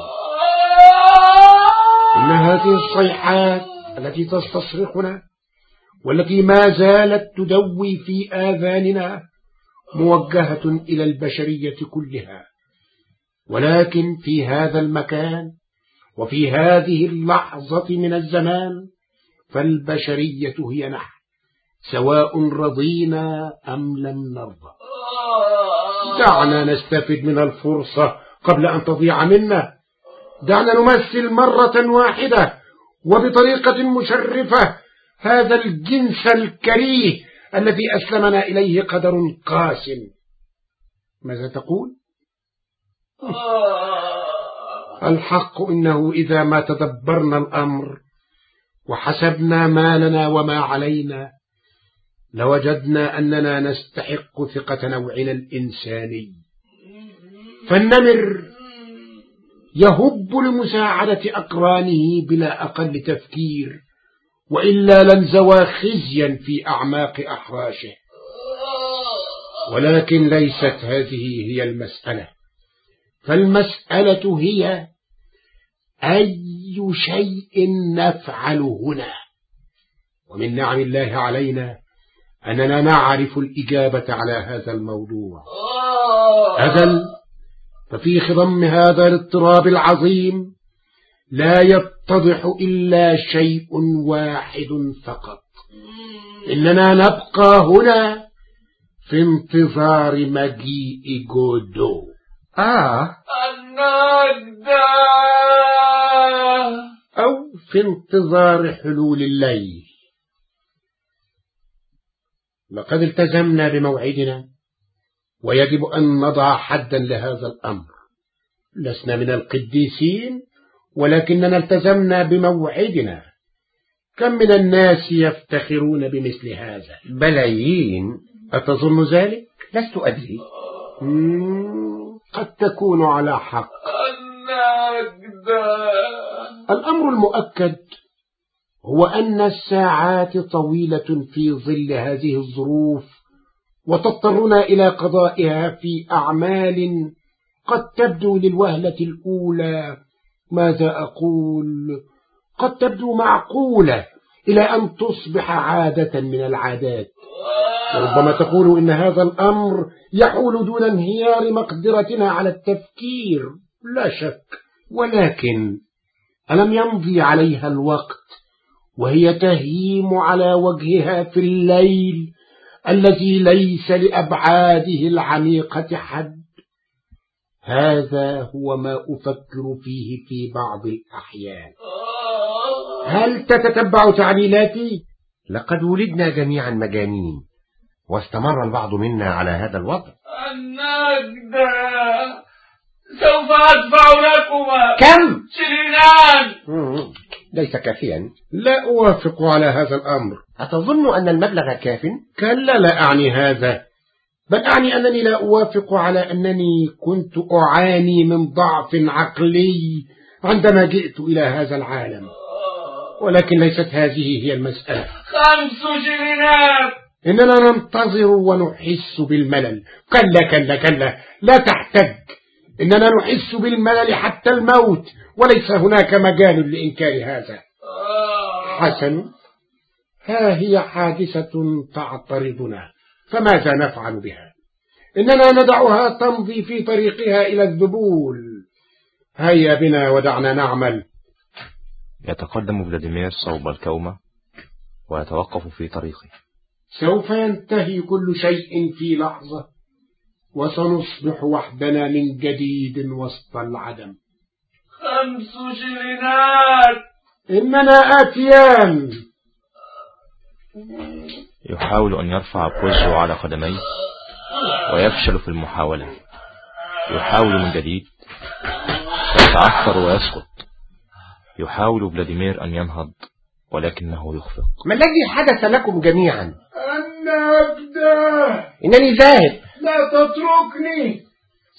إن هذه الصيحات التي تستصرخنا والتي ما زالت تدوي في آذاننا موجهة إلى البشرية كلها ولكن في هذا المكان وفي هذه اللحظة من الزمان فالبشرية هي نحن. سواء رضينا أم لم نرضى. دعنا نستفد من الفرصة قبل أن تضيع منا. دعنا نمثل مرة واحدة وبطريقة مشرفة هذا الجنس الكريه الذي أسلمنا إليه قدر قاس ماذا تقول؟ الحق إنه إذا ما تدبرنا الأمر وحسبنا ما لنا وما علينا لوجدنا أننا نستحق ثقة نوعنا الإنساني. فالنمر يهب لمساعدة أقرانه بلا أقل تفكير وإلا لنزوى خزيا في أعماق أحراشه. ولكن ليست هذه هي المسألة. فالمسألة هي أي شيء نفعل هنا؟ ومن نعم الله علينا أننا نعرف الإجابة على هذا الموضوع. أزل ففي خضم هذا الاضطراب العظيم لا يتضح إلا شيء واحد فقط. إننا نبقى هنا في انتظار مجيء جودو. آه. النجدة. أو في انتظار حلول الليل. لقد التزمنا بموعدنا ويجب أن نضع حدا لهذا الأمر. لسنا من القديسين ولكننا التزمنا بموعدنا. كم من الناس يفتخرون بمثل هذا؟ بلايين. أتظن ذلك؟ لست أدري. قد تكون على حق. النجدة. الأمر المؤكد هو أن الساعات طويلة في ظل هذه الظروف وتضطرنا إلى قضائها في أعمال قد تبدو للوهلة الأولى. ماذا أقول؟ قد تبدو معقولة إلى أن تصبح عادة من العادات. وربما تقول إن هذا الأمر يحول دون انهيار مقدرتنا على التفكير. لا شك ولكن ألم يمضي عليها الوقت؟ وهي تهيم على وجهها في الليل الذي ليس لأبعاده العميقة حد. هذا هو ما أفكر فيه في بعض الأحيان. هل تتتبع تعليلاتي؟ لقد ولدنا جميعا مجانين واستمر البعض منا على هذا الوضع. النجدة سوف أدفع لكما. كم؟ شرينان مم، ليس كافيا. لا أوافق على هذا الأمر. أتظن أن المبلغ كاف؟ كلا لا أعني هذا. بل أعني أنني لا أوافق على أنني كنت أعاني من ضعف عقلي عندما جئت إلى هذا العالم. ولكن ليست هذه هي المسألة. خمس شرينات إننا ننتظر ونحس بالملل. كلا كلا كلا. لا تحتج. إننا نحس بالملل حتى الموت. وليس هناك مجال لإنكار هذا. حسن ها هي حادثة تعترضنا فماذا نفعل بها؟ إننا ندعها تمضي في طريقها إلى الذبول. هيا بنا ودعنا نعمل. يتقدم فلاديمير صوب الكومة ويتوقف في طريقه. سوف ينتهي كل شيء في لحظة وسنصبح وحدنا من جديد وسط العدم. خمس شرينات إننا آتيان. يحاول أن يرفع بوزو على قدميه ويفشل في المحاولة. يحاول من جديد. يتعثر ويسقط. يحاول فلاديمير أن ينهض ولكنه يخفق. ما الذي حدث لكم جميعا؟ النجدة إنني ذاهب. لا تتركني.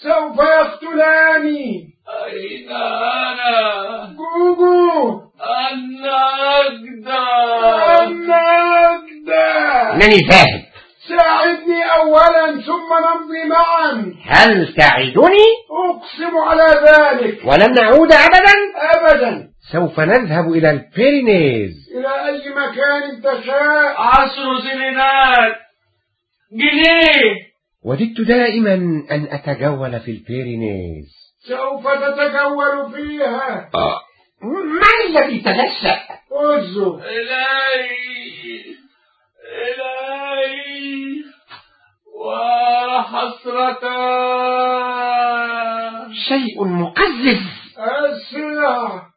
سوف يقتلاني. أين أنا جوجو النجدة. النجدة. إنني ذاهب ساعدني أولا ثم نمضي معا. هل تعدني أقسم على ذلك. ولن نعود أبدا؟ أبدا. سوف نذهب إلى البيرينيز. إلى أي مكان تشاء؟ عشر سنينات جنيه. وددت دائما أن أتجول في البيرينيز. سوف تتجول فيها. من الذي تنشأ؟ أزو إلي إلي وحسرة. شيء مقزز. أسرع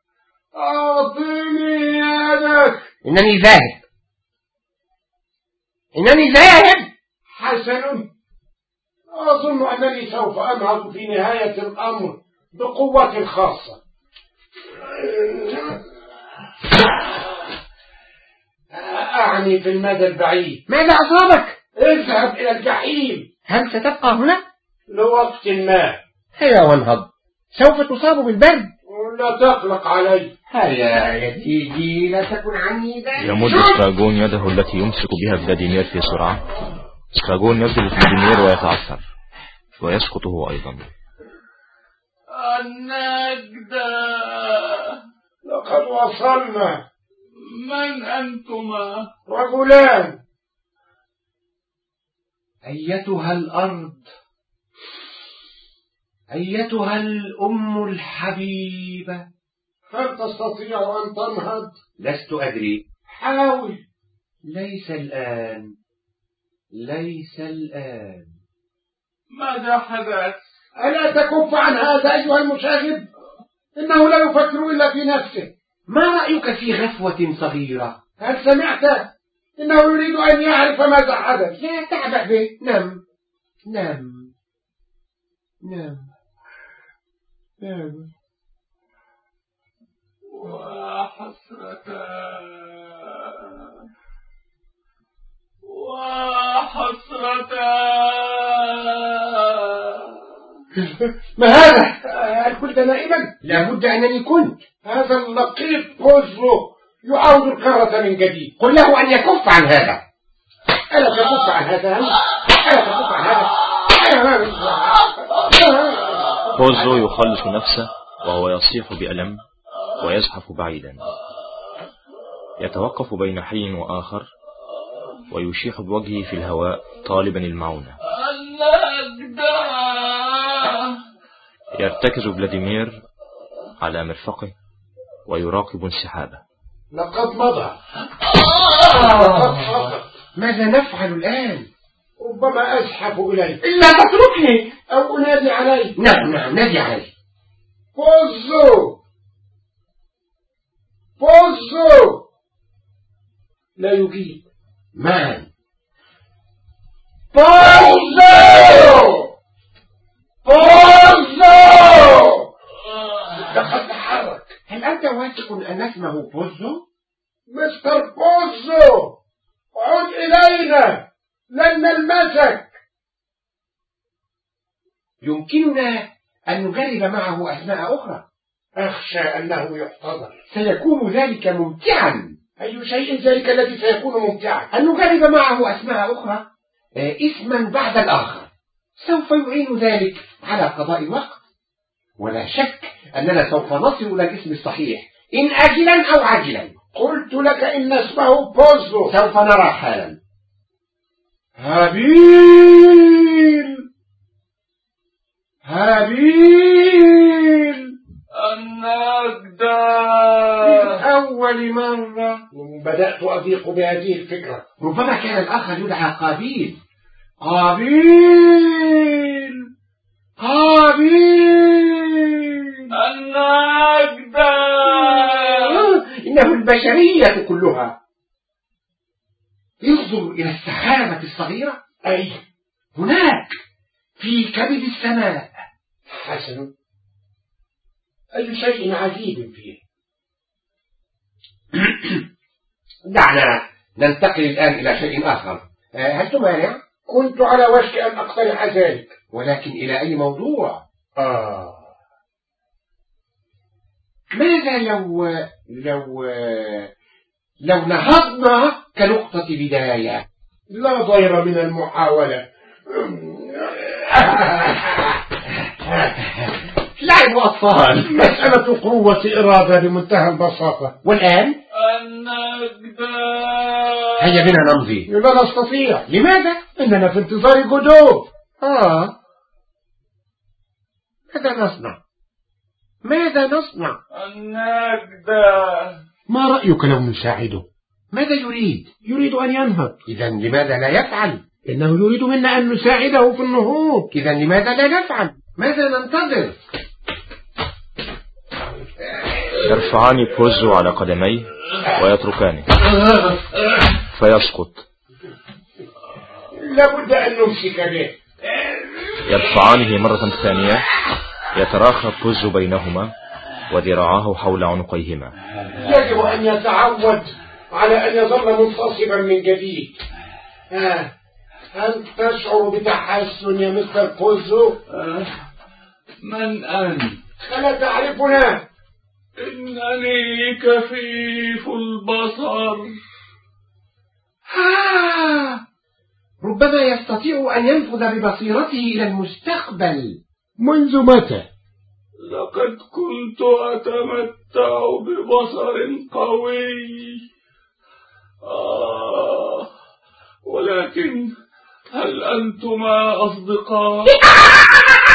أعطيني يدك. إنني ذاهب. إنني ذاهب. حسن. أظن أنني سوف أنهض في نهاية الأمر بقوة خاصة. أعني في المدى البعيد. ماذا أصابك؟ اذهب إلى الجحيم. هل ستبقى هنا؟ لوقت ما. هيا وانهض. سوف تصاب بالبرد. لا تقلق علي. هيا يا سيدي لا تكن عني ذلك يمد استراجون يده التي يمسك بها فلاديمير في سرعة. استراجون يضرب فلاديمير ويتعثر. ويسقط هو أيضا. النجدة لقد وصلنا. من أنتما؟ رجلان. أيتها الأرض. أيتها الأم الحبيبة. هل تستطيع أن تنهض؟ لست أدري. حاول. ليس الآن. ليس الآن. ماذا حدث؟ ألا تكف عن هذا أيها المشاغب إنه لا يفكر إلا في نفسه. ما رأيك في غفوة صغيرة؟ هل سمعت؟ إنه يريد أن يعرف ماذا حدث. لا تعبأ به. نم. نم. نم. نم. وحسرة وحسرة. *laughs* ما هذا؟ هل كنت نائما لابد أنني كنت. هذا اللقيط بوزو يعاود الكرة من جديد. قل له أن يكف عن هذا. ألا تكف عن هذا؟ ألا تكف عن هذا؟ بوزو يخلص نفسه وهو يصيح بألم ويزحف بعيدا. يتوقف بين حي وآخر ويشيح بوجهه في الهواء طالبا المعونة. يرتكز فلاديمير على مرفقه ويراقب انسحابه. لقد مضى. ماذا نفعل الآن؟ ربما أزحف إليه لا تتركني. أو أنادي عليه نعم نعم نادي علي. بوزو بوزو لا يجيب. معا بوزو بوزو لقد تحرك. هل أنت واثق أن اسمه بوزو؟ مستر بوزو عد إلينا. لن نلمسك. يمكننا أن نجرب معه أسماء أخرى. أخشى أنه يحتضر. سيكون ذلك ممتعا. أي شيء ذلك الذي سيكون ممتعا. أن نجرب معه أسماء أخرى؟ آه، اسما بعد الآخر. سوف يعين ذلك على قضاء الوقت. ولا شك أننا سوف نصل إلى الاسم الصحيح. إن آجلا أو عاجلا. قلت لك إن اسمه بوزو سوف نرى حالا. هابيل! هابيل! أول مرة بدأت أضيق بهذه الفكرة. ربما كان الآخر يدعى قابيل. قابيل! قابيل! النجدة إنه البشرية كلها. انظر إلى السحابة الصغيرة. أي؟ هناك في كبد السماء. حسن. أي شيء عجيب فيه. *coughs* دعنا ننتقل الآن إلى شيء آخر. آه، هل تمانع؟ كنت على وشك أن أقترح ذلك. ولكن إلى أي موضوع؟ آه. ماذا لو لو لو نهضنا كنقطة بداية؟ لا ضير من المحاولة. *laughs* لعب أطفال مسألة قوة إرادة بمنتهى البساطة والآن النجدة هيا بنا نمضي لا نستطيع لماذا؟ إننا في انتظار جدو آه ماذا نصنع؟ ماذا نصنع؟ النجدة ما رأيك لو نساعده ماذا يريد؟ يريد أن ينهض إذا لماذا لا يفعل؟ إنه يريد منا أن نساعده في النهوض إذا لماذا لا نفعل؟ ماذا ننتظر؟ يرفعان بوزو على قدميه ويتركانه فيسقط لابد أن نمسك به يدفعانه مرة ثانية يتراخى بوزو بينهما وذراعاه حول عنقيهما يجب أن يتعود على أن يظل منتصبا من جديد آه. هل تشعر بتحسن يا مستر بوزو؟ من أنت؟ ألا تعرفنا؟ إنني كفيف البصر. آه. ربما يستطيع أن ينفذ ببصيرته إلى المستقبل. منذ متى؟ لقد كنت أتمتع ببصر قوي. آه. ولكن هل أنتما أصدقاء؟ *laughs*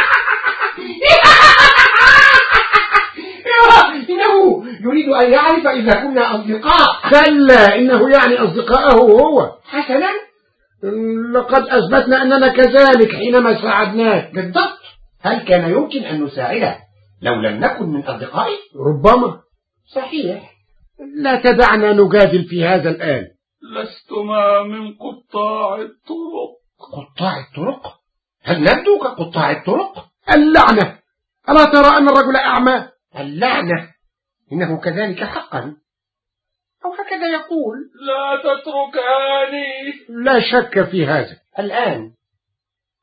يريد أن يعرف إذا كنا أصدقاء. كلا إنه يعني أصدقاءه هو. حسنا؟ لقد أثبتنا أننا كذلك حينما ساعدناك بالضبط. هل كان يمكن أن نساعده لو لم نكن من أصدقائه؟ ربما. صحيح. لا تدعنا نجادل في هذا الآن. لستما من قطاع الطرق. قطاع الطرق؟ هل نبدو كقطاع الطرق؟ اللعنة. ألا ترى أن الرجل أعمى؟ اللعنة. إنه كذلك حقا. أو هكذا يقول. لا تتركاني. لا شك في هذا. الآن.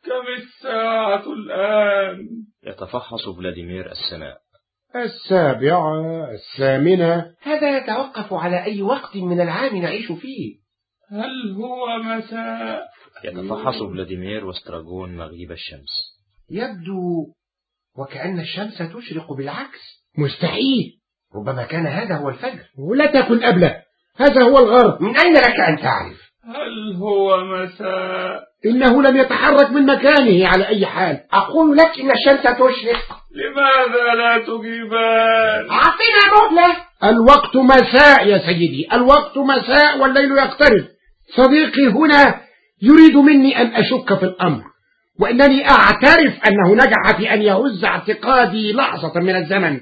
كم الساعة الآن؟ يتفحص فلاديمير السماء السابعة الثامنة. هذا يتوقف على أي وقت من العام نعيش فيه. هل هو مساء؟ يتفحص فلاديمير واستراجون مغيب الشمس. يبدو وكأن الشمس تشرق بالعكس. مستحيل. ربما كان هذا هو الفجر. ولا تكن أبله هذا هو الغرب. من أين لك أن تعرف؟ هل هو مساء؟ إنه لم يتحرك من مكانه على أي حال. أقول لك إن الشمس تشرق. لماذا لا تجيبان؟ أعطنا مهلة الوقت مساء يا سيدي. الوقت مساء والليل يقترب. صديقي هنا يريد مني أن أشك في الأمر. وأنني أعترف أنه نجح في أن يهز اعتقادي لحظة من الزمن.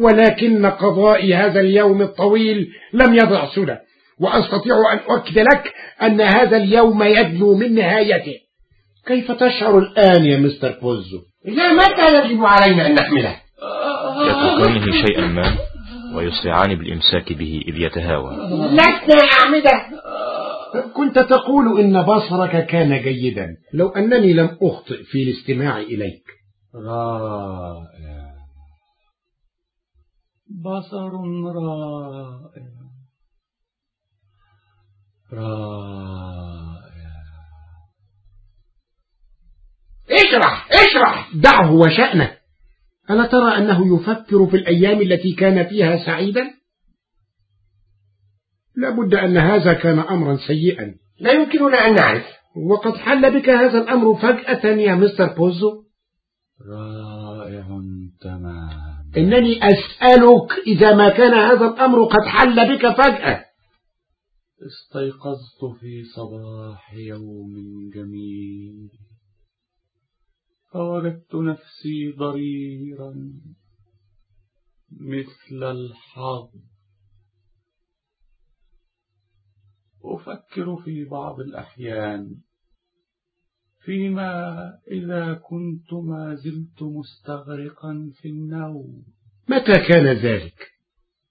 ولكن قضاء هذا اليوم الطويل لم يضع سدى وأستطيع أن أؤكد لك أن هذا اليوم يدنو من نهايته. كيف تشعر الآن يا مستر بوزو؟ إلى متى يجب علينا أن نحمله؟ يتركانه شيئا ما ويسرعان بالإمساك به إذ يتهاوى لسنا أعمدة. كنت تقول إن بصرك كان جيدا لو أنني لم أخطئ في الاستماع إليك. رائع. بصر رائع رائع اشرح اشرح دعه وشأنه ألا ترى أنه يفكر في الأيام التي كان فيها سعيدا لابد أن هذا كان أمرا سيئا لا يمكننا أن نعرف وقد حل بك هذا الأمر فجأة يا مستر بوزو رائع تمام إنني أسألك إذا ما كان هذا الأمر قد حل بك فجأة. استيقظت في صباح يوم جميل. فوجدت نفسي ضريرا مثل الحظ. أفكر في بعض الأحيان. فيما إذا كنت ما زلت مستغرقا في النوم. متى كان ذلك؟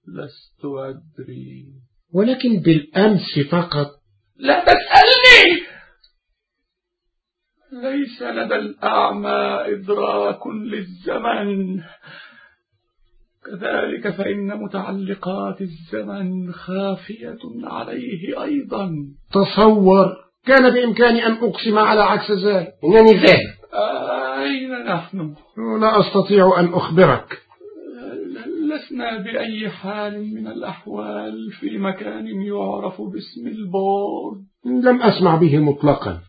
لست أدري. ولكن بالأمس فقط. لا تسألني! ليس لدى الأعمى إدراك للزمن. كذلك فإن متعلقات الزمن خافية عليه أيضا. تصور كان بإمكاني أن أقسم على عكس ذلك. إنني ذاهب أين نحن؟ لا أستطيع أن أخبرك. لسنا بأي حال من الأحوال في مكان يعرف باسم البورد؟ لم أسمع به مطلقا.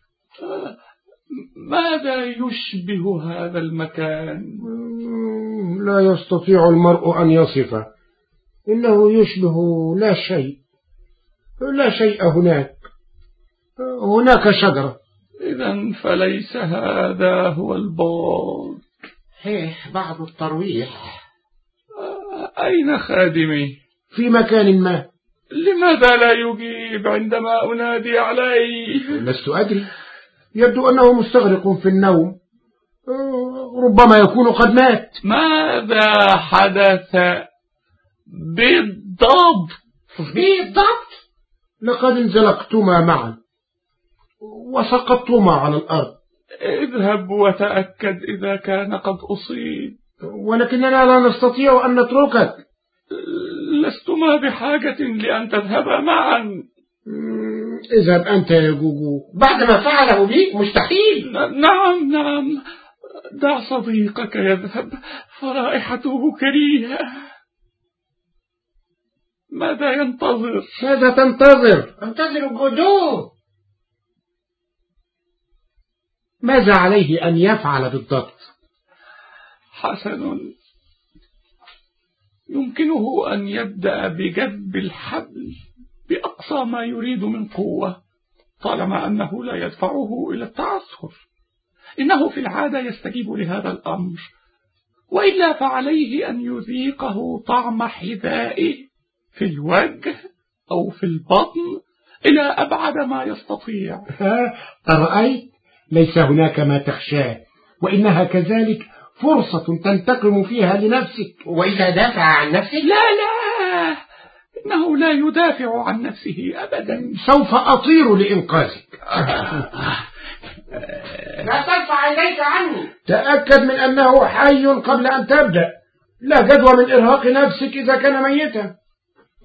ماذا يشبه هذا المكان؟ لا يستطيع المرء أن يصفه. إنه يشبه لا شيء. لا شيء هناك. هناك شجرة. إذا فليس هذا هو البورد هيه بعض الترويح. أين خادمي؟ في مكان ما. لماذا لا يجيب عندما أنادي عليه لست أدري. يبدو أنه مستغرق في النوم. ربما يكون قد مات. ماذا حدث بالضبط؟ بالضبط؟ لقد انزلقتما معا. وسقطتما على الأرض. اذهب وتأكد إذا كان قد أصيب. ولكننا لا نستطيع أن نتركك. لستما بحاجة لأن تذهبا معا. إذهب أنت يا جوجو. بعد ما فعله بيك مستحيل. نعم نعم. دع صديقك يذهب. فرائحته كريهة. ماذا ينتظر؟ ماذا تنتظر؟ انتظر جودو ماذا عليه أن يفعل بالضبط؟ حسن. يمكنه أن يبدأ بجذب الحبل بأقصى ما يريد من قوة طالما أنه لا يدفعه إلى التعثر إنه في العادة يستجيب لهذا الأمر وإلا فعليه أن يذيقه طعم حذائه في الوجه أو في البطن إلى أبعد ما يستطيع. أرأيت؟ ليس هناك ما تخشاه وإنها كذلك فرصة تنتقم فيها لنفسك. وإذا دافع عن نفسه؟ لا لا إنه لا يدافع عن نفسه أبدا. سوف أطير لإنقاذك. لا ترفع عينيك عني. تأكد من أنه حي قبل أن تبدأ. لا جدوى من إرهاق نفسك إذا كان ميتا.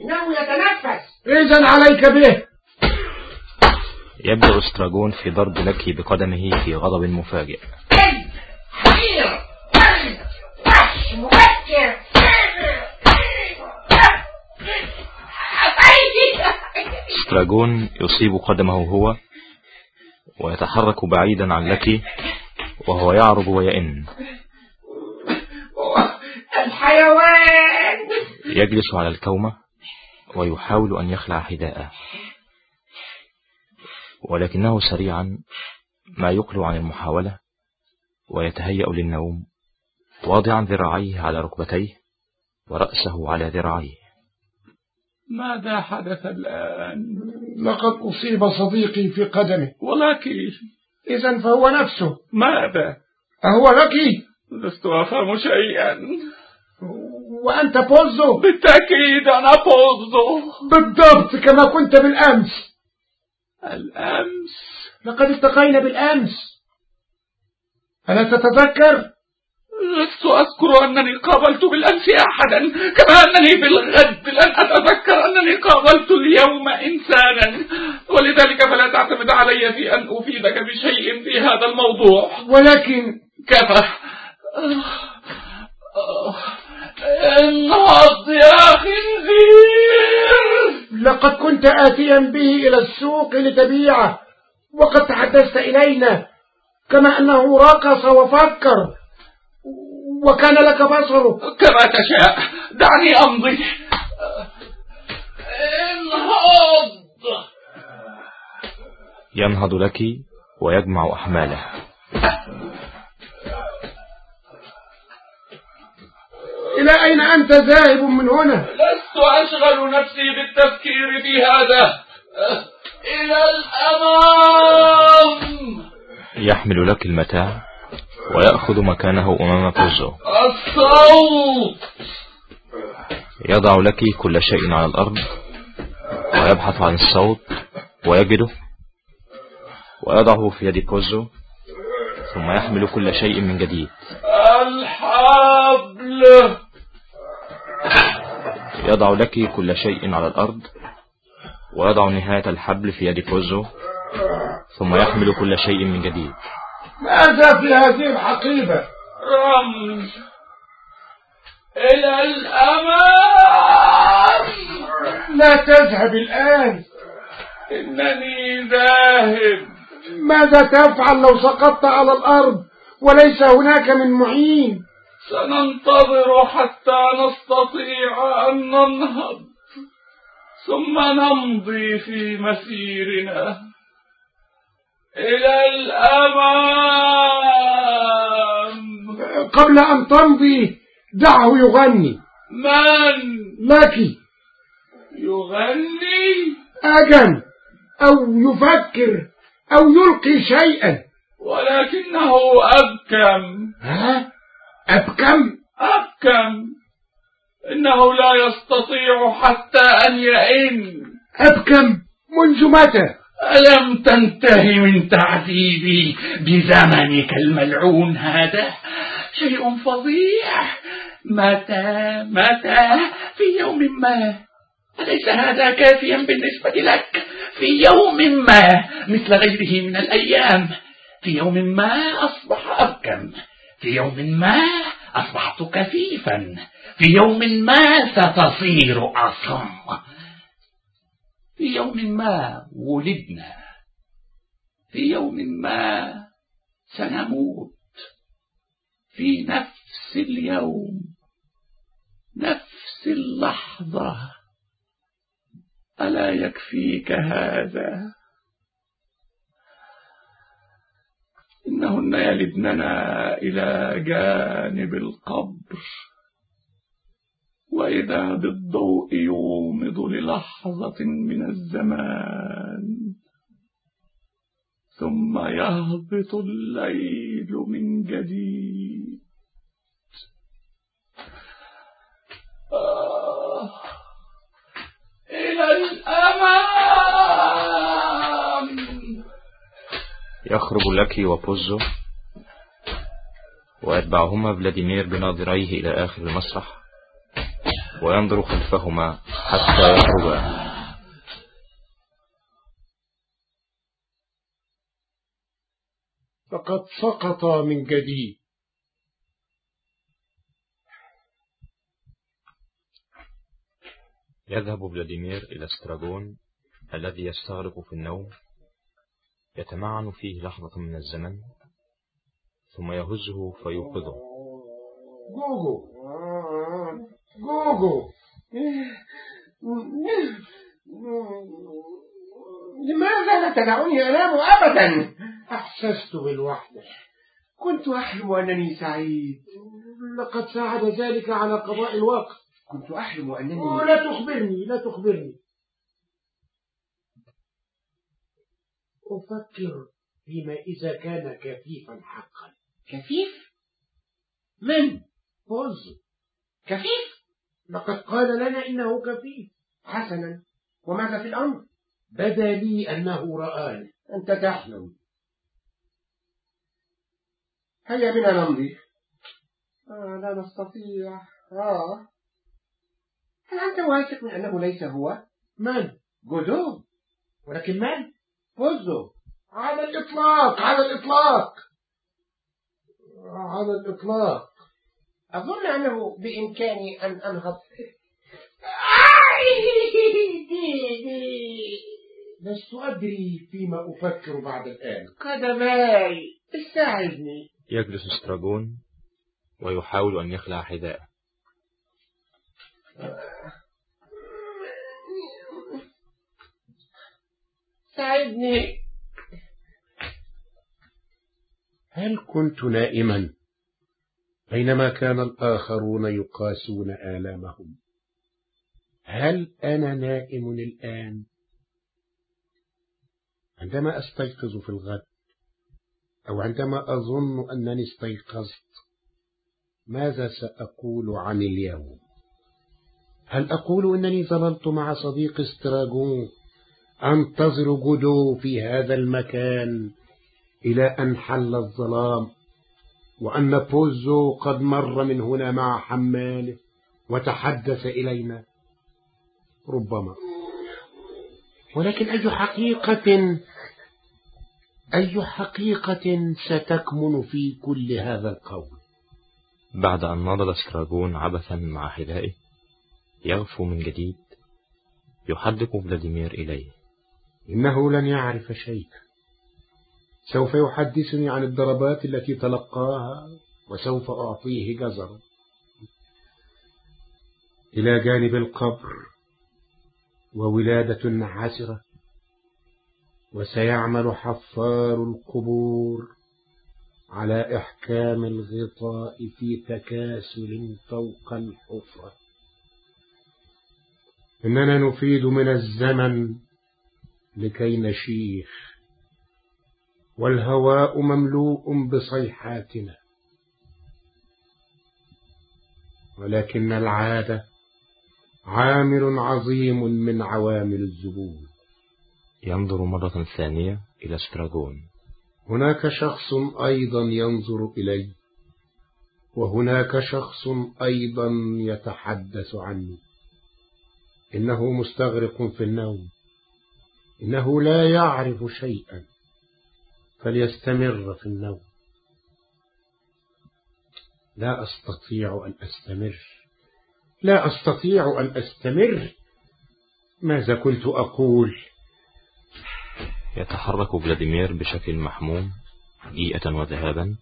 إنه يتنفس. إذا عليك به. يبدأ استراجون في ضرب لكي بقدمه في غضب مفاجئ. استراجون يصيب قدمه هو ويتحرك بعيدا عن لكي وهو يعرج ويئن. الحيوان يجلس على الكومة ويحاول أن يخلع حذاءه. ولكنه سريعا ما يقلع عن المحاولة ويتهيأ للنوم واضعا ذراعيه على ركبتيه ورأسه على ذراعيه. ماذا حدث الآن؟ لقد أصيب صديقي في قدمه. ولكن إذا فهو نفسه. ماذا؟ أهو لك. لست أفهم شيئا. وأنت بوزو. بالتأكيد أنا بوزو. بالضبط كما كنت بالأمس. الأمس لقد التقينا بالأمس ألا تتذكر لست أذكر أنني قابلت بالأمس أحدا كما أنني بالغد لن أتذكر أنني قابلت اليوم إنسانا ولذلك فلا تعتمد علي في أن أفيدك بشيء في هذا الموضوع ولكن كفى انهض يا خنزير لقد كنت آتيا به إلى السوق لتبيعه وقد تحدثت إلينا كما أنه رقص وفكر وكان لك بصره. كما تشاء. دعني أمضي. انهض. ينهض لك ويجمع أحماله. إلى أين أنت ذاهب من هنا؟ لست أشغل نفسي بالتفكير في هذا. إلى الأمام. يحمل لك المتاع ويأخذ مكانه أمام بوزو الصوت. يضع لك كل شيء على الأرض ويبحث عن الصوت ويجده. ويضعه في يد بوزو ثم يحمل كل شيء من جديد. الحبل. يضع لك كل شيء على الأرض ويضع نهاية الحبل في يد بوزو ثم يحمل كل شيء من جديد. ماذا في هذه الحقيبة. رمز إلى الأمام. لا تذهب الآن. إنني ذاهب. ماذا تفعل لو سقطت على الأرض وليس هناك من معين؟ سننتظر حتى نستطيع أن ننهض ثم نمضي في مسيرنا. إلى الأمام. قبل أن تمضي دعه يغني. من؟ لك يغني؟ أجل أو يفكر أو يلقي شيئا. ولكنه أبكم. ها؟ أبكم؟ أبكم. إنه لا يستطيع حتى أن يئن. أبكم منذ متى ألم تنتهي من تعذيبي بزمنك الملعون هذا؟ شيء فظيع. متى متى؟ في يوم ما. أليس هذا كافيا بالنسبة لك؟ في يوم ما. مثل غيره من الأيام. في يوم ما أصبح أبكم. في يوم ما أصبحت كفيفا في يوم ما ستصير أصم. في يوم ما ولدنا. في يوم ما سنموت. في نفس اليوم نفس اللحظة. ألا يكفيك هذا؟ إنهن يلدننا إلى جانب القبر. وإذا بالضوء يومض للحظة من الزمان ثم يهبط الليل من جديد. آه إلى الأمام. يخرج لك وبوزو ويتبعهما فلاديمير بناظريه إلى آخر المسرح وينظر خلفهما حتى يخرجا. فقد سقط من جديد يذهب فلاديمير إلى استراجون الذي يستغرق في النوم. يتمعن فيه لحظة من الزمن ثم يهزه فيوقظه. جوجو. جوجو. لماذا لا تدعوني أنام أبدا؟ أحسست بالوحدة. كنت أحلم أنني سعيد. لقد ساعد ذلك على قضاء الوقت. كنت أحلم أنني لا تخبرني لا تخبرني. أفكر فيما إذا كان كفيفا حقا. كفيف؟ من؟ فوز. كفيف؟ لقد قال لنا إنه كفيف. حسنا. وماذا في الأمر؟ بدا لي أنه رآني. أنت تحلم. هيا بنا نمضي. آه لا نستطيع. آه. هل أنت واثق من أنه ليس هو؟ من؟ جودو ولكن من؟ فوزو على الإطلاق على الإطلاق. على الإطلاق. أظن أنه بإمكاني أن أنهض. *laughs* لست أدري فيما أفكر بعد الآن. قدماي استعذني. يجلس استراجون ويحاول أن يخلع حذاءه. ساعدني. هل كنت نائما بينما كان الآخرون يقاسون آلامهم؟ هل أنا نائم الآن؟ عندما أستيقظ في الغد أو عندما أظن أنني استيقظت ماذا سأقول عن اليوم؟ هل أقول أنني ظللت مع صديق استراجون أنتظر جدو في هذا المكان إلى أن حل الظلام وأن بوزو قد مر من هنا مع حماله وتحدث إلينا. ربما. ولكن أي حقيقة أي حقيقة ستكمن في كل هذا القول؟ بعد أن نضل استراجون عبثا مع حذائه يغفو من جديد يحدق فلاديمير إليه. إنه لن يعرف شيئا. سوف يحدثني عن الضربات التي تلقاها وسوف أعطيه جزرا. إلى جانب القبر وولادة عسرة وسيعمل حفار القبور على إحكام الغطاء في تكاسل فوق الحفرة. إننا نفيد من الزمن لكي نشيخ. والهواء مملوء بصيحاتنا. ولكن العادة عامل عظيم من عوامل الزبون ينظر مرة ثانية إلى استراجون هناك شخص أيضا ينظر إلي وهناك شخص أيضا يتحدث عني. إنه مستغرق في النوم. إنه لا يعرف شيئا فليستمر في النوم. لا أستطيع أن أستمر. لا أستطيع أن أستمر. ماذا كنت أقول؟ يتحرك فلاديمير بشكل محموم دقيقة وذهابا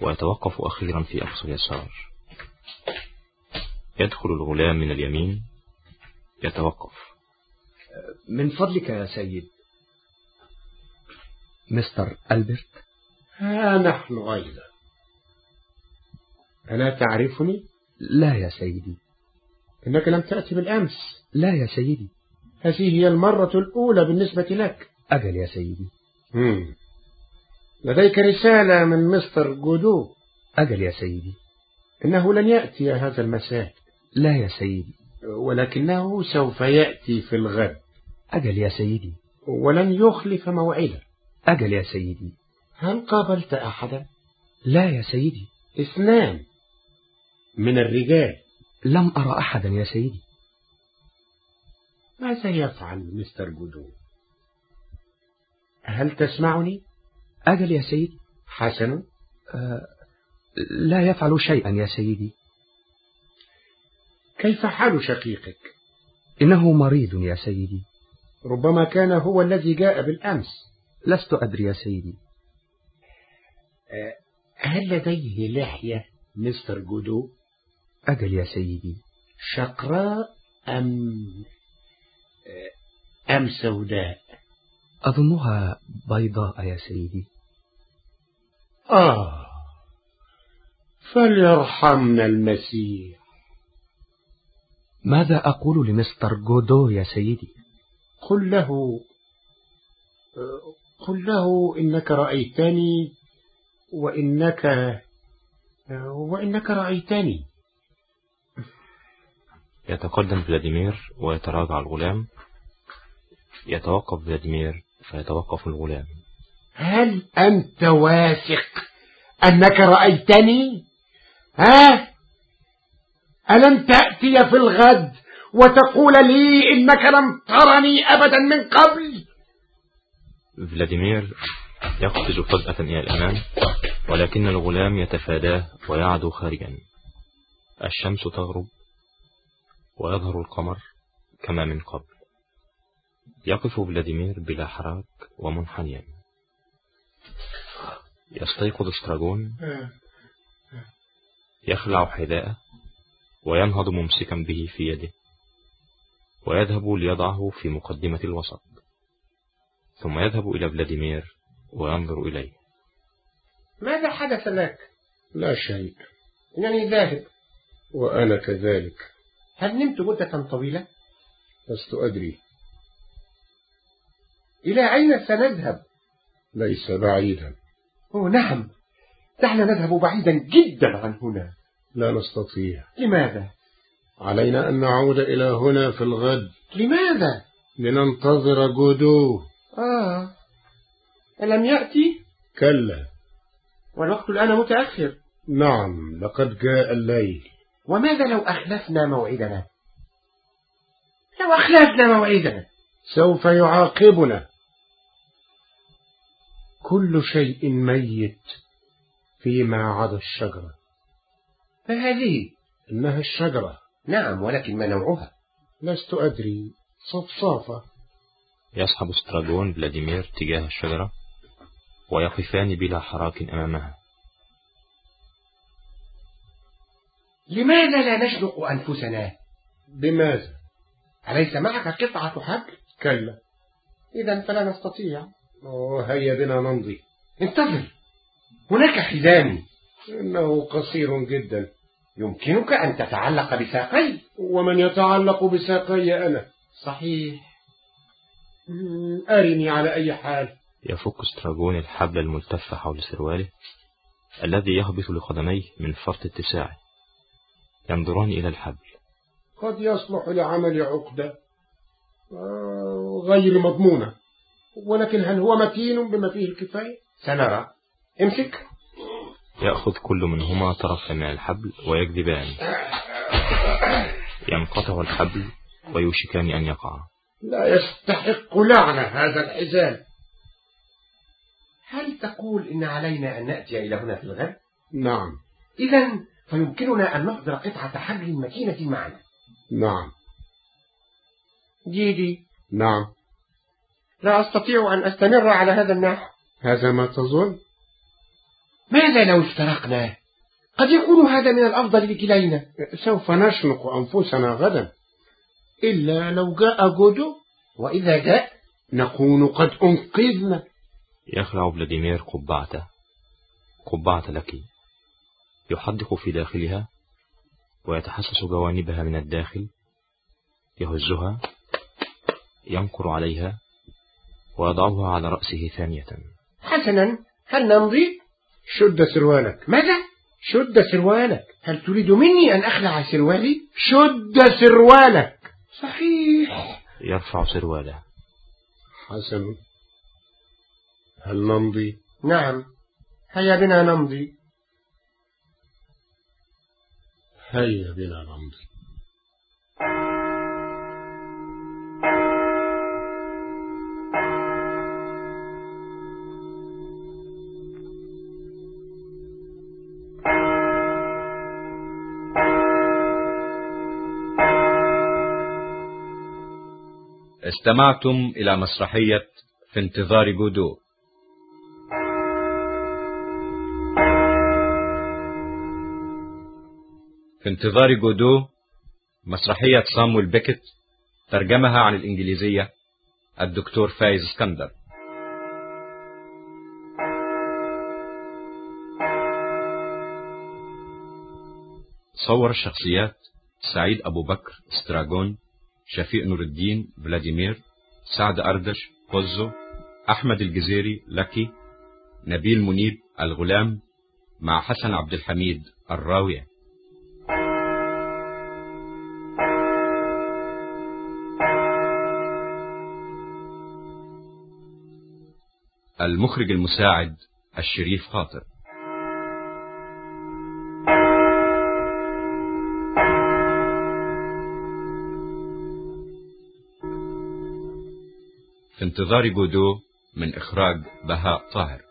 ويتوقف أخيرا في أقصى اليسار. يدخل الغلام من اليمين يتوقف. من فضلك يا سيد. مستر ألبرت. ها نحن أيضا. ألا تعرفني؟ لا يا سيدي. إنك لم تأتي بالأمس. لا يا سيدي. هذه هي المرة الأولى بالنسبة لك. أجل يا سيدي. مم. لديك رسالة من مستر جودو. أجل يا سيدي. إنه لن يأتي هذا المساء. لا يا سيدي. ولكنه سوف يأتي في الغد. أجل يا سيدي. ولن يخلف موعده. أجل يا سيدي. هل قابلت أحدا؟ لا يا سيدي. اثنان من الرجال. لم أرى أحدا يا سيدي. ماذا يفعل مستر جودو؟ هل تسمعني؟ أجل يا سيدي. حسن؟ أه لا يفعل شيئا يا سيدي. كيف حال شقيقك؟ إنه مريض يا سيدي. ربما كان هو الذي جاء بالأمس. لست أدري يا سيدي. أه هل لديه لحية مستر جودو؟ أجل يا سيدي. شقراء أم أم سوداء؟ أظنها بيضاء يا سيدي. آه فليرحمنا المسيح. ماذا أقول لمستر جودو يا سيدي؟ قل له قل له إنك رأيتني وإنك وإنك رأيتني. يتقدم فلاديمير ويتراجع الغلام. يتوقف فلاديمير فيتوقف الغلام. هل أنت واثق أنك رأيتني؟ ها؟ ألم تأتي في الغد وتقول لي إنك لم ترني أبدا من قبل؟ فلاديمير يقفز فجأة إلى الأمام ولكن الغلام يتفاداه ويعدو خارجا. الشمس تغرب ويظهر القمر كما من قبل. يقف فلاديمير بلا حراك ومنحنيا. يستيقظ استراجون يخلع حذاءه وينهض ممسكا به في يده ويذهب ليضعه في مقدمة الوسط ثم يذهب إلى فلاديمير وينظر إليه. ماذا حدث لك؟ لا شيء. إنني ذاهب. وأنا كذلك. هل نمت مدة طويلة؟ لست أدري. إلى أين سنذهب؟ ليس بعيدا. أوه نعم. دعنا نذهب بعيدا جدا عن هنا. لا نستطيع. لماذا؟ علينا أن نعود إلى هنا في الغد. لماذا؟ لننتظر جودو آه. ألم يأتي؟ كلا. والوقت الآن متأخر. نعم لقد جاء الليل. وماذا لو أخلفنا موعدنا؟ لو أخلفنا موعدنا. سوف يعاقبنا. كل شيء ميت فيما عدا الشجرة. فهذه. إنها الشجرة. نعم ولكن ما نوعها؟ لست أدري. صفصافة يصحب ستراجون فلاديمير تجاه الشجرة ويقفان بلا حراك أمامها. لماذا لا نشنق أنفسنا؟ بماذا؟ أليس معك قطعة حبل؟ كلا. إذا فلا نستطيع. هيا بنا نمضي. انتظر. هناك حزامي إنه قصير جدا. يمكنك أن تتعلق بساقي. ومن يتعلق بساقي أنا. صحيح. أرني على أي حال. يفك ستراجون الحبل الملتف حول سرواله الذي يهبط لقدميه من فرط اتساعه. ينظران إلى الحبل. قد يصلح لعمل عقدة. غير مضمونة. ولكن هل هو متين بما فيه الكفاية؟ سنرى. امسك. يأخذ كل منهما طرفا من الحبل ويكذبان. ينقطع الحبل ويوشكان أن يقعا لا يستحق لعنة هذا الحزام هل تقول إن علينا أن نأتي إلى هنا في الغد؟ نعم. إذا فيمكننا أن نحضر قطعة حبل متينة معنا. نعم. جيدي. نعم. لا أستطيع أن أستمر على هذا النحو. هذا ما تظن؟ ماذا لو افترقنا؟ قد يكون هذا من الأفضل لكلينا. سوف نشنق أنفسنا غدا. إلا لو جاء جودو. وإذا جاء نكون قد أنقذنا. يخلع فلاديمير قبعته. قبعة لك. يحدق في داخلها. ويتحسس جوانبها من الداخل. يهزها. ينقر عليها. ويضعها على رأسه ثانية. حسنا هل نمضي؟ شد سروالك ماذا؟ شد سروالك هل تريد مني أن أخلع سروالي؟ شد سروالك صحيح. يرفع سرواله حسن. هل نمضي؟ نعم. هيا بنا نمضي. هيا بنا نمضي. استمعتم إلى مسرحية في انتظار جودو. في انتظار جودو مسرحية صامويل بيكت ترجمها عن الإنجليزية الدكتور فايز اسكندر. صور الشخصيات سعيد أبو بكر استراجون شفيق نور الدين فلاديمير سعد أردش قزو أحمد الجزيري لكي نبيل منيب الغلام مع حسن عبد الحميد الراوية المخرج المساعد الشريف خاطر. انتظار جودو من إخراج بهاء طاهر.